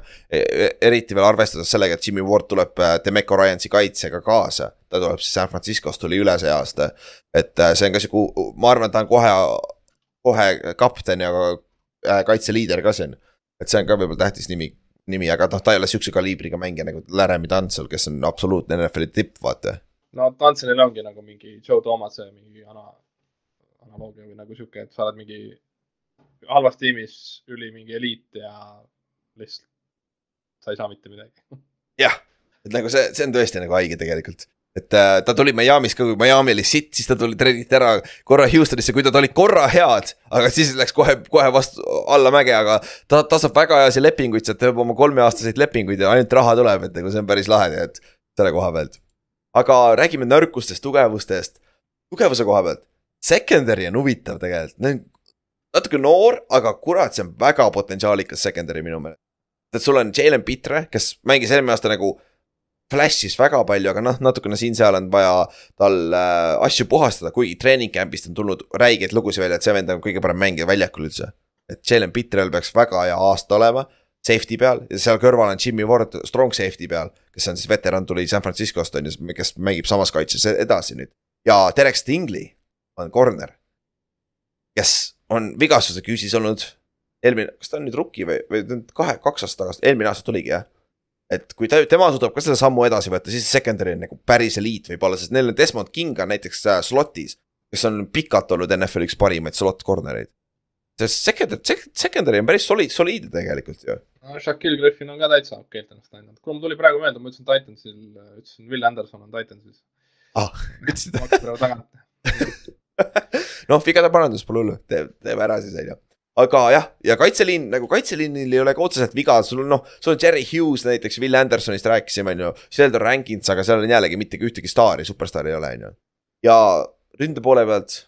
eriti veel arvestades sellega, et Jimmy Ward tuleb äh, Demeco Ryansi kaitsega kaasa. ta tuleb siis San Franciscost tuli üle see aasta. et äh, see on ka sihuke, ma arvan, et ta on kohe, kohe kapten ja äh, kaitseliider ka siin. et see on ka võib-olla tähtis nimi, nimi, aga noh, ta ei ole sihukese kaliibriga mängija nagu Laramie Tunsil, kes on absoluutne NFL-i tipp, vaata. no Tansenil ongi nagu mingi Joe Thomas'e mingi ana-, analoogia või nagu sihuke, et sa oled mingi halvas tiimis üli mingi eliit ja lihtsalt sa ei saa mitte midagi. jah, et nagu see, see on tõesti nagu haige tegelikult. Et äh, ta tuli Miami's ka, kui Miami oli sitt, siis ta tuli, treeniti ära korra Houstonisse, kui ta olid korra head. aga siis läks kohe, kohe vastu allamäge, aga ta, ta saab väga heasi lepinguid, sealt teeb oma kolmeaastaseid lepinguid ja ainult raha tuleb, et nagu see on päris lahe, nii et selle koha pealt. aga räägime nõrkustest, tugevustest, tugevuse koha pealt. Secondary on huvitav tegelikult, natuke noor, aga kurat, see on väga potentsiaalikas secondary minu meelest. et sul on Jalen Pitre, kes mängis eelmine aasta nagu flash'is väga palju, aga noh, natukene siin-seal on vaja tal äh, asju puhastada, kuigi treening camp'ist on tulnud räigeid lugusid välja, et see vend on kõige parem mängija väljakul üldse. et Jalen Pitrel peaks väga hea aasta olema, safety peal ja seal kõrval on Jimmy Ward strong safety peal, kes on siis veteran, tuli San Franciscost on ju, kes mängib samas kaitses edasi nüüd. ja Derek Stingley on corner, kes on vigastuse küüsis olnud eelmine, kas ta on nüüd rookie või, või kahe, kaks aastat tagasi, eelmine aasta tuligi jah. Et kui ta, tema suudab ka selle sammu edasi võtta, siis secondary on nagu päris eliit võib-olla, sest neil on Desmond King on näiteks äh, slot'is. kes on pikalt olnud NFL-i üks parimaid slot corner'eid. sest secondary, secondary on päris soliid, soliidne tegelikult ju. no Shaquille Griffin on ka täitsa okeilt ennast näidanud. kuule, mul tuli praegu meelde, ma ütlesin Titansil, ütlesin Will Anderson on Titansis. ah, ütlesid noh, vigade parandus pole hullu, teeme, teeme ära siis on ju. Aga jah, ja kaitseliin nagu kaitseliinil ei ole ka otseselt viga, sul on noh, sul on Jerry Hughes näiteks, Will Andersonist rääkisime, on ju. Sheldon Rankins, aga seal on jällegi mitte ühtegi staari, superstaari ei ole, on ju. ja ründe poole pealt.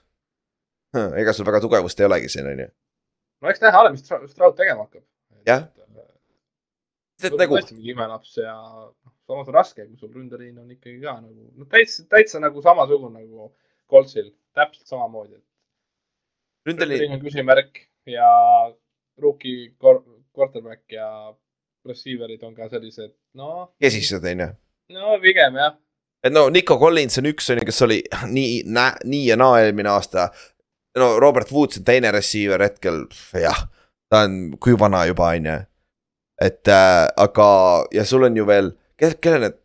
ega sul väga tugevust ei olegi siin, on ju. no eks näha ole, mis Stroud tegema hakkab. Jah. nagu. nagu, tõesti mingi imelaps ja noh, samas on raske, kui sul ründeliin on ikkagi ka nagu, no täitsa, täitsa nagu samasugune nagu Coltsil, täpselt samamoodi. ründeliin on küsimärk ja rookie quarterback ja receiver'id on ka sellised, noh, kesised, on ju. no pigem jah. et no Nico Collins on üks, on ju, kes oli nii, nii ja naa eelmine aasta. no Robert Woods on teine receiver hetkel, jah, ta on kui vana juba, on ju. et äh, aga, ja sul on ju veel, kes, kellel need,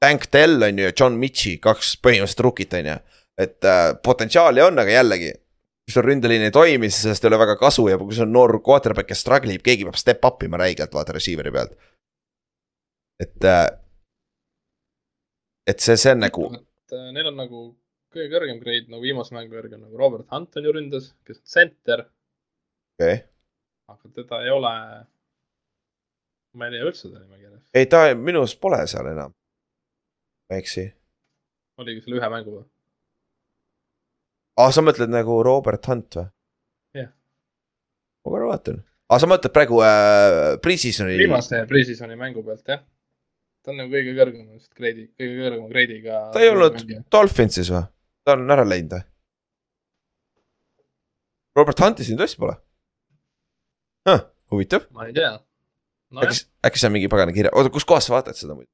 Tank Dell on ju ja John Mitchie, kaks põhimõtteliselt rookit, on ju. et äh, potentsiaali on, aga jällegi, kui sul ründeliin ei toimi, siis sellest ei ole väga kasu ja kui sul on noor quarterback, kes struggle ib, keegi peab step up ima räigelt, vaata receiver'i pealt. et äh,, et see, see on nagu äh, neil on nagu kõige kõrgem grade nagu viimase mängu järgi on nagu Robert Hunt on ju ründes, kes on center, okei okay., aga teda ei ole. ma ei leia üldse ta nimekirjas, ei ta minu arust pole seal enam. ma ei eksi. oligi selle ühe mängu või? aa, sa mõtled nagu Robert Hunt või? Jah. ma korra vaatan. aa, sa mõtled praegu äh, pre-season'i. viimase pre-season'i mängu pealt jah. ta on nagu kõige kõrgema vist grade'i, kõige kõrgema grade'iga. ta ei olnud Dolphinsis või? ta on ära läinud või? Robert Hunti siin tõesti pole huh,. huvitav, ma ei tea. nojah äkki, äkki see on mingi pagana kirja, oota, kus kohas sa vaatad seda muidu?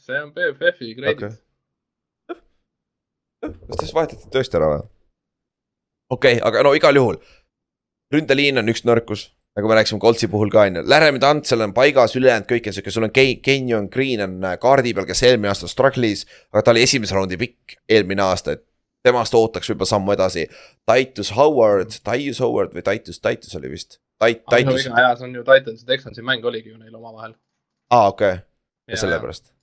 see on BFF-i grade'id Okei. kas te siis vahetati tõesti ära või? Okei okay,, aga no igal juhul. ründeliin on üks nõrkus, nagu me rääkisime Coltsi puhul ka on ju, Läremi Tantsel on paigas, ülejäänud kõik on sihuke, sul on Kenyon Green on äh, kaardi peal, kes eelmine aasta struggle'is. aga ta oli esimese raundi pikk eelmine aasta, et temast ootaks võib-olla sammu edasi. Titus Howard, Titus Howard või Titus, Titus oli vist. Tait-, Titus. jaa, see on ju Titansi, Texansi mäng oligi ju neil omavahel. aa, okei okay., sellepärast,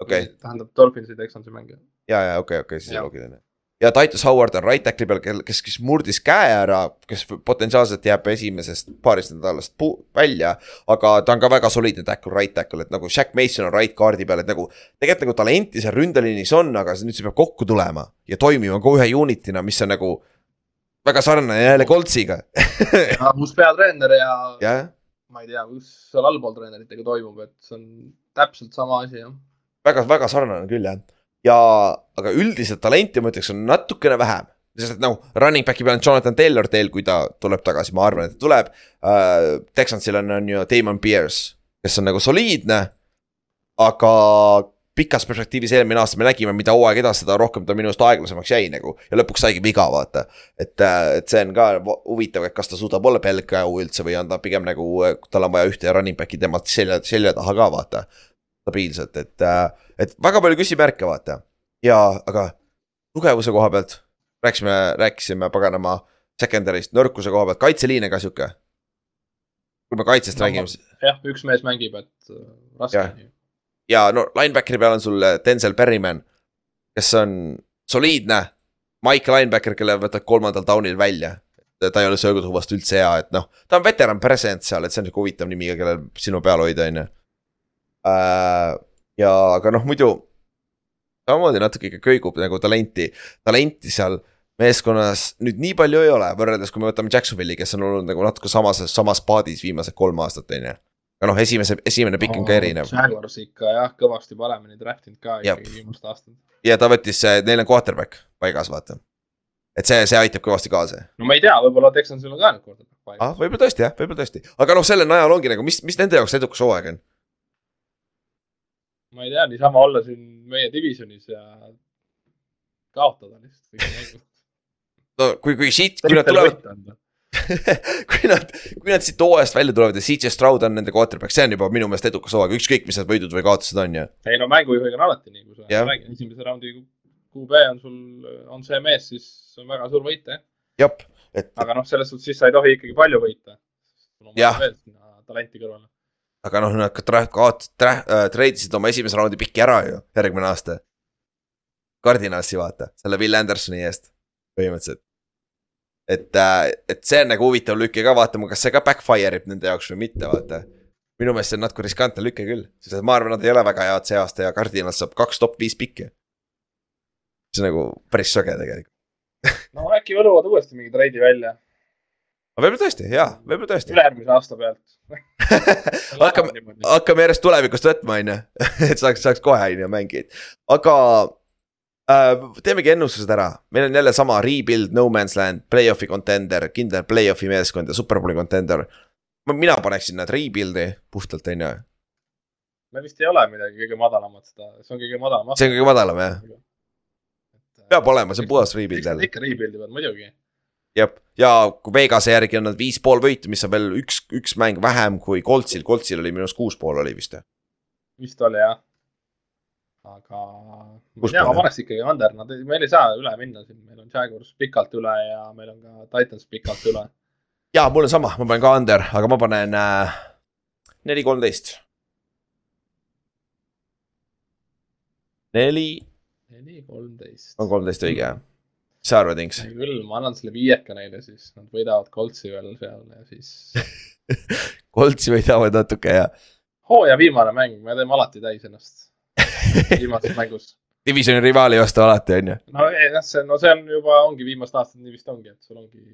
okei okay.. tähendab Dolphinsi, Texansi mäng. ja, ja okei okay,, okei okay,, siis loogiline ja Titus Howard on right tackle'i peal, kel, kes, kes murdis käe ära, kes potentsiaalselt jääb esimesest paarist nädalast välja. aga ta on ka väga soliidne tackle, right tackle, et nagu Jack Mason on right guard'i peal, et nagu. tegelikult nagu talenti seal ründeliinis on, aga nüüd see peab kokku tulema ja toimima ka ühe unit'ina, mis on nagu. väga sarnane jälle Coltsiga uus peatreener ja, ja. ma ei tea, mis seal allpool treeneritega toimub, et see on täpselt sama asi jah. väga, väga sarnane küll jah ja, aga üldiselt talenti ma ütleks, on natukene vähem. sest et noh, running back'i peal on Jonathan Taylor teel, kui ta tuleb tagasi, ma arvan, et ta tuleb uh,. Texansil on, on ju Damon Pierce, kes on nagu soliidne. aga pikas perspektiivis eelmine aasta me nägime, mida hooaeg edasi, seda rohkem ta minu arust aeglasemaks jäi nagu. ja lõpuks saigi viga, vaata. et, äh, et see on ka huvitav, et kas ta suudab olla pelgkäu üldse või on ta pigem nagu, tal on vaja ühte running back'i temalt selja, selja taha ka vaata stabiilselt, et, äh, et väga palju küsimärke, vaata. ja, aga tugevuse koha pealt rääkisime, rääkisime paganama secondary'st, nõrkuse koha pealt, kaitseliin on ka sihuke. kui me kaitsest no, räägime. jah, üks mees mängib, et äh, raske on ju. ja no linebackeri peal on sul äh, Denzel Berryman, kes on soliidne. Mike linebacker, kelle võtad kolmandal down'il välja ta ei ole söögutuvast üldse hea, et noh, ta on veteran present seal, et see on sihuke huvitav nimi, kellel sinu peal hoida, on ju. Ja, aga noh, muidu samamoodi natuke ikka köigub nagu talenti, talenti seal meeskonnas nüüd nii palju ei ole, võrreldes kui me võtame Jacksonville'i, kes on olnud nagu natuke samas, samas paadis viimased kolm aastat, on ju. aga noh, esimese, esimene pikk on ka erinev. Jaguars ikka jah, kõvasti paremini draftinud ka ikkagi viimased aastad. ja ta võttis, neil on quarterback paigas, vaata. et see, see aitab kõvasti kaasa. no ma ei tea, võib-olla Texansil on ka nüüd quarterback paigas ah,. võib-olla tõesti jah, võib-olla tõesti, aga noh, selle najal ongi nagu, mis, mis nende jaoks edukas hooaeg on ma ei tea, niisama olla siin meie divisjonis ja kaotada lihtsalt no kui, kui siit, kui nad tulevad kui nad, kui nad siit hooajast välja tulevad ja CJ Stroud on nende quarterback, see on juba minu meelest edukas hooaeg, ükskõik, mis need võidud või kaotused on ju. ei no mängujuhiga on alati nii, kui sa yeah. räägid, esimese raundi QB on sul, on see mees, siis on väga suur võit jah. jah, et. aga noh, selles suhtes siis sa ei tohi ikkagi palju võita. jah. talenti kõrvale aga noh, nad ka kaot-, äh, treidisid oma esimese raundi piki ära ju järgmine aasta. Cardinalsi vaata, selle Will Andersoni eest, põhimõtteliselt. et, äh, et see on nagu huvitav lüke ka, vaatame, kas see ka backfire ib nende jaoks või mitte, vaata. minu meelest see on natuke riskantne lüke küll, sest ma arvan, nad ei ole väga head see aasta ja Cardinal saab kaks top viis pikki. see on nagu päris sõge tegelikult no äkki võluvad uuesti mingi treidi välja võib-olla tõesti, jaa, võib-olla tõesti. ülejärgmise aasta pealt hakkame, hakkame järjest tulevikust võtma, on ju, et saaks, saaks kohe, on ju, mängijaid, aga äh,. teemegi ennustused ära, meil on jälle sama rebuild, no man's land, play-off'i contender, kindel play-off'i meeskond ja superbowli contender. mina paneksin nad rebuild'i puhtalt, on ju. meil vist ei ole midagi kõige madalamat seda, see on kõige madalam. see on kõige madalam jah. peab olema, see on puhas rebuild jälle. ikka rebuild ivad muidugi jah, ja kui Vegase järgi on nad viis pool võitu, mis on veel üks, üks mäng vähem kui Coltsil, Coltsil oli minu arust kuus pool oli vist. vist oli jah. aga ma ei tea, ma paneks ikkagi under, nad, meil ei saa üle minna siin, meil on Jaguars pikalt üle ja meil on ka Titans pikalt üle. ja mul on sama, ma panen ka under, aga ma panen äh, neli, kolmteist. neli. neli, kolmteist. on kolmteist õige jah? Mis sa arvad, Inks? küll, ma annan selle viieka neile, siis nad võidavad Coltsi veel seal ja siis Coltsi võidavad natuke ja. hooaja viimane mäng, me teeme alati täis ennast viimases mängus. Divisioni rivaali vastu alati, on ju. no jah, see, no see on juba, ongi viimased aastad nii vist ongi, et sul ongi.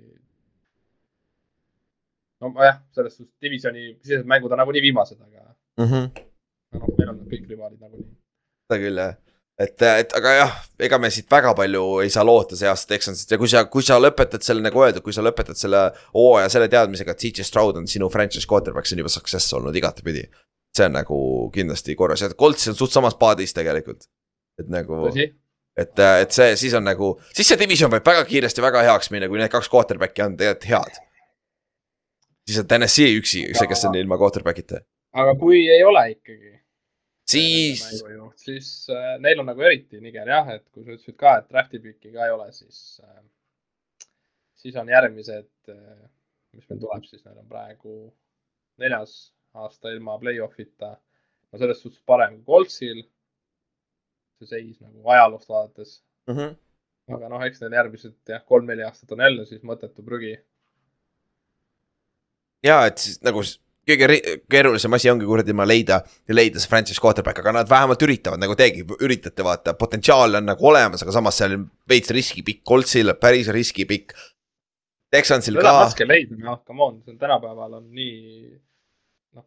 nojah, selles suhtes divisioni sisesed mängud on nagunii viimased, aga mm. -hmm. noh, meil on kõik rivaalid nagunii. seda küll jah et, et aga jah, ega me siit väga palju ei saa loota see aasta Texansist ja kui sa, kui sa lõpetad selle nagu öeldud, kui sa lõpetad selle hooaja selle teadmisega, et CJ Stroud on sinu franchise quarterback, see on juba success olnud igatepidi. see on nagu kindlasti korras ja Colts on suht samas paadis tegelikult, et nagu. et, et see siis on nagu, siis see division võib väga kiiresti väga heaks minna, kui need kaks quarterback'i on tegelikult head. siis on TNS-i üksi see, kes on ilma quarterback'ita, aga kui ei ole ikkagi. Siis siis äh, neil on nagu eriti niger jah, et kui sa ütlesid ka, et draft'i piki ka ei ole, siis äh,, siis on järgmised äh,, mis meil tuleb siis, neil on praegu neljas aasta ilma play-off'ita. no selles suhtes parem kui Coltsil. see seis nagu ajaloost vaadates, mm. -hmm. aga noh, eks neil järgmised jah, kolm-neli aastat on jälle siis mõttetu prügi. ja et siis nagu kõige keerulisem asi ongi kuradi ma leida leida see franchise quarterback, aga nad vähemalt üritavad nagu teiegi, üritate vaata, potentsiaal on nagu olemas, aga samas seal on veits riskipikk, Coltsil päris riskipikk. Texansil ka, raske leida, noh, come on, see on tänapäeval on nii, noh,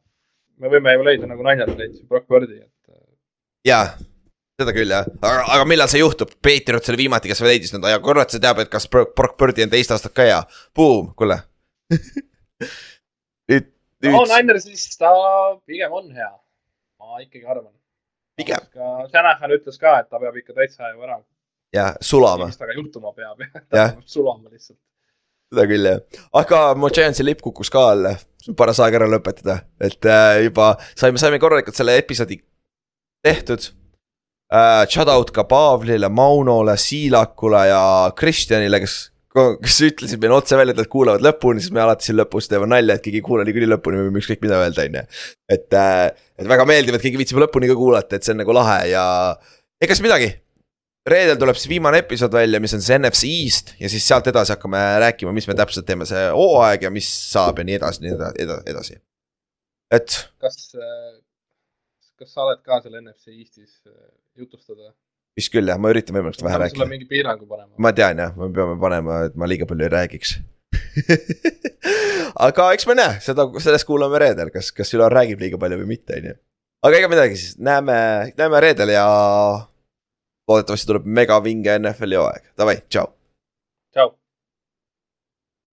me võime ju leida nagu naljalt leidsin Brock Birdi, et äh, jaa, seda küll jah, aga, aga millal see juhtub, Patriots oli viimati, kes leidis nõnda ja kurat, see teab, et kas Brock Birdi on teist aastat ka hea, boom, kuule. nüüd, no nüüd, Ninersis ta pigem on hea. ma ikkagi arvan. Pigem. ka Shanahan ütles ka, et ta peab ikka täitsa ju ära, jah, sulama, mis temaga juhtuma peab. Jah. ta peab sulama lihtsalt. seda küll jah, aga mu Giantsi lipp kukkus ka alla, paras aeg ära lõpetada, et äh, juba saime, saime korralikult selle episoodi tehtud äh,. Shout out ka Paavlile, Maunole, Siilakule ja Kristjanile, kes, kes ütlesid meile otse välja, et nad kuulavad lõpuni, siis me alati siin lõpus teeme nalja, et keegi ei kuula niikuinii lõpuni, me võime ükskõik mida öelda, on ju. et äh,, et väga meeldiv, et keegi viitsib lõpuni ka kuulata, et see on nagu lahe ja ega siis midagi. reedel tuleb siis viimane episood välja, mis on siis NFC East ja siis sealt edasi hakkame rääkima, mis me täpselt teeme see hooaeg ja mis saab ja nii edasi, nii edasi, edasi. et kas, kas sa oled ka seal NFC Eestis äh, jutustada? Vist küll jah, ma üritan võimalikult vähe peame sulle rääkida. mingi piirangu panema. ma tean jah, me peame panema, et ma liiga palju ei räägiks aga eks me näe, seda, sellest kuulame reedel, kas, kas Ülar räägib liiga palju või mitte, on ju. aga ega midagi siis, näeme, näeme reedel ja loodetavasti tuleb megavinge NFL-i hooaeg, davai, tšau.